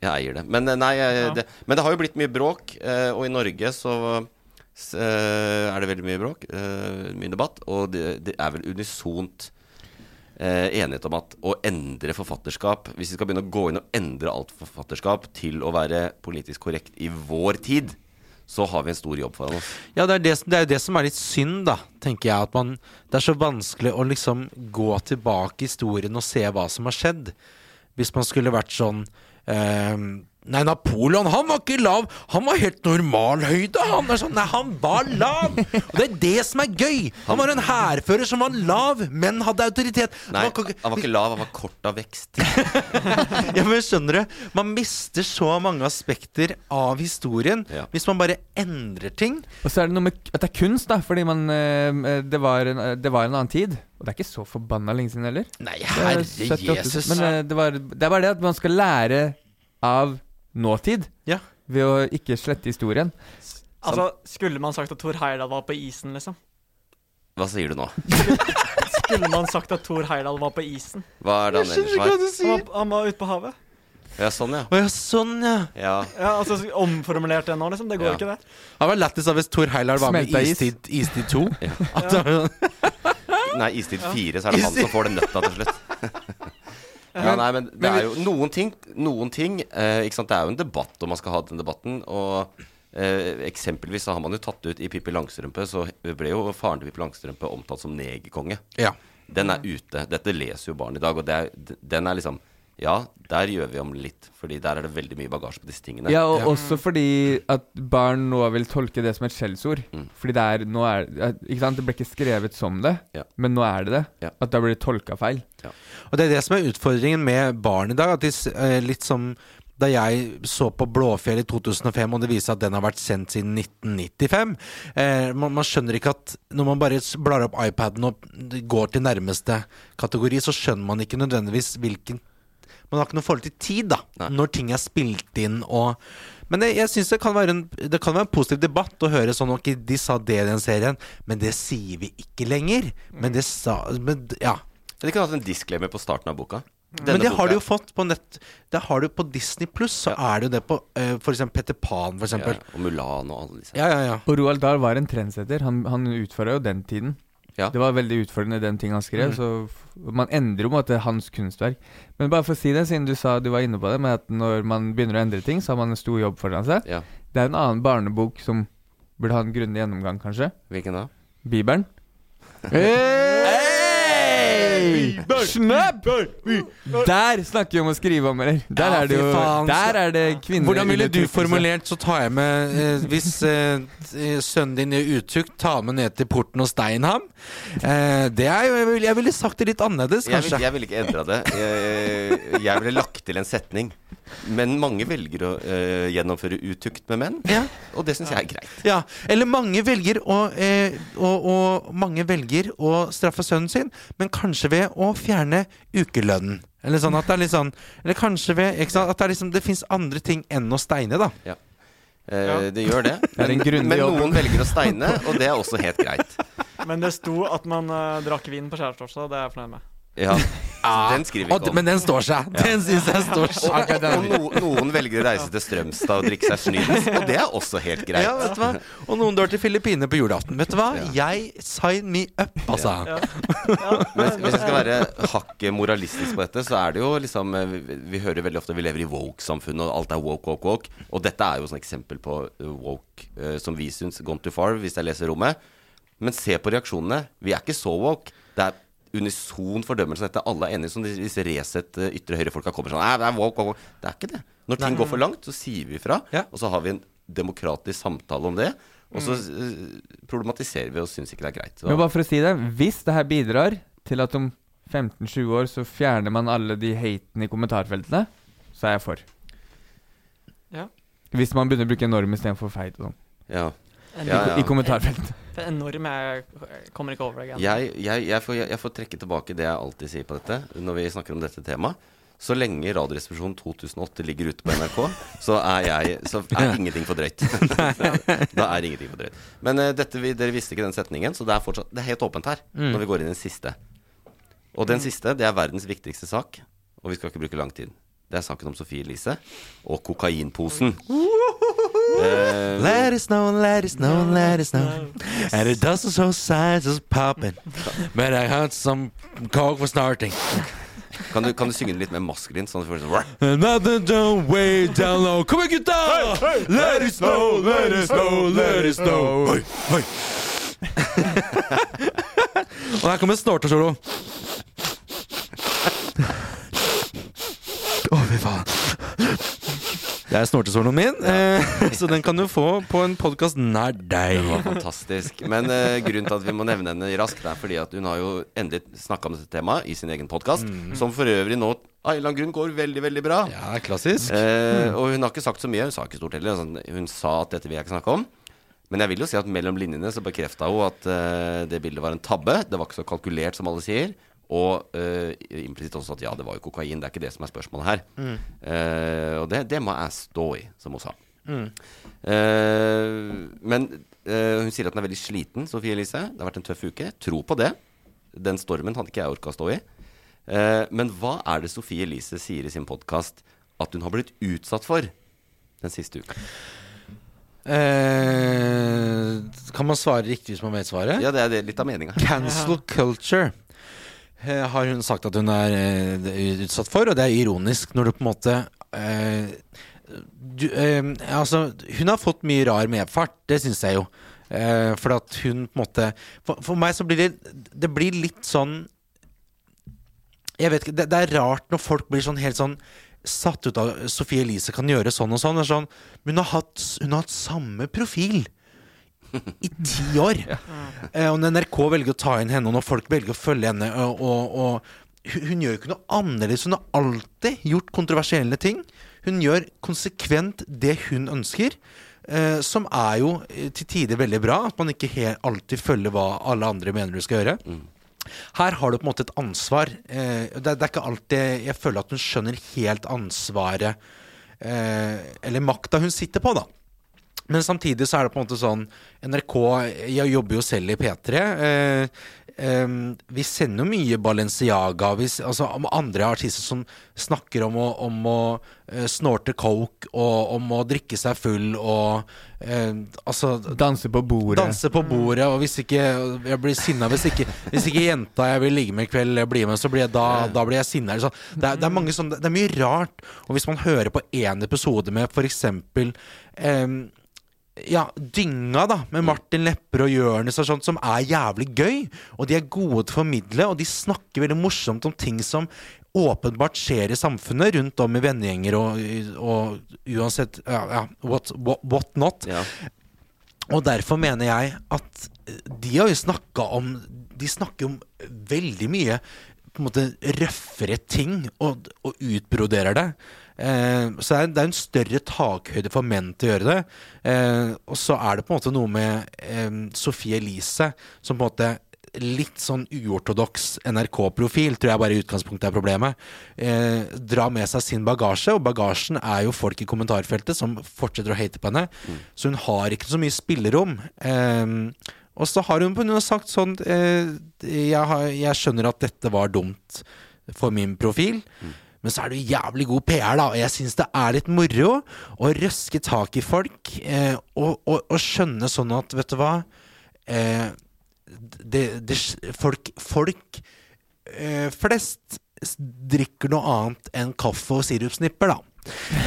Jeg eier det. Men, eh, nei, jeg, det, men det har jo blitt mye bråk, eh, og i Norge så eh, er det veldig mye bråk. mye debatt. Og det, det er vel unisont enighet om at å endre forfatterskap Hvis vi skal begynne å gå inn og endre alt forfatterskap til å være politisk korrekt i vår tid, så har vi en stor jobb foran oss. Ja, det er, det, det er jo det som er litt synd, da, tenker jeg. At man Det er så vanskelig å liksom gå tilbake i historien og se hva som har skjedd. Hvis man skulle vært sånn Um, Nei, Napoleon, han var ikke lav. Han var helt normal høyde. Han er sånn Nei, han var lav! Og det er det som er gøy! Han var en hærfører som var lav, men hadde autoritet. Nei, han var, han var ikke lav, han var kort av vekst. ja, men skjønner du? Man mister så mange aspekter av historien Ja. hvis man bare endrer ting. Og så er det noe med at det er kunst, da, fordi man eh, det, var en, det var en annen tid. Og det er ikke så forbanna lenge siden heller. Nei, er herre Jesus. Men eh, det, var, det er bare det at man skal lære av nåtid Ja. ved å ikke slette historien. Altså, skulle man sagt at Thor Heyerdahl var på isen, liksom? Hva sier du nå? Skulle man sagt at Thor Heyerdahl var på isen? Hva er det han ellers var? du Han var, han var ute på havet. Ja, sånn, ja. Å ja, sånn, ja. ja. Ja, altså Omformulert det nå, liksom. Det går Ja. ikke, det. Det var lættis av hvis Thor Heyerdahl var med i Smelta is. Istid, Istid 2. Ja. At det var sånn- Nei, Istid 4, så er det han som får den nøtta til slutt. Ja, nei, men det er jo noen ting, noen ting eh, ikke sant? Det er jo en debatt, og man skal ha den debatten. Og eh, eksempelvis så har man jo tatt ut i Pippi Langstrømpe, så ble jo faren til Pippi Langstrømpe omtalt som negerkonge. ja. Den er ute. Dette leser jo barn i dag, og det er, den er liksom Ja, der gjør vi om litt, Fordi der er det veldig mye bagasje på disse tingene. Ja, og også fordi at barn nå vil tolke det som et skjellsord. Mm. Fordi det er Nå er Ikke sant, det ble ikke skrevet som det, Ja. men nå er det det. Ja. At da blir det tolka feil. Og det er det som er utfordringen med barn i dag. At de, eh, litt som da jeg så på Blåfjell i 2005, og det viser at den har vært sendt siden 1995 eh, man, man skjønner ikke at når man bare blar opp iPaden og går til nærmeste kategori, så skjønner man ikke nødvendigvis hvilken Man har ikke noe forhold til tid, da, Nei. når ting er spilt inn og Men jeg, jeg syns det, kan være en- det kan være en positiv debatt å høre sånn Ok, de sa det i den serien, men det sier vi ikke lenger. Men det sa men, Ja. De kunne hatt en disclaimer på starten av boka. Men det det har du jo fått på nett Det har du på Disney Pluss, så er det jo det på uh, for eksempel Petter Pan, for ja, eksempel. Og Mulan og alle disse. Ja, ja, ja. Og Roald Dahl var en trendsetter. Han, han utfordra jo den tiden. Ja. Det var veldig utfordrende, den ting han skrev. Mm. Så man endrer jo på en måte hans kunstverk. Men bare for å si det, siden du sa du var inne på det, med at når man begynner å endre ting, så har man en stor jobb foran seg. Ja. Det er en annen barnebok som burde ha en grundig gjennomgang, kanskje. Hvilken da? Bibelen. Hey! Snapp! Der snakker vi om å skrive om, eller? Der Ja, er det jo faen, Der er det kvinner Hvordan ville du formulert, så tar jeg med eh, Hvis eh, eh, sønnen din gjør utukt, ta med ned til porten hos Steinham. Eh, det er jo jeg ville, jeg ville sagt det litt annerledes, Jeg, kanskje. jeg ville ikke endra det. Jeg, jeg ville lagt til en setning. Men mange velger å øh, gjennomføre utukt med menn, Ja. og det syns jeg er greit. Ja, eller mange velger å, øh, og, og mange velger å straffe sønnen sin, men kanskje ved å fjerne ukelønnen. Eller sånn at det er litt sånn Eller kanskje ved ikke sant, At det, liksom, det fins andre ting enn å steine, da. Eh, Det gjør det. Men, det Men, noen jobb. velger å steine, og det er også helt greit. Men det sto at man uh, drakk vin på skjærtorsdag, det er jeg fornøyd med. Ja, Den skriver vi Og, ikke om. men den står seg. Den syns jeg står Og, seg. og no, noen velger å reise til Strømstad og drikke seg snydens, og det er også helt greit. Ja, vet du hva? Og noen drar til Filippinene på julaften. Vet du hva? Jeg sign me up, altså. Men hvis jeg skal være hakket moralistisk på dette, så er det jo liksom eh, Vi, vi hører veldig ofte vi lever i woke-samfunnet, og alt er woke, woke, woke. Og dette er jo sånn eksempel på eh, woke eh, som vi syns gone too far, hvis jeg leser rommet. Men se på reaksjonene. Vi er ikke så woke. Det er unison fordømmelse av dette. Alle er enige som disse Resett eh, ytre høyre-folka kommer sånn Nei, det er walk, walk, walk. Det er ikke det. Når ting går for langt, så sier vi fra. Ja. Og så har vi en demokratisk samtale om det. Og så mm. problematiserer vi og syns ikke det er greit. Så, Men bare for å si det, hvis det her bidrar til at om 15-20 år så fjerner man alle de hatene i kommentarfeltene, så er jeg for. Ja. Hvis man begynner å bruke norm istedenfor feit og sånn. ja. En, Ja, ja. I kommentarfeltet. Det er enorm. Jeg kommer ikke over det. Jeg, jeg, jeg, får, jeg får trekke tilbake det jeg alltid sier på dette når vi snakker om dette temaet. Så lenge Radioresepsjonen 2008 ligger ute på NRK, så er jeg Så er ingenting for drøyt. da er ingenting for drøyt. Men uh, dette, vi, dere visste ikke den setningen, så det er fortsatt Det er helt åpent her når vi går inn i den siste. Og den siste, det er verdens viktigste sak, og vi skal ikke bruke lang tid. Det er saken om Sofie Elise og kokainposen. Eh, Let it snow, let it snow, let it snow. And it doesn't show signs of popping. But I had some coke for starting. kan, du, kan du synge den litt mer maskulint? Sånn at du får sånn Another down way down low. Kom igjen, gutta! Let it snow, let it snow, let it snow. Oi, oi. Og her kommer snortesolo. Å, fy faen. Det er snortesoloen min, ja. så den kan du få på en podkast nær deg. Det var fantastisk. Men uh, grunnen til at vi må nevne henne raskt, er fordi at hun har jo endelig snakka om dette temaet i sin egen podkast, som for øvrig nå av en eller annen grunn går veldig, veldig bra. Ja, klassisk. Eh, og hun har ikke sagt så mye. Hun sa ikke stort heller. Altså, hun sa at dette vil jeg ikke snakke om. Men jeg vil jo si at mellom linjene så bekrefta hun at eh, det bildet var en tabbe. Det var ikke så kalkulert som alle sier. Og uh, implisitt også at ja, det var jo kokain. Det er ikke det som er spørsmålet her. Eh, og det, det må jeg stå i, som hun sa. Eh, men eh, hun sier at hun er veldig sliten, Sofie Elise. Det har vært en tøff uke. Tro på det. Den stormen hadde ikke jeg orka å stå i. Eh, men hva er det Sofie Elise sier i sin podkast at hun har blitt utsatt for den siste uka? Eh, kan man svare riktig hvis man vet svaret? Ja, det er det, litt av meninga. Cancel culture har hun sagt at hun er eh, utsatt for, og det er ironisk når du på en måte eh, du, eh, Altså, hun har fått mye rar medfart, det syns jeg jo. Eh, for at hun på en måte for, for meg så blir det Det blir litt sånn Jeg vet ikke, det, det er rart når folk blir sånn helt sånn satt ut av Sofie Elise kan gjøre sånn og sånn. Sånn hun hun har hatt samme profil i ti år. Eh, og når NRK velger å ta inn henne, og når folk velger å følge henne og, og, hun, gjør jo ikke noe annerledes. Hun har alltid gjort kontroversielle ting. Hun gjør konsekvent det hun ønsker. Eh, som er jo eh, til tider veldig bra. At man ikke helt alltid følger hva alle andre mener du skal gjøre. Her har du på en måte et ansvar. Eh, det, det er ikke alltid jeg føler at hun skjønner helt ansvaret eh, Eller makta hun sitter på, da. Men samtidig så er det på en måte sånn NRK Jeg jobber jo selv i P3. Eh, eh, vi sender jo mye Balenciaga. Vi, altså andre artister som snakker om å, om å eh, snorte coke og om å drikke seg full og eh, Altså Danse på bordet. Danse på bordet, og hvis ikke Jeg blir sinna hvis ikke Hvis ikke jenta jeg vil ligge med i kveld, blir med, så blir jeg da, da blir jeg sinna. Det, det er mange sånne Det er mye rart. Og hvis man hører på én episode med for eksempel em, ja, Dynga, da, med Martin Lepper og Jonis og sånt, som er jævlig gøy. Og de er gode til å formidle, og de snakker veldig morsomt om ting som åpenbart skjer i samfunnet, rundt om i vennegjenger og, og uansett ja, ja, what, what, what not. Ja. Og derfor mener jeg at de har jo snakka om De snakker om veldig mye på en måte røffere ting, og, og utbroderer det. Eh, så det er, en større takhøyde for menn til å gjøre det. Eh, og så er det på en måte noe med eh, Sofie Elise som på en måte Litt sånn uortodoks NRK-profil, tror jeg bare i utgangspunktet er problemet. Eh, dra med seg sin bagasje, og bagasjen er jo folk i kommentarfeltet som fortsetter å hate på henne. Så hun har ikke så mye spillerom. Eh, og så har hun på noe sagt sånn eh, jeg, har, jeg skjønner at dette var dumt for min profil. Men så er det jo jævlig god PR, da. Og jeg syns det er litt moro å røske tak i folk. Eh, og, og, og skjønne sånn at, vet du hva eh, det, det, Folk, folk eh, flest drikker noe annet enn kaffe og sirupsnipper, da.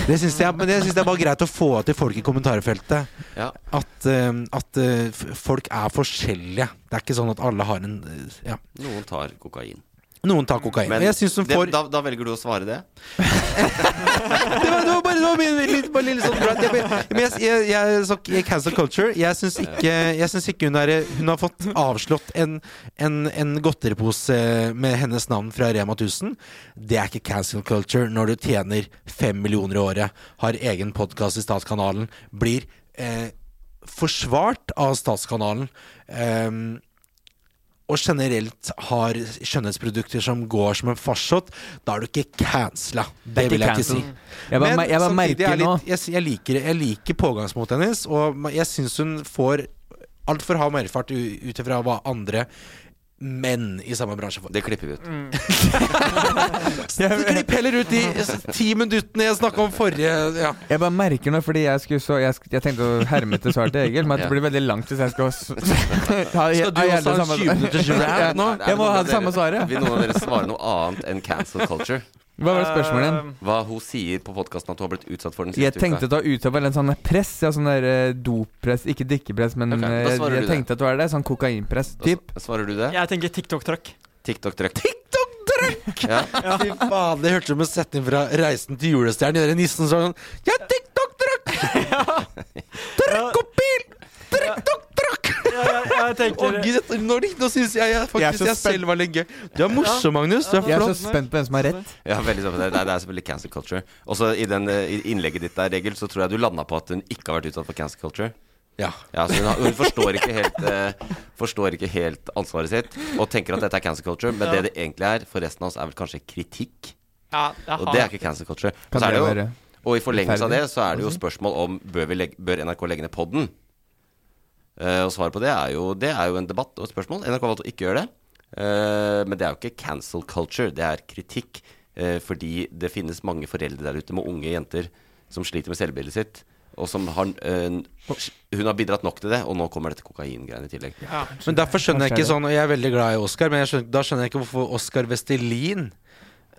Det syns jeg, men det synes jeg var greit å få til folk i kommentarfeltet. Ja. At, uh, at uh, folk er forskjellige. Det er ikke sånn at alle har en uh, Ja. Noen tar kokain. Noen tar kokain. Men får da, da velger du å svare det? det var, det var bare det var min, litt, bare lille sånn brand. Jeg, men jeg, jeg, jeg, cancel culture. Jeg syns ikke, synes ikke hun, er, hun har fått avslått en, en, en godteripose med hennes navn fra Rema 1000. Det er ikke cancel culture når du tjener fem millioner i året, har egen podkast i Statskanalen, blir eh, forsvart av Statskanalen. ehm, og generelt har skjønnhetsprodukter som går som en farsott, da er du ikke cancela. Det vil jeg ikke si. Jeg var, Men jeg var samtidig er litt, jeg, jeg, liker, jeg liker pågangsmotet hennes, og jeg syns hun får altfor hard merfart ut ifra hva andre menn i samme bransje for. Det klipper vi ut. Klipp heller ut de ti minuttene jeg snakka om forrige ja. Jeg bare merker nå, fordi jeg, så, jeg, jeg tenkte å herme til svar til Egil, men at det blir veldig langt hvis jeg skal ha, Skal du også ha en 20 minutters rant nå? Jeg må ha det samme svaret. Vil noen av dere svare noe annet enn cancel culture? Hva var det spørsmålet igjen? Eh, Hva hun sier på podkasten at hun har blitt utsatt for den Jeg tenkte at du var ute for en sånn press, ja, sånn der dopress, doppress, ikke drikkepress, men okay, eh, jeg tenkte at du er det, sånn kokainpress, typ. Da Svarer du det? Jeg tenker TikTok-trøkk. TikTok-trøkk. TikTok-trøkk! Ja. Fy faen, det hørtes ut som en setning fra 'Reisen til julestjernen'. gjøre nissen sånn Ja, TikTok-trøkk! Trøkk opp bil! TikTok-trøkk! Jeg, tenker Gud, nå, nå syns jeg, jeg faktisk Jeg jeg, selv var litt gøy. Du er morsom, Magnus. Du er Jeg er så spent på hvem som har rett. Ja, veldig spent. Det, er- det er selvfølgelig cancel culture. Også i, den, eh, i innlegget ditt der, Regel, så tror jeg du landa på at hun ikke har vært utsatt for cancel culture. Ja. Ja, så hun, har, hun forstår, ikke helt, eh, forstår ikke helt ansvaret sitt og tenker at dette er cancer culture, men Ja. det det egentlig er for resten av oss, er vel kanskje kritikk. Ja, Og det er ikke cancer culture. Og, Kan så er det det jo, og i forlengelse av det så er det jo spørsmål om bør, vi legge, bør NRK legge ned podden. Eh, og svaret på det er, jo, det er jo en debatt og et spørsmål. NRK valgte å ikke gjøre det. Eh, men det er jo ikke cancel culture, det er kritikk. eh, fordi det finnes mange foreldre der ute med unge jenter som sliter med selvbildet sitt. Og som har Hun har bidratt nok til det, og nå kommer dette kokaingreiene i tillegg. ja. Men derfor skjønner jeg ikke sånn Og jeg er veldig glad i Oscar, men jeg skjønner, da skjønner jeg ikke hvorfor Oscar Vestelin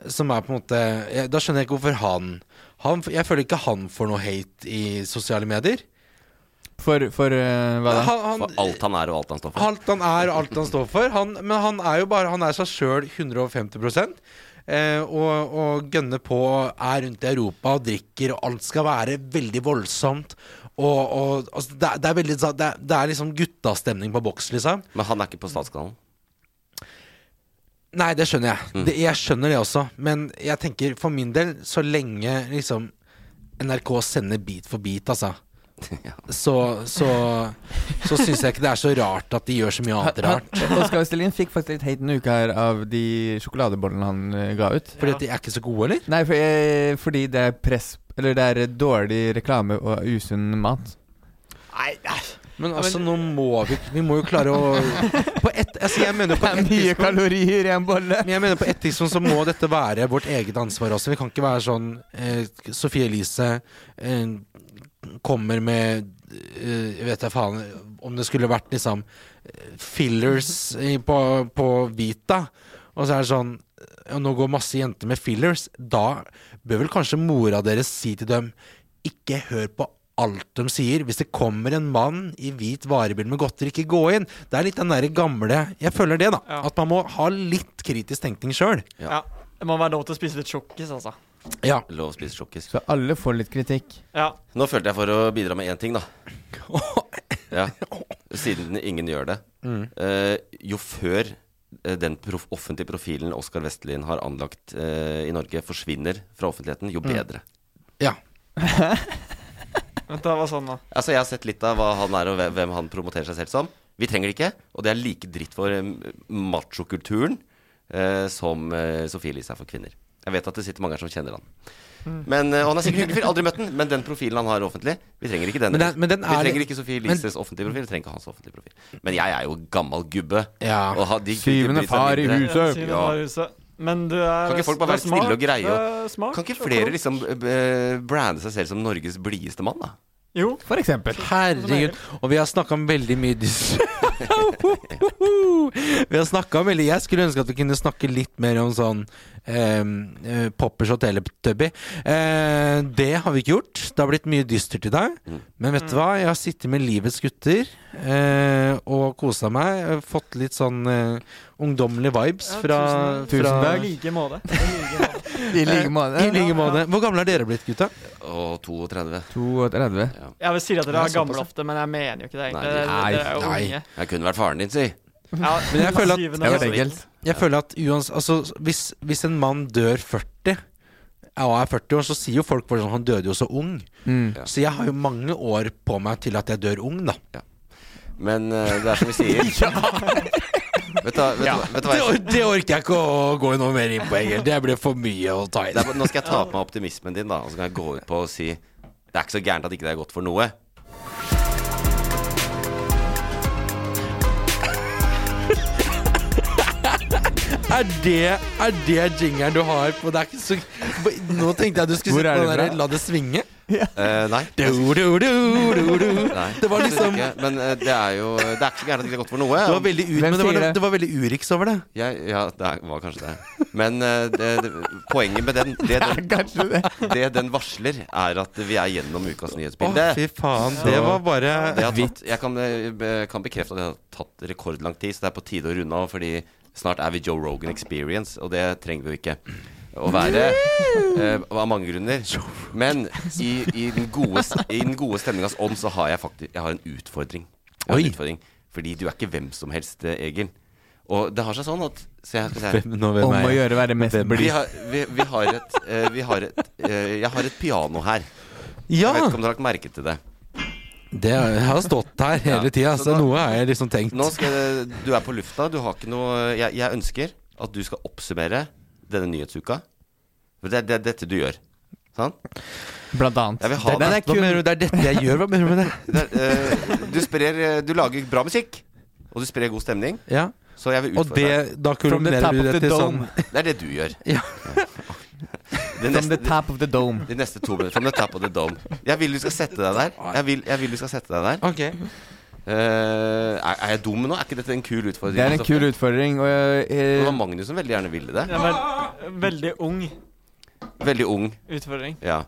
som er på en måte jeg, Da skjønner jeg ikke hvorfor han, han Jeg føler ikke han får noe hate i sosiale medier. For, for uh, hva da? Han, han, For alt han er, og alt han står for. alt han er og alt han står for. Han, men han er jo bare Han er seg sjøl 150 eh, og, og gønner på, er rundt i Europa og drikker, og alt skal være veldig voldsomt. Og, og altså, det, er- det er veldig det er, det er liksom guttastemning på boks, liksom. Men han er ikke på Statskanalen. Nei, det skjønner jeg. Det, jeg skjønner det også. Men jeg tenker for min del, så lenge liksom NRK sender Bit for bit, altså. Så, så, så syns jeg ikke det er så rart at de gjør så mye annet rart. Oskar Vestelin fikk faktisk litt hate denne uka her av de sjokoladebollene han eh, ga ut. Fordi at de er ikke så gode, eller? Nei, for, eh, fordi det er press Eller det er dårlig reklame og usunn mat. Nei, nei. Men altså, nå må vi Vi må jo klare å På ett Altså, jeg mener på Det er mye kalorier i en bolle. Men jeg mener på et tidspunkt så må dette være vårt eget ansvar også. Vi kan ikke være sånn eh, Sofie Elise eh, kommer med eh, Jeg vet jeg faen om det skulle vært liksom eh, fillers i, på, på Vita, og så er det sånn Og nå går masse jenter med fillers. Da bør vel kanskje mora deres si til dem Ikke hør på alt de sier. Hvis det kommer en mann i hvit varebil med godteri, ikke gå inn. Det er litt den derre gamle Jeg føler det, da. Ja. At man må ha litt kritisk tenkning sjøl. Ja. Det må være lov til å spise litt sjokkis, altså. Ja. Lov å spise sjokkis. Så alle får litt kritikk. Ja. Nå følte jeg for å bidra med én ting, da. Ja. Siden ingen gjør det. Eh, jo før eh, den prof offentlige profilen Oskar Vestelin har anlagt eh, i Norge, forsvinner fra offentligheten, jo bedre. ja. Vent, da, hva sånn, da? Altså, Jeg har sett litt av hva han er, og hvem- han promoterer seg selv som. Vi trenger det ikke, og det er like dritt for eh, machokulturen eh, som eh, Sofie Elise er for kvinner. Jeg vet at det sitter mange her som kjenner han. Men, eh, og han er sikkert hyggelig fyr, aldri møtt den, men den profilen han har offentlig, vi trenger ikke den. Men den- men den vi er- trenger ikke Sofie Elises offentlige profil, vi trenger ikke hans offentlige profil. Men jeg er jo gammel gubbe. Ja. og ha- de- de Syvende far i huset. Syvende Ja. far i huset. Men du er Kan ikke folk bare være snille og greie? du er smart, Kan ikke flere liksom eh, brande seg selv som Norges blideste mann, da? Jo. For eksempel. Herregud. Og vi har snakka om veldig mye dys... vi har snakka om veldig Jeg skulle ønske at vi kunne snakke litt mer om sånn eh, Poppers og Teletubby. Eh, det har vi ikke gjort. Det har blitt mye dystert i dag. Men vet du hva? Jeg har sittet med livets gutter eh, og kosa meg. Fått litt sånn eh, ungdommelige vibes Ja, fra, tusen- tusen fra takk. I like måte. I like måte. I like måte. I like måte. Hvor gamle er dere blitt, gutta? Og 32. 32. Jeg vil si at dere er gamle ofte, men jeg mener jo ikke det, egentlig. Nei, Dere- dere er jo nei. unge. Jeg kunne vært faren din, si. Ja, Men jeg føler at- jeg Det var Jeg føler at uans, altså, hvis, hvis en mann dør 40 og er 40 år, så sier jo folk bare sånn Han døde jo så ung. Mm. Ja. Så jeg har jo mange år på meg til at jeg dør ung, da. Men uh, det er som vi sier. Vet du, vet, du hva- vet du hva Det, jeg or- det orker jeg ikke å gå noe mer inn på, Egil. Det blir for mye å ta er, inn. Nå skal jeg ta på meg optimismen din, da. Og så kan jeg gå ut på og si Det er ikke så gærent at ikke det er godt for noe. Er det, er det jingeren du har på Det er ikke så Nå tenkte jeg du skulle sitte på den der? La det svinge. Eh, nei. Du, du, du, du, du. nei. Det var liksom ikke. Men eh, det er jo Det er ikke så gærent at det ikke er godt for noe. Det var veldig, ur, Hvem men det var, sier det? det var veldig Urix over det. Jeg, ja, det er- var kanskje det. Men eh, det, det, poenget med den det, den Kanskje det. det den varsler, er at vi er gjennom ukas Å, nyhetsbilde. fy faen. Det var bare Det har tatt, jeg kan, eh, kan bekrefte at det har tatt rekordlang tid, så det er på tide å runde av. Fordi snart er vi Joe Rogan Experience, og det trenger vi jo ikke å være. eh, av mange grunner. Men i, i, den gode, i den gode stemningas ånd så har jeg faktisk Jeg har en utfordring. Jeg har en utfordring Fordi du er ikke hvem som helst, eh, Egil. Og det har seg sånn at så jeg, vi. Hvem- nå, hvem Om å gjøre å være mest blid. har, vi, vi har et, eh, vi har et eh, Jeg har et piano her. Ja. Jeg vet ikke om dere har lagt merke til det. Det jeg har stått her hele Ja, tida, så så nå- noe har jeg liksom tenkt. Nå skal jeg, Du er på lufta. Du har ikke noe jeg, jeg ønsker at du skal oppsummere denne nyhetsuka. For det det, er dette du gjør. Sant? Blant annet. Jeg vil ha det, det. Hva mener du? Det er dette jeg gjør? Hva mener du med det? det er, uh, du sprer eh, Du lager bra musikk. Og du sprer god stemning. Ja. Så jeg vil utfordre deg. det, da From kulminerer du det til dome. sånn Det er det du gjør. Ja. Det From the neste, of the dome. de neste to minutter From the tap of the dome. Jeg vil du skal sette deg der. Jeg vil, jeg vil du skal sette deg der. Ok. Eh, er, er jeg dum nå? Er ikke dette en kul utfordring? Det er en kul utfordring. Og Det eh, var Magnus som veldig gjerne ville det. Ja, vel, veldig ung Veldig ung. utfordring. Ja.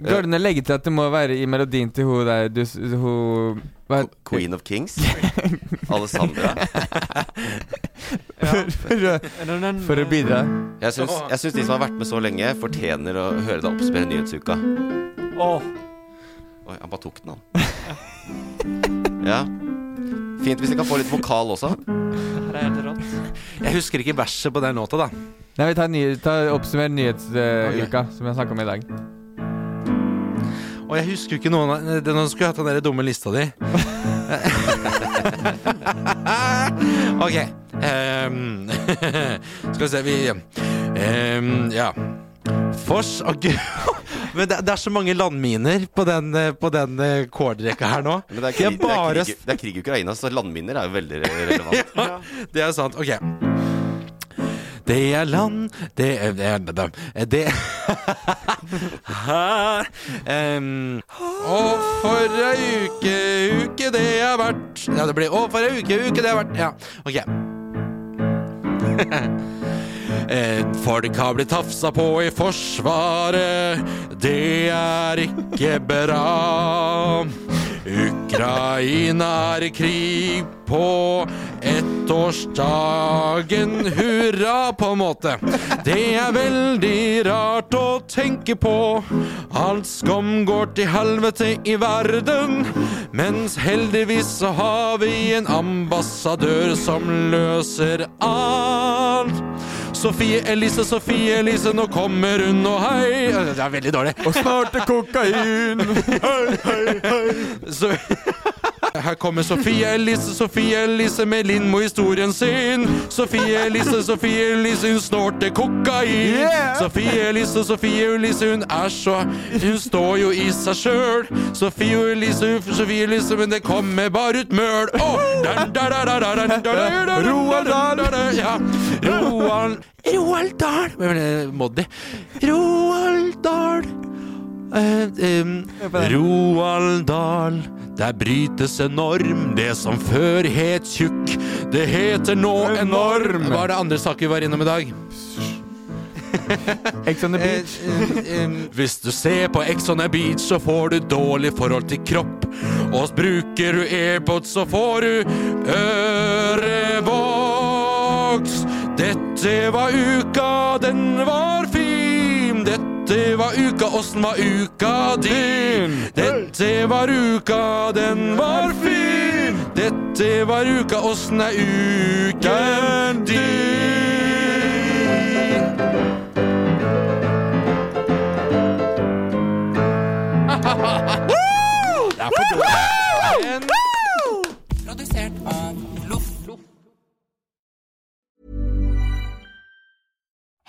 Går det an å legge til at det må være i melodien til hun der du, hun hva, Queen of Kings. Alessandra. for, for, å, for å bidra. Jeg syns, jeg syns de som har vært med så lenge, fortjener å høre deg oppspille nyhetsuka. Åh, Oi, han bare tok den, han. Ja. Fint hvis vi kan få litt vokal også. Her er helt rått. Jeg husker ikke verset på den låta, da. Nei, vi tar, ny, tar Oppsummer nyhetsuka, som jeg snakka om i dag. Og jeg husker jo ikke noen av Nå skulle jeg hatt den der dumme lista di. ok. Um, skal vi se Vi um, Ja. Fors og gud. Men det, det er så mange landminer på den, eh, på den eh, her nå. Men det er, krig, det, er krig, det er krig i Ukraina, så landminer er jo veldig relevant. ja, det er sant. Ok. Det er land Det er Det, er, det? Em, Og for ei uke, uke det har vært Ja, det blir Og for ei uke, uke det har vært Ja, ok. Eh, Folk har blitt tafsa på i Forsvaret. Det er ikke bra. Ukraina er i krig på ettårsdagen. Hurra, på en måte. Det er veldig rart å tenke på. Alt skum går til helvete i verden. Mens heldigvis så har vi en ambassadør som løser alt. Sofie Elise, Sofie Elise, nå kommer hun, og hei Det er veldig dårlig. Og snart er kokain! Så, her kommer Sofie Elise, Sofie Elise med Lindmo-historien sin. Sofie Elise, Sofie Elise, hun snorter kokain. Yeah. Sofie Elise, Sofie Elise, hun er så Hun står jo i seg sjøl. Sofie Elise, Sofie Elise, men det kommer bare ut møl. Oh. Roald Dahl. Roald Dahl. Roald Dahl. Eh, Roald Dahl. Der brytes enorm, det som før het tjukk. Det heter nå enorm. Hva er det andre saker vi var innom i dag? Ex on the beach. Eh, eh, em, hvis du ser på Ex on the beach, så får du dårlig forhold til kropp. Og bruker du airpods, så får du ørevoks. Dette var uka, den var fin. Dette var uka, åssen var uka din? Dette var uka, den var fin. Dette var uka, åssen er uken din? Det er for dårlig.